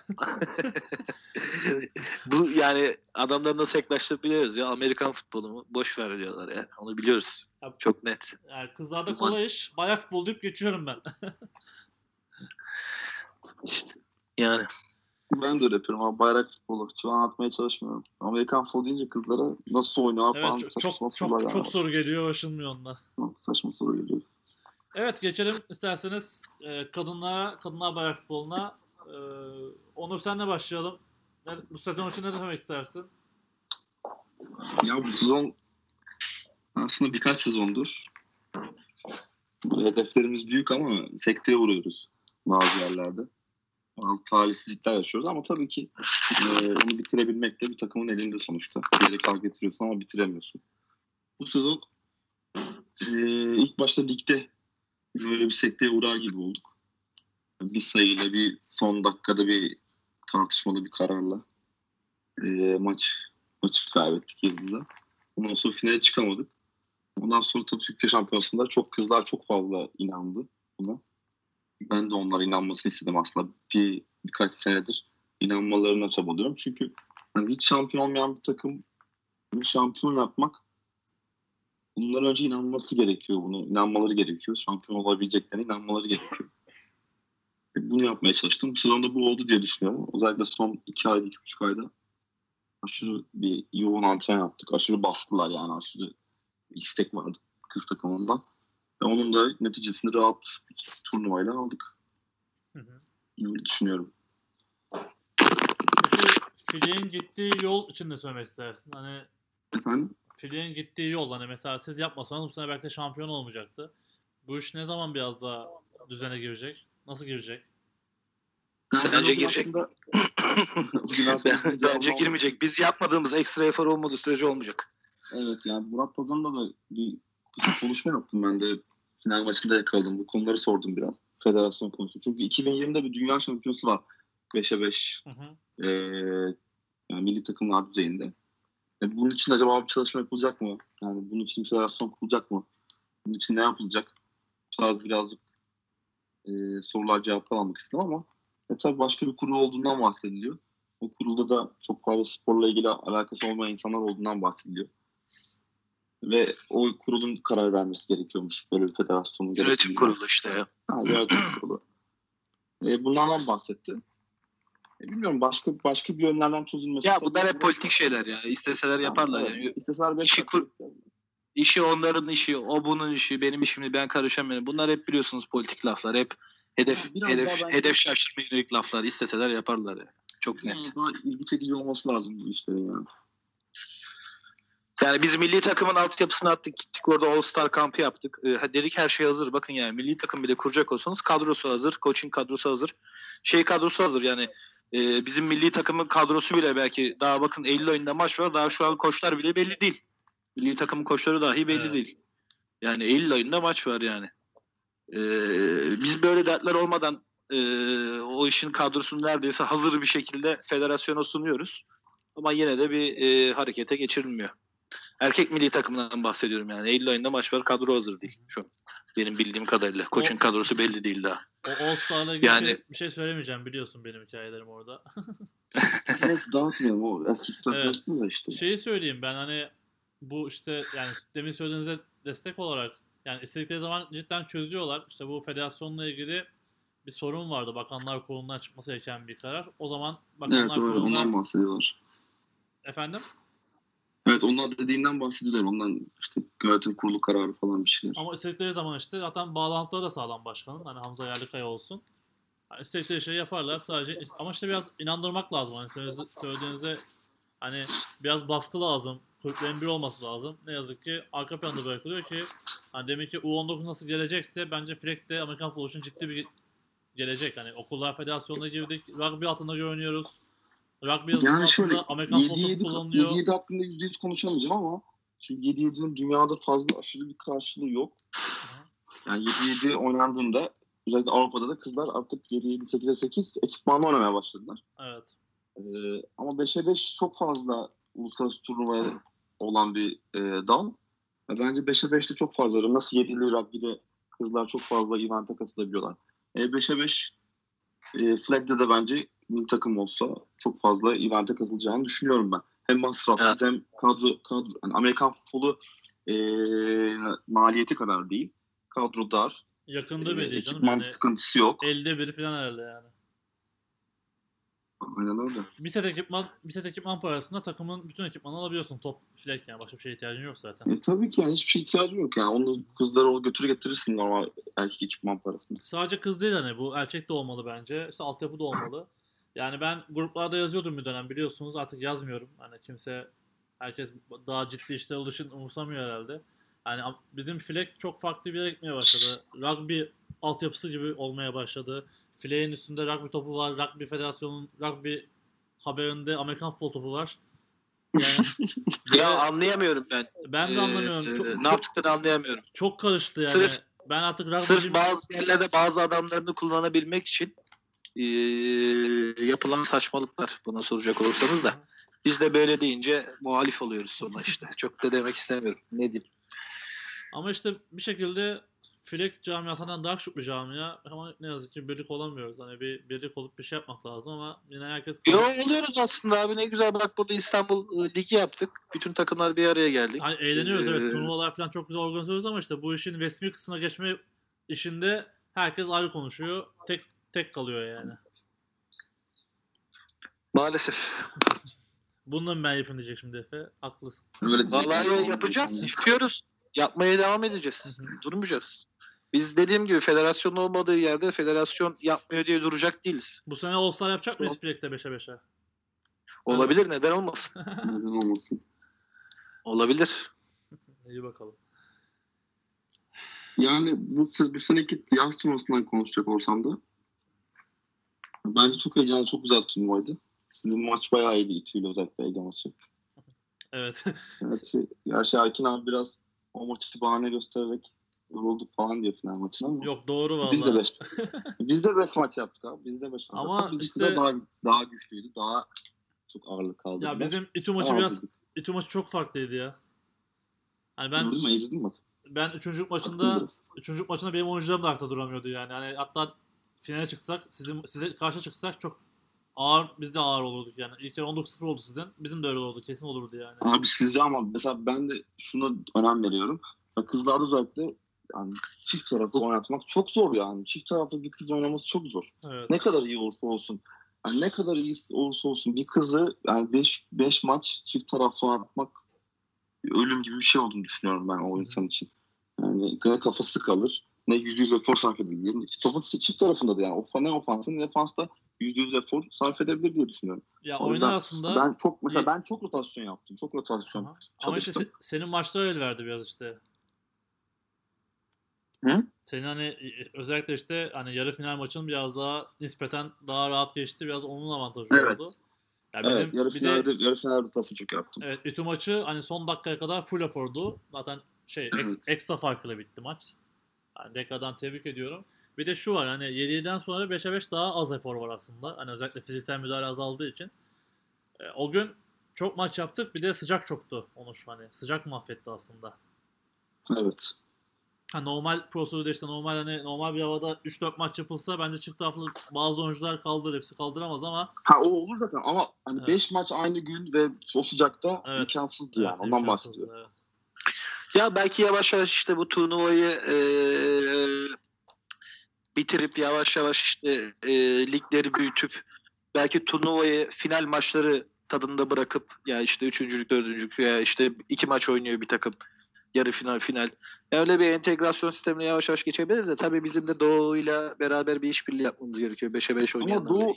Bu yani adamları nasıl yaklaştığını biliyoruz ya. Amerikan futbolu mu? Boş ver diyorlar ya. Onu biliyoruz. Ya- Çok net. Yani kızlarda kolay iş. Bayak futbol deyip geçiyorum ben. [LAUGHS] İşte. Yani. Ben de öyle yapıyorum ama bayrak futbolu. Şu an anlatmaya çalışmıyorum. Amerikan futbolu deyince kızlara nasıl oynuyor evet falan çok çok çok, çok yani. soru geliyor başılmıyor onunla. Saçma soru geliyor. Evet geçelim isterseniz e, kadınlara, kadınlar bayak futboluna. E, Onur senle başlayalım. Ne- Bu sezon için ne demek istersin? Ya bu sezon aslında birkaç sezondur. Hedeflerimiz büyük ama sekteye vuruyoruz bazı yerlerde. Bazı talihsizlikler yaşıyoruz ama tabii ki e, onu bitirebilmek de bir takımın elinde sonuçta. Kadar getiriyorsun ama bitiremiyorsun. Bu sezon e, ilk başta ligde böyle bir sekteye uğrar gibi olduk. Bir sayıyla bir son dakikada bir tartışmalı bir kararla e, maç maçı kaybettik Yıldız'a. Ondan sonra finale çıkamadık. Ondan sonra tabii Türkiye Şampiyonası'nda çok kızlar çok fazla inandı buna. Ben de onlara inanmasını istedim aslında. Bir birkaç senedir inanmalarına çabalıyorum. Çünkü hani hiç şampiyon olmayan bir takım bir şampiyon yapmak bundan önce inanması gerekiyor bunu. İnanmaları gerekiyor. Şampiyon olabileceklerine inanmaları gerekiyor. E, Bunu yapmaya çalıştım. Sezonda bu oldu diye düşünüyorum. Özellikle son iki ayda, iki buçuk ayda aşırı bir yoğun antren yaptık. Aşırı bastılar yani aşırı istek vardı kız takımından. Ve onun da neticesini rahat bir turnuvayla aldık. Hı hı. Düşünüyorum. Fileğin gittiği yol için de söylemek istersin. Hani Efendim? Fileğin gittiği yol hani mesela siz yapmasanız bu sene belki de şampiyon olmayacaktı. Bu iş ne zaman biraz daha düzene girecek? Nasıl girecek? O girecek aslında- [LAUGHS] Bence girmeyecek. Biz yapmadığımız ekstra efor olmadığı sürece olmayacak. Evet yani Murat Pazan'da da bir konuşma yaptım ben de. Final maçında yakaladım. Bu konuları sordum biraz. Federasyon konusu. Çünkü 2020'de bir dünya şampiyonası var. 5'e 5 Hı hı. ee, yani milli takımlar düzeyinde. E, bunun için acaba bir çalışma yapılacak mı? Yani bunun için federasyon kurulacak mı? Bunun için ne yapılacak? Biraz birazcık e, sorular cevaplar almak istedim ama e, tabii başka bir kurul olduğundan bahsediliyor. O kurulda da çok fazla sporla ilgili alakası olmayan insanlar olduğundan bahsediliyor. Ve o kurulun karar vermesi gerekiyormuş böyle bir federasyonun Yönetim kurulu işte ya. Ha, yönetim kurulu. E, bunlardan bahsetti. E, bilmiyorum başka başka bir yönlerden çözülmesi. Ya bunlar hep politik şeyler ya. İsteseler yaparlar Evet, yani. İsteseler beş İşi kur- İşi onların işi, o bunun işi, benim işimdi ben karışamıyorum. Bunlar hep biliyorsunuz politik laflar. Hep hedef biraz hedef bence- hedef şaşırtmaya yönelik laflar. İsteseler yaparlar ya. Çok net. Yani daha ilgi çekici olması lazım bu işlerin yani. Yani biz milli takımın altyapısını attık gittik orada All Star kampı yaptık. Ee, dedik her şey hazır. Bakın yani milli takım bile kuracak olsanız kadrosu hazır. Coaching kadrosu hazır. Şey kadrosu hazır yani. e, bizim milli takımın kadrosu bile belki daha bakın Eylül ayında maç var. Daha şu an koçlar bile belli değil. Milli takımın koçları dahi belli Evet. değil. Yani Eylül ayında maç var yani. Ee, biz böyle dertler olmadan e, o işin kadrosunu neredeyse hazır bir şekilde federasyona sunuyoruz. Ama yine de bir e, harekete geçirilmiyor. Erkek milli takımından bahsediyorum yani. Eylül ayında maç var kadro hazır değil şu an. Benim bildiğim kadarıyla. Koçun O- kadrosu belli değil daha. O All Star'la ilgili Yani- bir şey söylemeyeceğim biliyorsun benim hikayelerim orada. [LAUGHS] Neyse dağıtmayalım o Evet. işte. Şeyi söyleyeyim ben hani bu işte yani demin söylediğinize destek olarak yani istedikleri zaman cidden çözüyorlar. İşte bu federasyonla ilgili bir sorun vardı. Bakanlar Kurulu'ndan çıkması gereken bir karar. O zaman Bakanlar Evet ondan bahsediyorlar. efendim Evet onlar dediğinden bahsediyorlar. Ondan işte yönetim kurulu kararı falan bir şeyler. ama istedikleri zaman işte zaten bağlantıları da sağlam başkanın. Hani Hamza Yerlikaya olsun. Yani istedikleri şeyi yaparlar sadece ama işte biraz inandırmak lazım. Hani söylediğinizde hani biraz baskı lazım. Kulüplerin bir olması lazım. Ne yazık ki arka planda bırakılıyor ki hani demek ki U19 nasıl gelecekse bence Fleck de Amerikan futbolu için ciddi bir gelecek. Hani okullar federasyonuna girdik. Rugby altında görünüyoruz. Rugby yazısının Yani şöyle Amerikan futbolu 7-7 kullanılıyor. 7-7 hakkında %100 konuşamayacağım ama çünkü 7-7'nin dünyada fazla aşırı bir karşılığı yok. Yani 7-7 oynandığında özellikle Avrupa'da da kızlar artık 7-7 8'e 8 ekipmanla oynamaya başladılar. Evet. Ee, ama 5'e 5 çok fazla uluslararası turnuvaya olan bir e, dal. E, bence 5'e 5'te çok fazla. Nasıl 7'li rugby'de kızlar çok fazla event'e katılabiliyorlar. E, 5'e 5 e, Flag'de de bence bir takım olsa çok fazla event'e katılacağını düşünüyorum ben. Hem masrafsız hem kadro, kadro yani Amerikan futbolu e, maliyeti kadar değil. Kadro dar. Yakında E, bir değil canım. ekipman Yani sıkıntısı yok. elde biri falan herhalde yani. Aynen öyle. Bir set ekipman, bir set ekipman parasında takımın bütün ekipmanı alabiliyorsun. Top, filek yani başka bir şeye ihtiyacın yok zaten. E, tabii ki yani hiçbir şey ihtiyacı yok yani. Onu kızlara o götür getirirsin normal erkek ekipman parasını. Sadece kız değil hani bu erkek de olmalı bence. İşte altyapı da olmalı. Yani ben gruplarda yazıyordum bir dönem biliyorsunuz artık yazmıyorum. Hani kimse herkes daha ciddi işler olduğu için umursamıyor herhalde. Yani bizim filek çok farklı bir yere gitmeye başladı. Rugby altyapısı gibi olmaya başladı. Fileğin üstünde rugby topu var. Rugby federasyonun rugby haberinde Amerikan futbol topu var. Yani [LAUGHS] Ya anlayamıyorum ben. ben de Ee, anlamıyorum. Çok, ne yaptıklarını anlayamıyorum. çok karıştı yani. Sırf- ben artık rugby'ciyim. Sırf bazı yerlerde bazı adamlarını kullanabilmek için ee, yapılan saçmalıklar bana soracak olursanız da. Biz de böyle deyince muhalif oluyoruz sonra işte. [LAUGHS] Çok da demek istemiyorum. Ne diyeyim. Ama işte bir şekilde Filek camiasından daha küçük bir camia ama ne yazık ki birlik olamıyoruz. Hani bir birlik olup bir şey yapmak lazım ama yine herkes Yo oluyoruz aslında abi ne güzel bak burada İstanbul e, Ligi yaptık. Bütün takımlar bir araya geldik. hani eğleniyoruz evet Ee, turnuvalar falan çok güzel organize ediyoruz ama işte bu işin resmi kısmına geçme işinde herkes ayrı konuşuyor. Tek tek kalıyor yani. Maalesef. Bundan ben yapayım diyecek şimdi Efe. Haklısın. Öyle Vallahi yapacağız. Yapıyoruz. Yapmaya devam edeceğiz. Durmayacağız. Biz dediğim gibi federasyonun olmadığı yerde federasyon yapmıyor diye duracak değiliz. Bu sene All Star yapacak mıyız Fleck'te 5'e 5'e? Olabilir neden olmasın? [LAUGHS] Neden olmasın? Olabilir. [LAUGHS] İyi bakalım. Yani bu, bu seneki yaz turnuvasından konuşacak olsam da bence çok heyecanlı, çok güzel bir turnuvaydı. Sizin maç bayağı iyiydi İTÜ'yle özellikle Ege maçı. Evet. Evet, şey, gerçi Erkin abi biraz o maçı bahane göstererek yorulduk falan diyor final maçına ama Yok doğru valla. biz de 5 [LAUGHS] biz de 5 maç yaptık abi. Biz de 5 maç Ama yaptık. Bizimki işte- daha, daha güçlüydü. Daha çok ağırlık kaldı. Ya bizim İTÜ maçı biraz İTÜ maçı çok farklıydı ya. Hani ben Gördün mü? İzledin mi? ben üçüncü Baktım maçında biraz. üçüncü maçında benim oyuncularım da ayakta duramıyordu yani. Hani hatta finale çıksak sizin size karşı çıksak çok ağır biz de ağır olurduk yani. İlk yarı 19-0 oldu sizin. Bizim de öyle oldu. Kesin olurdu yani. Abi sizde ama mesela ben de şuna önem veriyorum. Ya Kızlarda özellikle yani çift taraflı oynatmak çok zor yani. Çift taraflı bir kız oynaması çok zor. Evet. Ne kadar iyi olursa olsun. Yani ne kadar iyi olursa olsun bir kızı yani 5 5 maç çift taraflı oynatmak ölüm gibi bir şey olduğunu düşünüyorum ben o insan için. Yani kafası kalır ne yüzde yüz efor sarf edebilir. Topun çift tarafında da yani ofa- ne ofansı ne defansta yüzde yüz efor sarf edebilir diye düşünüyorum. Ya O oyun yüzden arasında Ben çok mesela ben çok rotasyon yaptım. Çok rotasyon Aha. ama işte se- senin maçlar el verdi biraz işte. Hı? Senin hani e, özellikle işte hani yarı final maçın biraz daha nispeten daha rahat geçti. Biraz onun avantajı Evet. oldu. Ya bizim Evet, yarı bir de finalde, yarı finalde rotasyon çok yaptım. Evet İTÜ maçı hani son dakikaya kadar full efordu. Zaten şey Evet. ekstra farklı bitti maç. Yani tekrardan tebrik ediyorum. Bir de şu var hani 7'den sonra 5'e 5 daha az efor var aslında. Hani özellikle fiziksel müdahale azaldığı için. E, o gün çok maç yaptık. Bir de sıcak çoktu onu şu hani. Sıcak mahvetti aslında. Evet. Ha, normal prosedürde işte normal hani normal bir havada 3-4 maç yapılsa bence çift taraflı bazı oyuncular kaldırır. Hepsi kaldıramaz ama Ha o olur zaten ama hani Evet. 5 maç aynı gün ve o sıcakta Evet. imkansızdı yani. Evet, Ondan bahsediyorum. evet. Ya belki yavaş yavaş işte bu turnuvayı eee, bitirip yavaş yavaş işte eee, ligleri büyütüp belki turnuvayı final maçları tadında bırakıp ya işte üçüncülük, dördüncülük veya işte iki maç oynuyor bir takım yarı final final. Ya öyle bir entegrasyon sistemine yavaş yavaş geçebiliriz de tabii bizim de Doğu'yla beraber bir işbirliği yapmamız gerekiyor. 5'e 5 Ama oynayanlarla. Doğu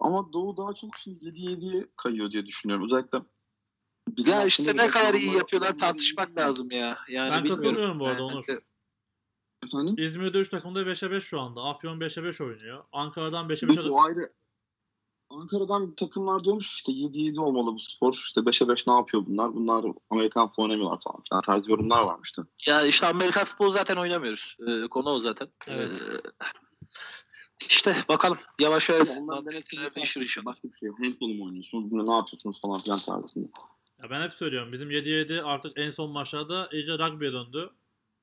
ama Doğu daha çok şimdi 7-7'ye kayıyor diye düşünüyorum. Özellikle Ya işte ne kadar iyi yapıyorlar tartışmak lazım ya. Yani Ben bilmiyorum. katılıyorum bu arada Yani- Onur. Efendim? İzmir'de 3 takımda 5'e 5 şu anda. Afyon 5'e 5 oynuyor. Ankara'dan 5'e 5 Yok, o ayrı. Ankara'dan takımlar diyormuş işte 7-7 olmalı bu spor. İşte 5'e 5 ne yapıyor bunlar? Bunlar Amerikan futbolu oynamıyorlar falan. Yani tarzı yorumlar varmıştı. Ya işte Amerikan futbolu zaten oynamıyoruz. Ee, konu o zaten. Evet. Ee, işte bakalım yavaş yavaş onlar demek ki değişir inşallah. Başka bir şey. Handball mu oynuyorsunuz? Ne yapıyorsunuz falan filan tarzında. Ya ben hep söylüyorum. Bizim 7-7 artık en son maçlarda iyice rugby'ye döndü.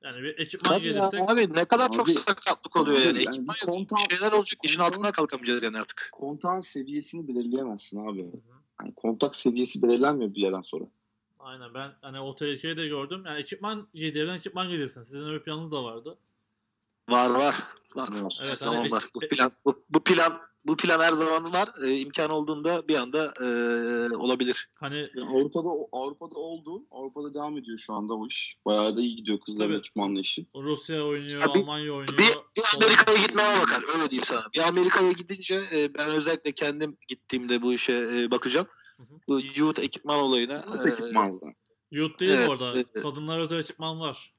Yani bir ekipman Tabii ya, gelirsek abi ne kadar çok Abi- sakatlık oluyor yani. Abi, yani Ekipman yok. kontan- şeyler olacak. işin kontan- altından kalkamayacağız yani artık. Kontağın seviyesini belirleyemezsin abi. Yani kontak seviyesi belirlenmiyor bir yerden sonra. aynen ben hani o tehlikeyi de gördüm. Yani ekipman 7'den ekipman gelirsin. Sizin öyle planınız da vardı. Var var. Var. Var. Evet, hani- var. Bu plan bu, bu plan bu plan her zaman var. Ee, imkan olduğunda bir anda ee, olabilir. Hani Yani Avrupa'da Avrupa'da oldu. Avrupa'da devam ediyor şu anda o iş. Bayağı da iyi gidiyor kızların Tabii. ekipmanlı işi. Rusya oynuyor, Ya bir- Almanya oynuyor. Bir, bir Amerika'ya gitmeye bakar. Öyle diyeyim sana. Bir Amerika'ya gidince e, ben özellikle kendim gittiğimde bu işe e, bakacağım. Hı hı. Bu youth ekipman olayına. Evet, e, ekipmanlı. Youth değil Evet, bu arada. evet. Kadınlar özel ekipman var.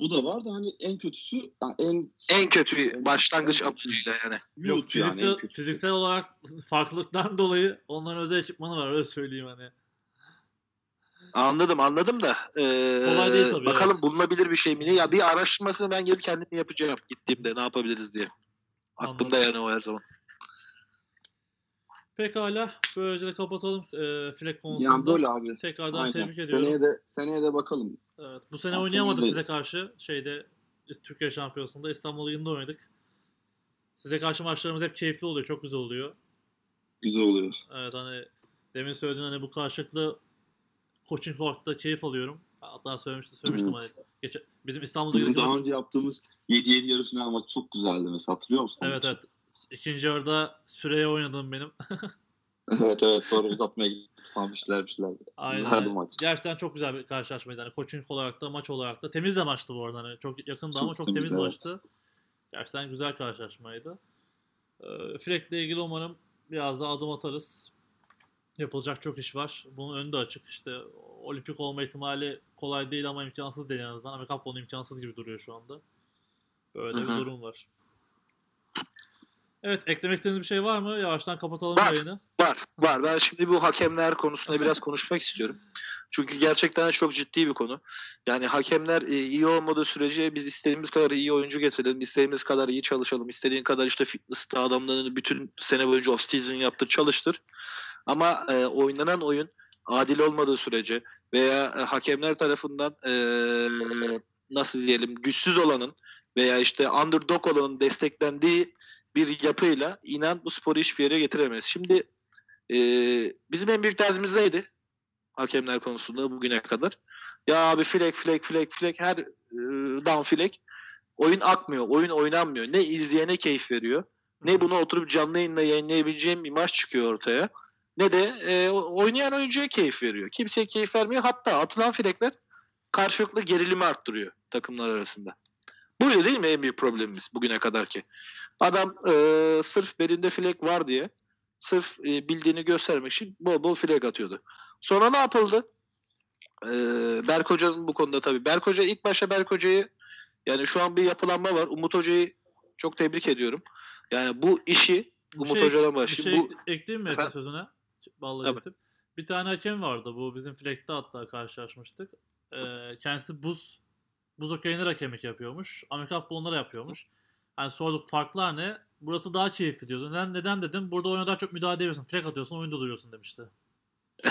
O da var da hani en kötüsü yani en en kötü başlangıç amacıyla yani. Yok youth yani fiziksel, fiziksel olarak [LAUGHS] farklılıktan dolayı onların özel ekipmanı var öyle söyleyeyim hani. Anladım anladım da. e, Kolay değil tabii, Bakalım evet. bulunabilir bir şey mi? Ya bir araştırmasını ben gelip kendim yapacağım gittiğimde ne yapabiliriz diye. Aklımda Anladım. yani o her zaman. Pekala. Böylece de kapatalım e, Fleck konusunda. Yani böyle abi. Tekrardan Aynen. tebrik ediyorum. Seneye de seneye de bakalım. Evet, bu sene Aslında oynayamadık değil. size karşı. Şeyde Türkiye Şampiyonası'nda İstanbul Ligi'nde oynadık. Size karşı maçlarımız hep keyifli oluyor. Çok güzel oluyor. Güzel oluyor. Evet hani demin söylediğin hani bu karşılıklı coaching work'ta keyif alıyorum. Hatta söylemiştim, söylemiştim Evet. hani. Geçen, bizim İstanbul Bizim daha maç- önce yaptığımız 7-7 yarı final maçı çok güzeldi mesela hatırlıyor musun? Evet evet. İkinci yarıda süreye oynadım benim. [LAUGHS] evet evet sonra uzatmaya gitti falan bir şeyler bir şeyler. Aynen. Güzeldi maç. Gerçekten çok güzel bir karşılaşmaydı. Hani coaching olarak da maç olarak da temiz de maçtı bu arada. Hani çok yakındı Çok ama çok temiz, temiz evet. maçtı. Gerçekten güzel karşılaşmaydı. Ee, Fleck'le ilgili umarım biraz daha adım atarız. Yapılacak çok iş var. Bunun önü de açık. İşte olimpik olma ihtimali kolay değil ama imkansız değil en azından. Amerika futbolu imkansız gibi duruyor şu anda. Böyle Hı bir durum var. Evet eklemek istediğiniz bir şey var mı? Yavaştan kapatalım Var. yayını. Var, var. Ben şimdi bu hakemler konusunda biraz konuşmak istiyorum. Çünkü gerçekten çok ciddi bir konu. Yani hakemler e, iyi olmadığı sürece biz istediğimiz kadar iyi oyuncu getirelim, istediğimiz kadar iyi çalışalım, istediğin kadar işte fitness'ta adamlarını bütün sene boyunca off season yaptır, çalıştır. Ama e, oynanan oyun adil olmadığı sürece veya e, hakemler tarafından e, nasıl diyelim güçsüz olanın veya işte underdog olanın desteklendiği bir yapıyla inan bu sporu hiçbir yere getiremez. Şimdi e, bizim en büyük derdimiz neydi? Hakemler konusunda bugüne kadar. Ya abi flek flek flek flek her e, down flek. Oyun akmıyor. Oyun oynanmıyor. Ne izleyene keyif veriyor. Ne bunu oturup canlı yayınla yayınlayabileceğim bir maç çıkıyor ortaya. Ne de e, oynayan oyuncuya keyif veriyor. Kimseye keyif vermiyor. Hatta atılan flekler karşılıklı gerilimi arttırıyor takımlar arasında. Buydu değil mi en büyük problemimiz bugüne kadar ki? Adam e, sırf belinde flek var diye sırf e, bildiğini göstermek için bol bol flek atıyordu. Sonra ne yapıldı? E, Berk Hoca'nın bu konuda tabii. Berk Hoca ilk başta Berk Hoca'yı yani şu an bir yapılanma var. Umut Hoca'yı çok tebrik ediyorum. Yani bu işi Bir Umut şey- Hoca'dan Bir başlayayım. şey bu, ek- ekleyeyim mi Efe Efendim? sözüne? Vallahi kesip. Bir tane hakem vardı bu bizim Fleck'te hatta karşılaşmıştık. Ee, kendisi buz buz okeyini hakemlik yapıyormuş. Amerikan futbolunda da yapıyormuş. Hani sorduk farklar ne? Burası daha keyifli diyordu. Neden, neden dedim? Burada oyuna daha çok müdahale ediyorsun. Fleck atıyorsun, oyunda duruyorsun demişti. [LAUGHS]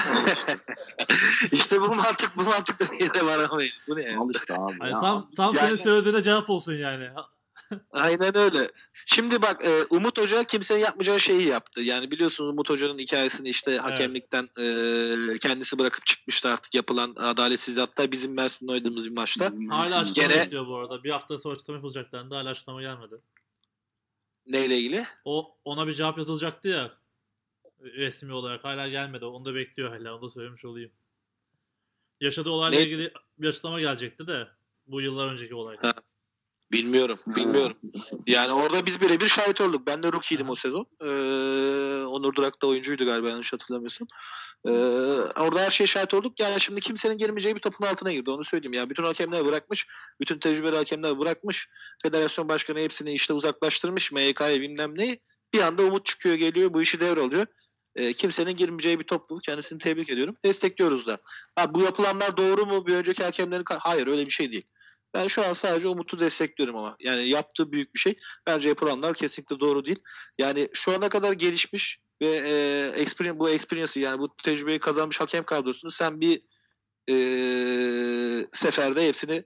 işte bu mantık bu mantıkla bir yere varamayız. Bu ne ya? Al işte abi. Hani tam tam Yani- senin söylediğine cevap olsun yani. Aynen öyle. Şimdi bak e, Umut Hoca kimsenin yapmayacağı şeyi yaptı. Yani biliyorsunuz Umut Hoca'nın hikayesini işte hakemlikten e, kendisi bırakıp çıkmıştı artık yapılan adaletsizliği. Hatta bizim Mersin'de oynadığımız bir maçta. Hala açıklama Gene- bekliyor bu arada. Bir hafta sonra açıklama yapılacaklarında hala açıklama gelmedi. Neyle ilgili? O ona bir cevap yazılacaktı ya resmi olarak hala gelmedi. Onu da bekliyor hala. Onu da söylemiş olayım. Yaşadığı olayla Ne? ilgili bir açıklama gelecekti de bu yıllar önceki olay. Ha. Bilmiyorum. Bilmiyorum. Yani orada biz birebir şahit olduk. Ben de rookie'ydim o sezon. Ee, Onur Durak da oyuncuydu galiba yanlış hatırlamıyorsam. Ee, orada her şeye şahit olduk. Yani şimdi kimsenin girmeyeceği bir topun altına girdi. Onu söyleyeyim. Ya bütün hakemler bırakmış. Bütün tecrübeli hakemler bırakmış. Federasyon başkanı hepsini işte uzaklaştırmış. MYK'yı bilmem neyi. Bir anda Umut çıkıyor geliyor. Bu işi devralıyor. Ee, kimsenin girmeyeceği bir top bu. Kendisini tebrik ediyorum. Destekliyoruz da. Ha, bu yapılanlar doğru mu? Bir önceki hakemlerin... Hayır öyle bir şey değil. Ben şu an sadece Umut'u destekliyorum ama. Yani yaptığı büyük bir şey. Bence yapılanlar kesinlikle doğru değil. Yani şu ana kadar gelişmiş ve e, experience, bu experience'ı yani bu tecrübeyi kazanmış hakem kadrosunu sen bir e, seferde hepsini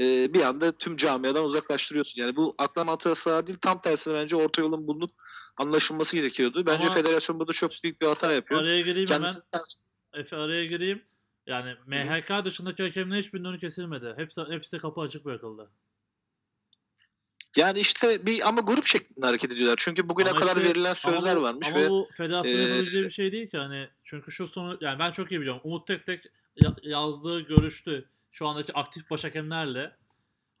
e, bir anda tüm camiadan uzaklaştırıyorsun. Yani bu akla mantığa sığar değil. Tam tersine bence orta yolun bulunup anlaşılması gerekiyordu. Bence Ama- federasyon burada çok büyük bir hata yapıyor. Araya gireyim hemen. Kendisi Efe araya gireyim. Yani MHK dışındaki hakemlerin hiçbirinin önü kesilmedi. Hepsi, hepsi de kapı açık bırakıldı. yani işte bir ama grup şeklinde hareket ediyorlar. Çünkü bugüne Ama kadar işte- verilen sözler ama varmış ama ve bu federasyonun yapabileceği bir şey değil ki hani çünkü şu sonu yani ben çok iyi biliyorum. Umut tek tek ya- yazdığı görüştü şu andaki aktif baş hakemlerle.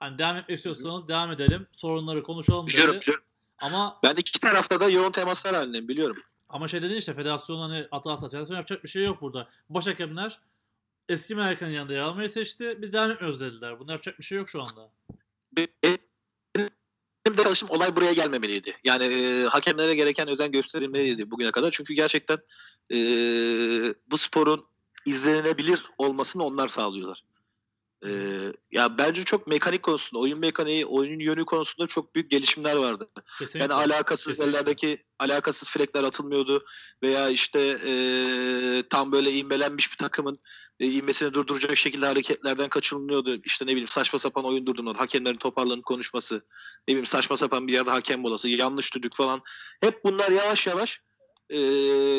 Hani devam etmek istiyorsanız devam edelim. Sorunları konuşalım biliyorum, dedi. biliyorum. Ama Ben iki tarafta da yoğun temaslar halindeyim biliyorum. ama şey dedin işte federasyon hani atarsa federasyon yapacak bir şey yok burada. Baş hakemler eski Amerika'nın yanında yer almayı seçti. Biz devam etmiyoruz dediler. Bunda yapacak bir şey yok şu anda. Benim de çalışım olay buraya gelmemeliydi. Yani e, hakemlere gereken özen gösterilmeliydi bugüne kadar. Çünkü gerçekten e, bu sporun izlenebilir olmasını onlar sağlıyorlar. E, ya bence çok mekanik konusunda, oyun mekaniği, oyunun yönü konusunda çok büyük gelişimler vardı. Kesinlikle. Yani alakasız Kesinlikle. yerlerdeki alakasız flekler atılmıyordu veya işte e, tam böyle inmelenmiş bir takımın e, inmesini durduracak şekilde hareketlerden kaçınılıyordu. İşte ne bileyim saçma sapan oyun durdurmadı. Hakemlerin toparlanıp konuşması, ne bileyim saçma sapan bir yerde hakem molası, yanlış düdük falan. Hep bunlar yavaş yavaş e,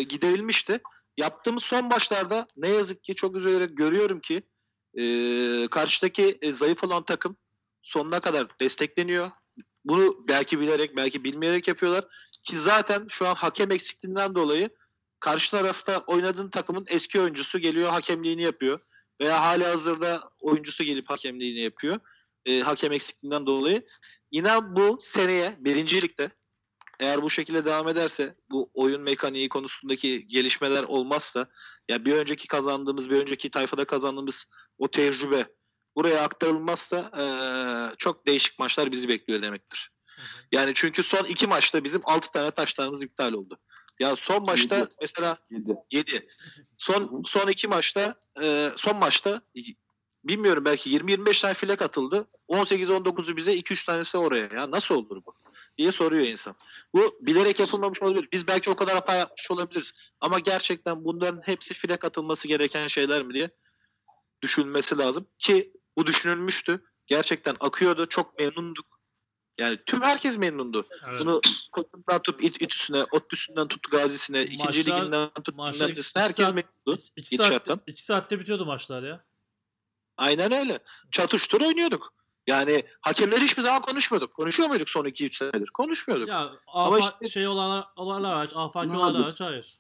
giderilmişti. Yaptığımız son maçlarda ne yazık ki çok üzülerek görüyorum ki e, karşıdaki e, zayıf olan takım sonuna kadar destekleniyor. Bunu belki bilerek belki bilmeyerek yapıyorlar. Ki zaten şu an hakem eksikliğinden dolayı karşı tarafta oynadığın takımın eski oyuncusu geliyor hakemliğini yapıyor. Veya hali hazırda oyuncusu gelip hakemliğini yapıyor. E, hakem eksikliğinden dolayı. İnan bu seneye birincilikte eğer bu şekilde devam ederse bu oyun mekaniği konusundaki gelişmeler olmazsa ya bir önceki kazandığımız bir önceki tayfada kazandığımız o tecrübe buraya aktarılmazsa eee, çok değişik maçlar bizi bekliyor demektir. Hı hı. Yani çünkü son iki maçta bizim 6 tane taşlarımız iptal oldu. Ya son maçta Yedi. mesela 7. 7. Son son iki maçta e, son maçta bilmiyorum belki 20-25 tane filek atıldı. 18-19'u bize 2-3 tanesi oraya. Ya nasıl olur bu? Diye soruyor insan. Bu bilerek yapılmamış olabilir. Biz belki o kadar hata yapmış olabiliriz. Ama gerçekten bunların hepsi filek atılması gereken şeyler mi diye düşünülmesi lazım. Ki bu düşünülmüştü. Gerçekten akıyordu. Çok memnunduk. Yani tüm herkes memnundu. Evet. Bunu Kotun'dan tut İT, İTÜ'süne, ODTÜ'sünden tut Gazi'sine, ikinci Maçlar- liginden tut maçlar nesine herkes saat- memnundu. İki, saatte, iki saatte bitiyordu maçlar ya. Aynen öyle. Çatıştır oynuyorduk. Yani hakemleri hiçbir zaman konuşmuyorduk. Konuşuyor muyduk son 2-3 senedir? Konuşmuyorduk. Ya Ama işte- şey olaylar, olaylar hariç, afaki Nadir. olaylar hariç hayır.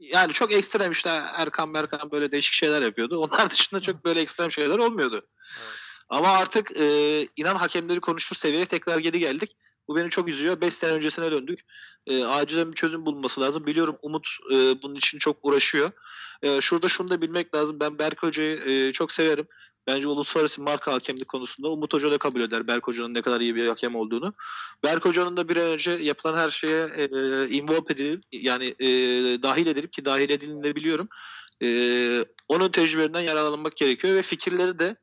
Yani çok ekstrem işte Erkan Berkan böyle değişik şeyler yapıyordu. Onlar dışında çok böyle ekstrem şeyler olmuyordu. Evet. Ama artık e, inan hakemleri konuşur seviyeye tekrar geri geldik. Bu beni çok üzüyor. 5 sene öncesine döndük. E, acilen bir çözüm bulunması lazım. Biliyorum Umut e, bunun için çok uğraşıyor. E, şurada şunu da bilmek lazım. Ben Berk Hoca'yı e, çok severim. Bence uluslararası marka hakemlik konusunda Umut Hoca da kabul eder Berk Hoca'nın ne kadar iyi bir hakem olduğunu. Berk Hoca'nın da bir an önce yapılan her şeye e, involve edilip yani e, dahil edilip ki dahil edildiğini de biliyorum. E, onun tecrübelerinden yararlanmak gerekiyor ve fikirleri de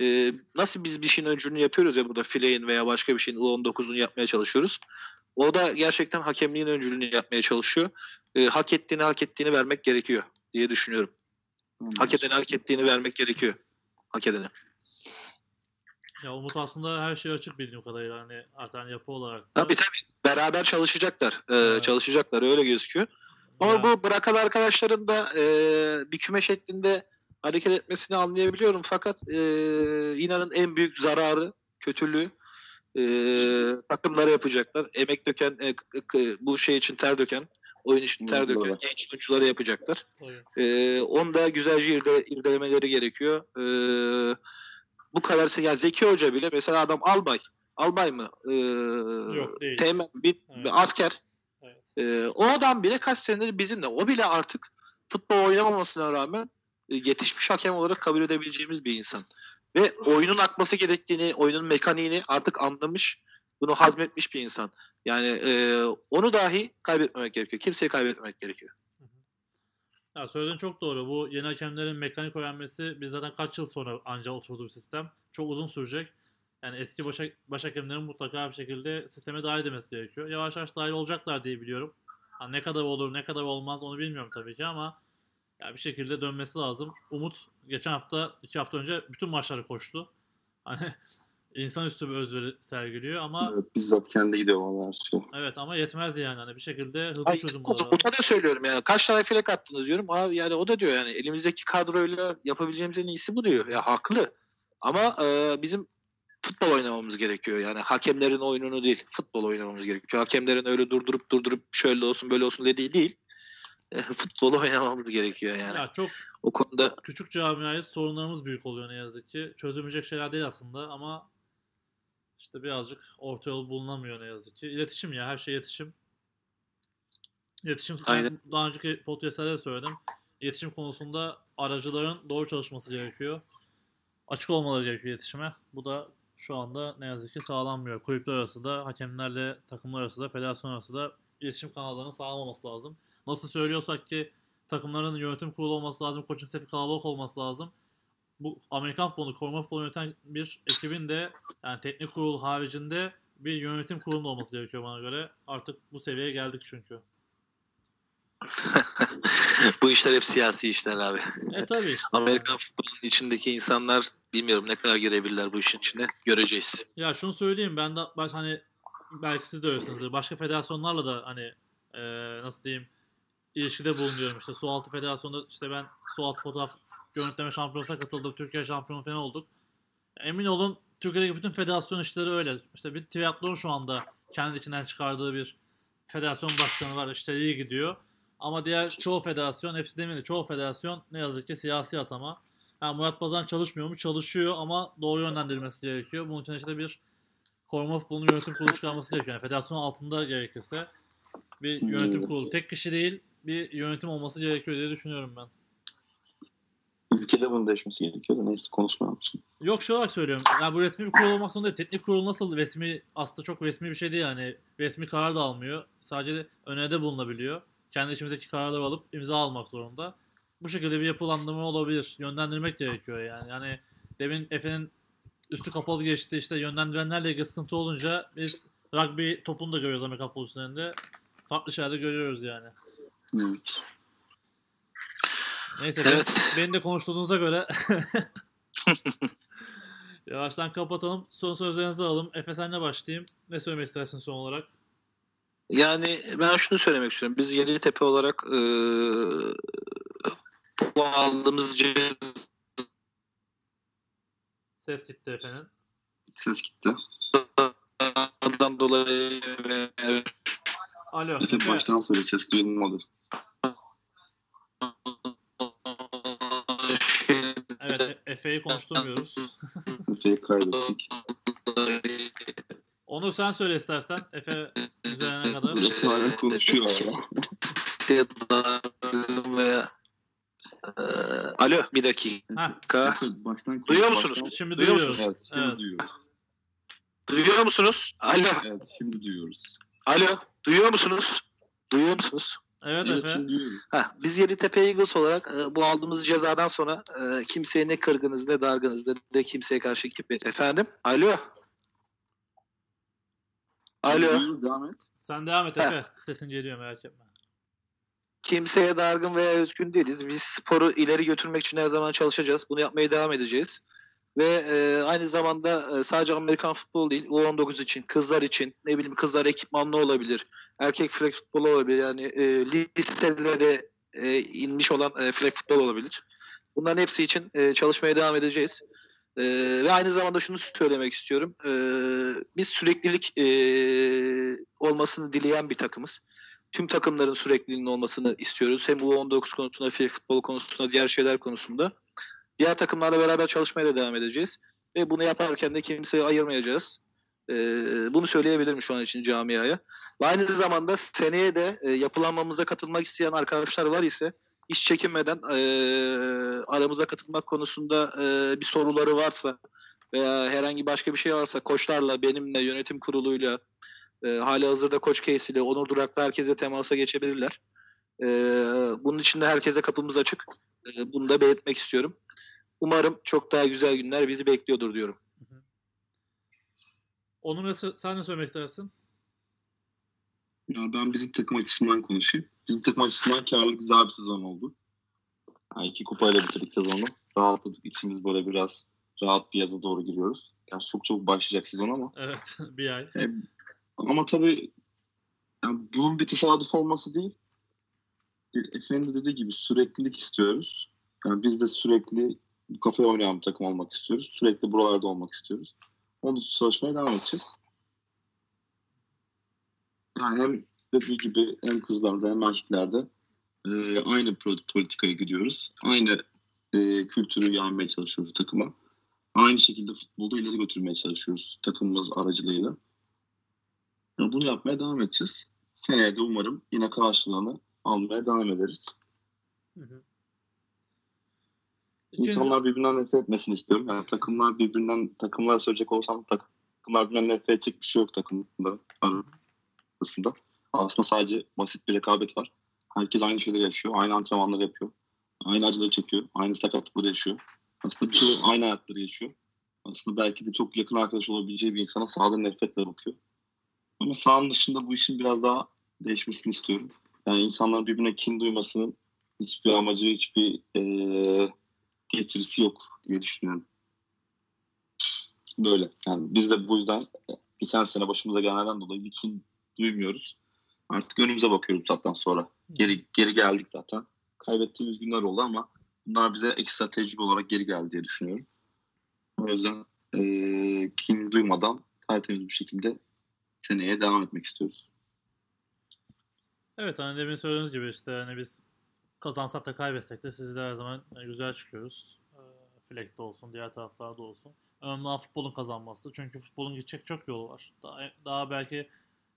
e, nasıl biz bir şeyin öncülüğünü yapıyoruz ya burada fileyin veya başka bir şeyin U19'unu yapmaya çalışıyoruz. O da gerçekten hakemliğin öncülüğünü yapmaya çalışıyor. E, hak ettiğini hak ettiğini vermek gerekiyor diye düşünüyorum. Hak edene hak ettiğini vermek gerekiyor. Hak edene. Ya Umut aslında her şey açık bildiğim kadarıyla hani zaten yapı olarak. da. Tabii tabii. Beraber çalışacaklar. E, Evet. Çalışacaklar öyle gözüküyor. Ama Ya, bu bırakan arkadaşların da e, bir küme şeklinde hareket etmesini anlayabiliyorum. Fakat e, inanın en büyük zararı, kötülüğü e, takımlara yapacaklar. Emek döken, e, k- bu şey için ter döken, oyun için ter döken genç oyunculara yapacaklar. tabii. E, onu da güzelce irde, irdelemeleri gerekiyor. E, bu kadar ya Zeki Hoca bile mesela adam albay. Albay mı? E, Yok, değil. Teğmen, bir, Evet. asker. Evet. Ee, o adam bile kaç senedir bizimle. O bile artık futbol oynamamasına rağmen e, yetişmiş hakem olarak kabul edebileceğimiz bir insan. Ve oyunun akması gerektiğini, oyunun mekaniğini artık anlamış, bunu hazmetmiş bir insan. Yani e, onu dahi kaybetmemek gerekiyor. Kimseyi kaybetmemek gerekiyor. Ya söylediğin çok doğru. Bu yeni hakemlerin mekanik öğrenmesi biz zaten kaç yıl sonra ancak oturdu bir sistem. Çok uzun sürecek. Yani eski baş, baş hakemlerin mutlaka bir şekilde sisteme dahil edilmesi gerekiyor. Yavaş yavaş dahil olacaklar diye biliyorum. Ha, ne kadar olur ne kadar olmaz onu bilmiyorum tabii ki ama ya bir şekilde dönmesi lazım. Umut geçen hafta iki hafta önce bütün maçları koştu. Hani insanüstü bir özveri sergiliyor ama Evet, bizzat kendi gidiyor valla her şey. evet ama yetmez yani. Hani bir şekilde hızlı Ay, çözüm bulmaları. Umut'a da söylüyorum yani. Kaç tane filek attınız diyorum. Abi yani o da diyor yani elimizdeki kadroyla yapabileceğimiz en iyisi bu diyor. Ya haklı. Ama e, bizim futbol oynamamız gerekiyor. Yani hakemlerin oyununu değil, futbol oynamamız gerekiyor. Hakemlerin öyle durdurup durdurup şöyle olsun böyle olsun dediği değil. E, [LAUGHS] futbolu oynamamız gerekiyor yani. Ya çok O konuda küçük camiayız. Sorunlarımız büyük oluyor ne yazık ki. Çözülmeyecek şeyler değil aslında ama işte birazcık orta yol bulunamıyor ne yazık ki. İletişim ya her şey iletişim. İletişim Aynen. daha önceki podcastlerde de söyledim. İletişim konusunda aracıların doğru çalışması gerekiyor. Açık olmaları gerekiyor iletişime. Bu da şu anda ne yazık ki sağlanmıyor. Kulüpler arası da, hakemlerle takımlar arası da, federasyon arası da iletişim kanallarının sağlam olması lazım. Nasıl söylüyorsak ki takımların yönetim kurulu olması lazım, coaching staff'i kalabalık olması lazım. Bu Amerikan futbolunu, koruma futbolunu yöneten bir ekibin de yani teknik kurul haricinde bir yönetim kurulunda olması gerekiyor bana göre. Artık bu seviyeye geldik çünkü. [LAUGHS] bu işler hep siyasi işler abi. E tabii işte. Amerikan futbolunun içindeki insanlar bilmiyorum ne kadar girebilirler bu işin içine. Göreceğiz. Ya şunu söyleyeyim ben de ben hani belki siz de öylesinizdir. Başka federasyonlarla da hani e, nasıl diyeyim ilişkide bulunuyorum. İşte Sualtı Federasyonu'nda işte ben Sualtı fotoğraf görüntüleme şampiyonasına katıldım. Türkiye şampiyonu falan olduk. Emin olun Türkiye'deki bütün federasyon işleri öyle. İşte bir triatlon şu anda kendi içinden çıkardığı bir federasyon başkanı var. İşte iyi gidiyor. Ama diğer çoğu federasyon, hepsi demeyeyim de çoğu federasyon ne yazık ki siyasi atama. Yani Murat Bazan çalışmıyor mu? Çalışıyor ama doğru yönlendirilmesi gerekiyor. Bunun için işte bir koruma futbolunun yönetim kurulu çıkarması gerekiyor. Yani federasyon altında gerekirse bir yönetim kurulu. Tek kişi değil bir yönetim olması gerekiyor diye düşünüyorum ben. Ülkede bunun değişmesi gerekiyor da neyse konuşmayalım şimdi. Yok şu olarak söylüyorum. Yani bu resmi bir kurul olmak zorunda değil. Teknik kurul nasıl resmi aslında çok resmi bir şey değil yani. Resmi karar da almıyor. Sadece öneride bulunabiliyor. Kendi içimizdeki kararları alıp imza almak zorunda. Bu şekilde bir yapılandırma olabilir. Yönlendirmek gerekiyor yani. Yani demin Efe'nin üstü kapalı geçti işte yönlendirenlerle ilgili sıkıntı olunca biz rugby topunu da görüyoruz Amerikan pozisyonlarında. Farklı şeyler de görüyoruz yani. Evet. Neyse Evet. ben, beni de konuştuğunuza göre [LAUGHS] yavaştan kapatalım. Son sözlerinizi alalım. Efe senle başlayayım. Ne söylemek istersin son olarak? Yani ben şunu söylemek istiyorum. Biz Yeditepe olarak e, bu aldığımız Ses gitti Efe'nin. Ses gitti. cezadan dolayı Alo. Baştan söyle ses duyulmadı. Efe'yi konuşturmuyoruz. Efe'yi kaybettik. Onu sen söyle istersen. Efe düzelene kadar. Efe hala konuşuyor hala. veya Alo bir dakika. Baştan Duyuyor musunuz? baştan- şimdi Duyuyor duyuyoruz. Evet, şimdi Evet. duyuyoruz. Duyuyor musunuz? Alo. Evet, şimdi duyuyoruz. Alo. Duyuyor musunuz? Duyuyor musunuz? Evet Evet, Efe. Heh, biz Yeditepe Eagles olarak e, bu aldığımız cezadan sonra e, kimseye ne kırgınız ne dargınız ne de kimseye karşı gibi. Efendim? Alo. Alo. Devam et. Sen devam et Efe. Sesin geliyor merak etme. Kimseye dargın veya üzgün değiliz. Biz sporu ileri götürmek için her zaman çalışacağız. Bunu yapmaya devam edeceğiz. Ve e, aynı zamanda e, sadece Amerikan futbolu değil, U19 için, kızlar için, ne bileyim kızlar ekipmanlı olabilir, erkek flag futbolu olabilir. Yani e, liselere e, inmiş olan e, flag futbol olabilir. Bunların hepsi için e, çalışmaya devam edeceğiz. E, ve aynı zamanda şunu söylemek istiyorum. E, biz süreklilik e, olmasını dileyen bir takımız tüm takımların sürekliliğinin olmasını istiyoruz. Hem U19 konusunda, flag futbol konusunda, diğer şeyler konusunda. Diğer takımlarla beraber çalışmaya da devam edeceğiz. Ve bunu yaparken de kimseyi ayırmayacağız. Ee, bunu söyleyebilirim şu an için camiaya. Aynı zamanda seneye de e, yapılanmamıza katılmak isteyen arkadaşlar var ise hiç çekinmeden e, aramıza katılmak konusunda e, bir soruları varsa veya herhangi başka bir şey varsa koçlarla, benimle, yönetim kuruluyla, e, hali hazırda Koç Case Onur Durak'la herkese temasa geçebilirler. E, bunun için de herkese kapımız açık. E, bunu da belirtmek istiyorum. Umarım çok daha güzel günler bizi bekliyordur diyorum. Onu ne sö- sen ne söylemek istersin? Ya ben bizim takım açısından konuşayım. Bizim takım açısından karlı güzel bir sezon oldu. Yani iki kupayla bitirdik sezonu. Rahatladık. İçimiz böyle biraz rahat bir yaza doğru giriyoruz. Yani çok çok başlayacak sezon ama. Evet [LAUGHS] bir ay. Ama tabii yani bunun bir tesadüf olması değil. Efendi de dediği gibi süreklilik istiyoruz. Yani biz de sürekli kafaya oynayan bir takım olmak istiyoruz. Sürekli buralarda olmak istiyoruz. Onun için çalışmaya devam edeceğiz. Yani hem dediği gibi hem kızlarda hem erkeklerde e, aynı politikaya gidiyoruz. Aynı e, kültürü yaymaya çalışıyoruz takıma. Aynı şekilde futbolda ileri götürmeye çalışıyoruz takımımız aracılığıyla. Yani bunu yapmaya devam edeceğiz. Seneye de umarım yine karşılığını almaya devam ederiz. Hı hı. İnsanlar birbirinden nefret etmesini istiyorum. Yani takımlar birbirinden takımlara söyleyecek olsam takımlar birbirinden nefret edecek bir şey yok takımda arasında. Aslında sadece basit bir rekabet var. Herkes aynı şeyleri yaşıyor. Aynı antrenmanları yapıyor. Aynı acıları çekiyor. Aynı sakatlıkları yaşıyor. Aslında birçoğu aynı hayatları yaşıyor. Aslında belki de çok yakın arkadaş olabileceği bir insana sahada nefretle bakıyor. Ama sahanın dışında bu işin biraz daha değişmesini istiyorum. Yani insanların birbirine kin duymasının hiçbir amacı, hiçbir eee getirisi yok diye düşünüyorum. Böyle. Yani biz de bu yüzden geçen sene başımıza gelenlerden dolayı bir kin duymuyoruz. Artık önümüze bakıyoruz zaten sonra. Geri geri geldik zaten. Kaybettiğimiz günler oldu ama bunlar bize ekstra tecrübe olarak geri geldi diye düşünüyorum. O yüzden eee kin duymadan tertemiz bir şekilde seneye devam etmek istiyoruz. Evet hani demin söylediğiniz gibi işte hani biz kazansak da kaybetsek de sizde her zaman e, güzel çıkıyoruz. E, Fleck'te olsun, diğer taraflarda olsun. Önemli olan futbolun kazanması. Çünkü futbolun gidecek çok yolu var. Daha, daha belki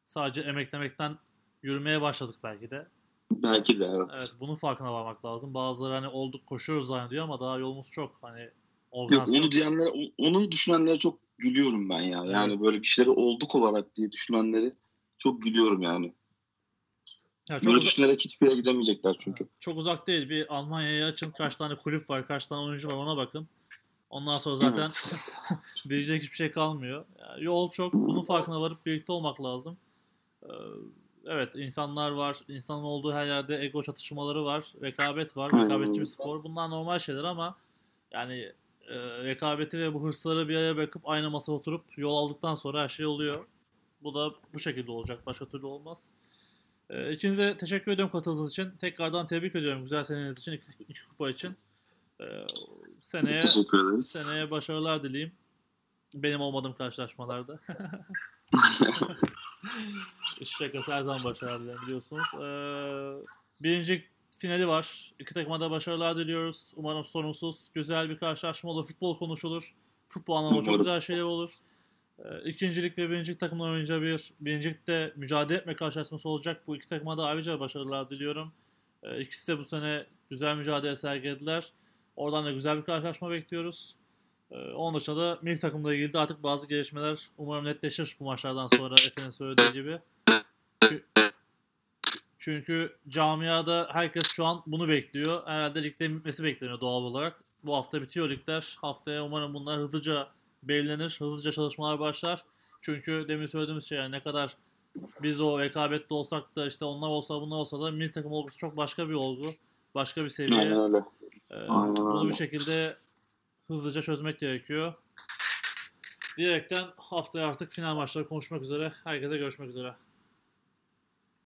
sadece emeklemekten yürümeye başladık belki de. Belki de evet. Evet bunun farkına varmak lazım. Bazıları hani olduk koşuyoruz zannediyor ama daha yolumuz çok. Hani organizasyon. onu diyenlere, onu düşünenlere çok gülüyorum ben ya. Yani Evet. böyle bir şeyleri olduk olarak diye düşünenleri çok gülüyorum yani. Ya çok Böyle düşünerek hiçbir yere gidemeyecekler çünkü. Çok uzak değil. Bir Almanya'ya açın kaç tane kulüp var, kaç tane oyuncu var ona bakın. Ondan sonra zaten Evet. [LAUGHS] diyecek hiçbir şey kalmıyor. Yani yol çok. Bunun farkına varıp birlikte olmak lazım. Ee, Evet insanlar var. İnsanın olduğu her yerde ego çatışmaları var. Rekabet var. Rekabetçi bir spor. Bunlar normal şeyler ama yani e, rekabeti ve bu hırsları bir araya bırakıp aynı masaya oturup yol aldıktan sonra her şey oluyor. Bu da bu şekilde olacak. Başka türlü olmaz. Ee, İkinize teşekkür ediyorum katıldığınız için. Tekrardan tebrik ediyorum güzel seneniz için, iki, iki kupa için. Biz seneye teşekkür ederiz. seneye başarılar dileyim. Benim olmadığım karşılaşmalarda. [LAUGHS] Şakası her zaman başarılar dilerim biliyorsunuz. Ee, birinci finali var. İki takıma da başarılar diliyoruz. Umarım sorunsuz, güzel bir karşılaşma olur. Futbol konuşulur. Futbol anlamında çok güzel şeyler olur. Ee, ikincilik ve birincilik takımlar oyunca bir birincilikte mücadele etme karşılaşması olacak. Bu iki takıma da ayrıca başarılar diliyorum. Ee, ikisi de bu sene güzel mücadele sergilediler. Oradan da güzel bir karşılaşma bekliyoruz. Ee, onun dışında da milli takımla ilgili de artık bazı gelişmeler umarım netleşir bu maçlardan sonra Efe'nin söylediği gibi. Çü- Çünkü camiada herkes şu an bunu bekliyor. Herhalde liglerin bitmesi bekleniyor doğal olarak. Bu hafta bitiyor ligler. Haftaya umarım bunlar hızlıca belirlenir. Hızlıca çalışmalar başlar. Çünkü demin söylediğimiz şey yani ne kadar biz o rekabette olsak da işte onlar olsa bunlar olsa da milli takım olgusu çok başka bir olgu. Başka bir seviye. Aynen öyle. Ee, Aynen bunu öyle. bir şekilde hızlıca çözmek gerekiyor. Diyerekten haftaya artık final maçları konuşmak üzere. Herkese görüşmek üzere.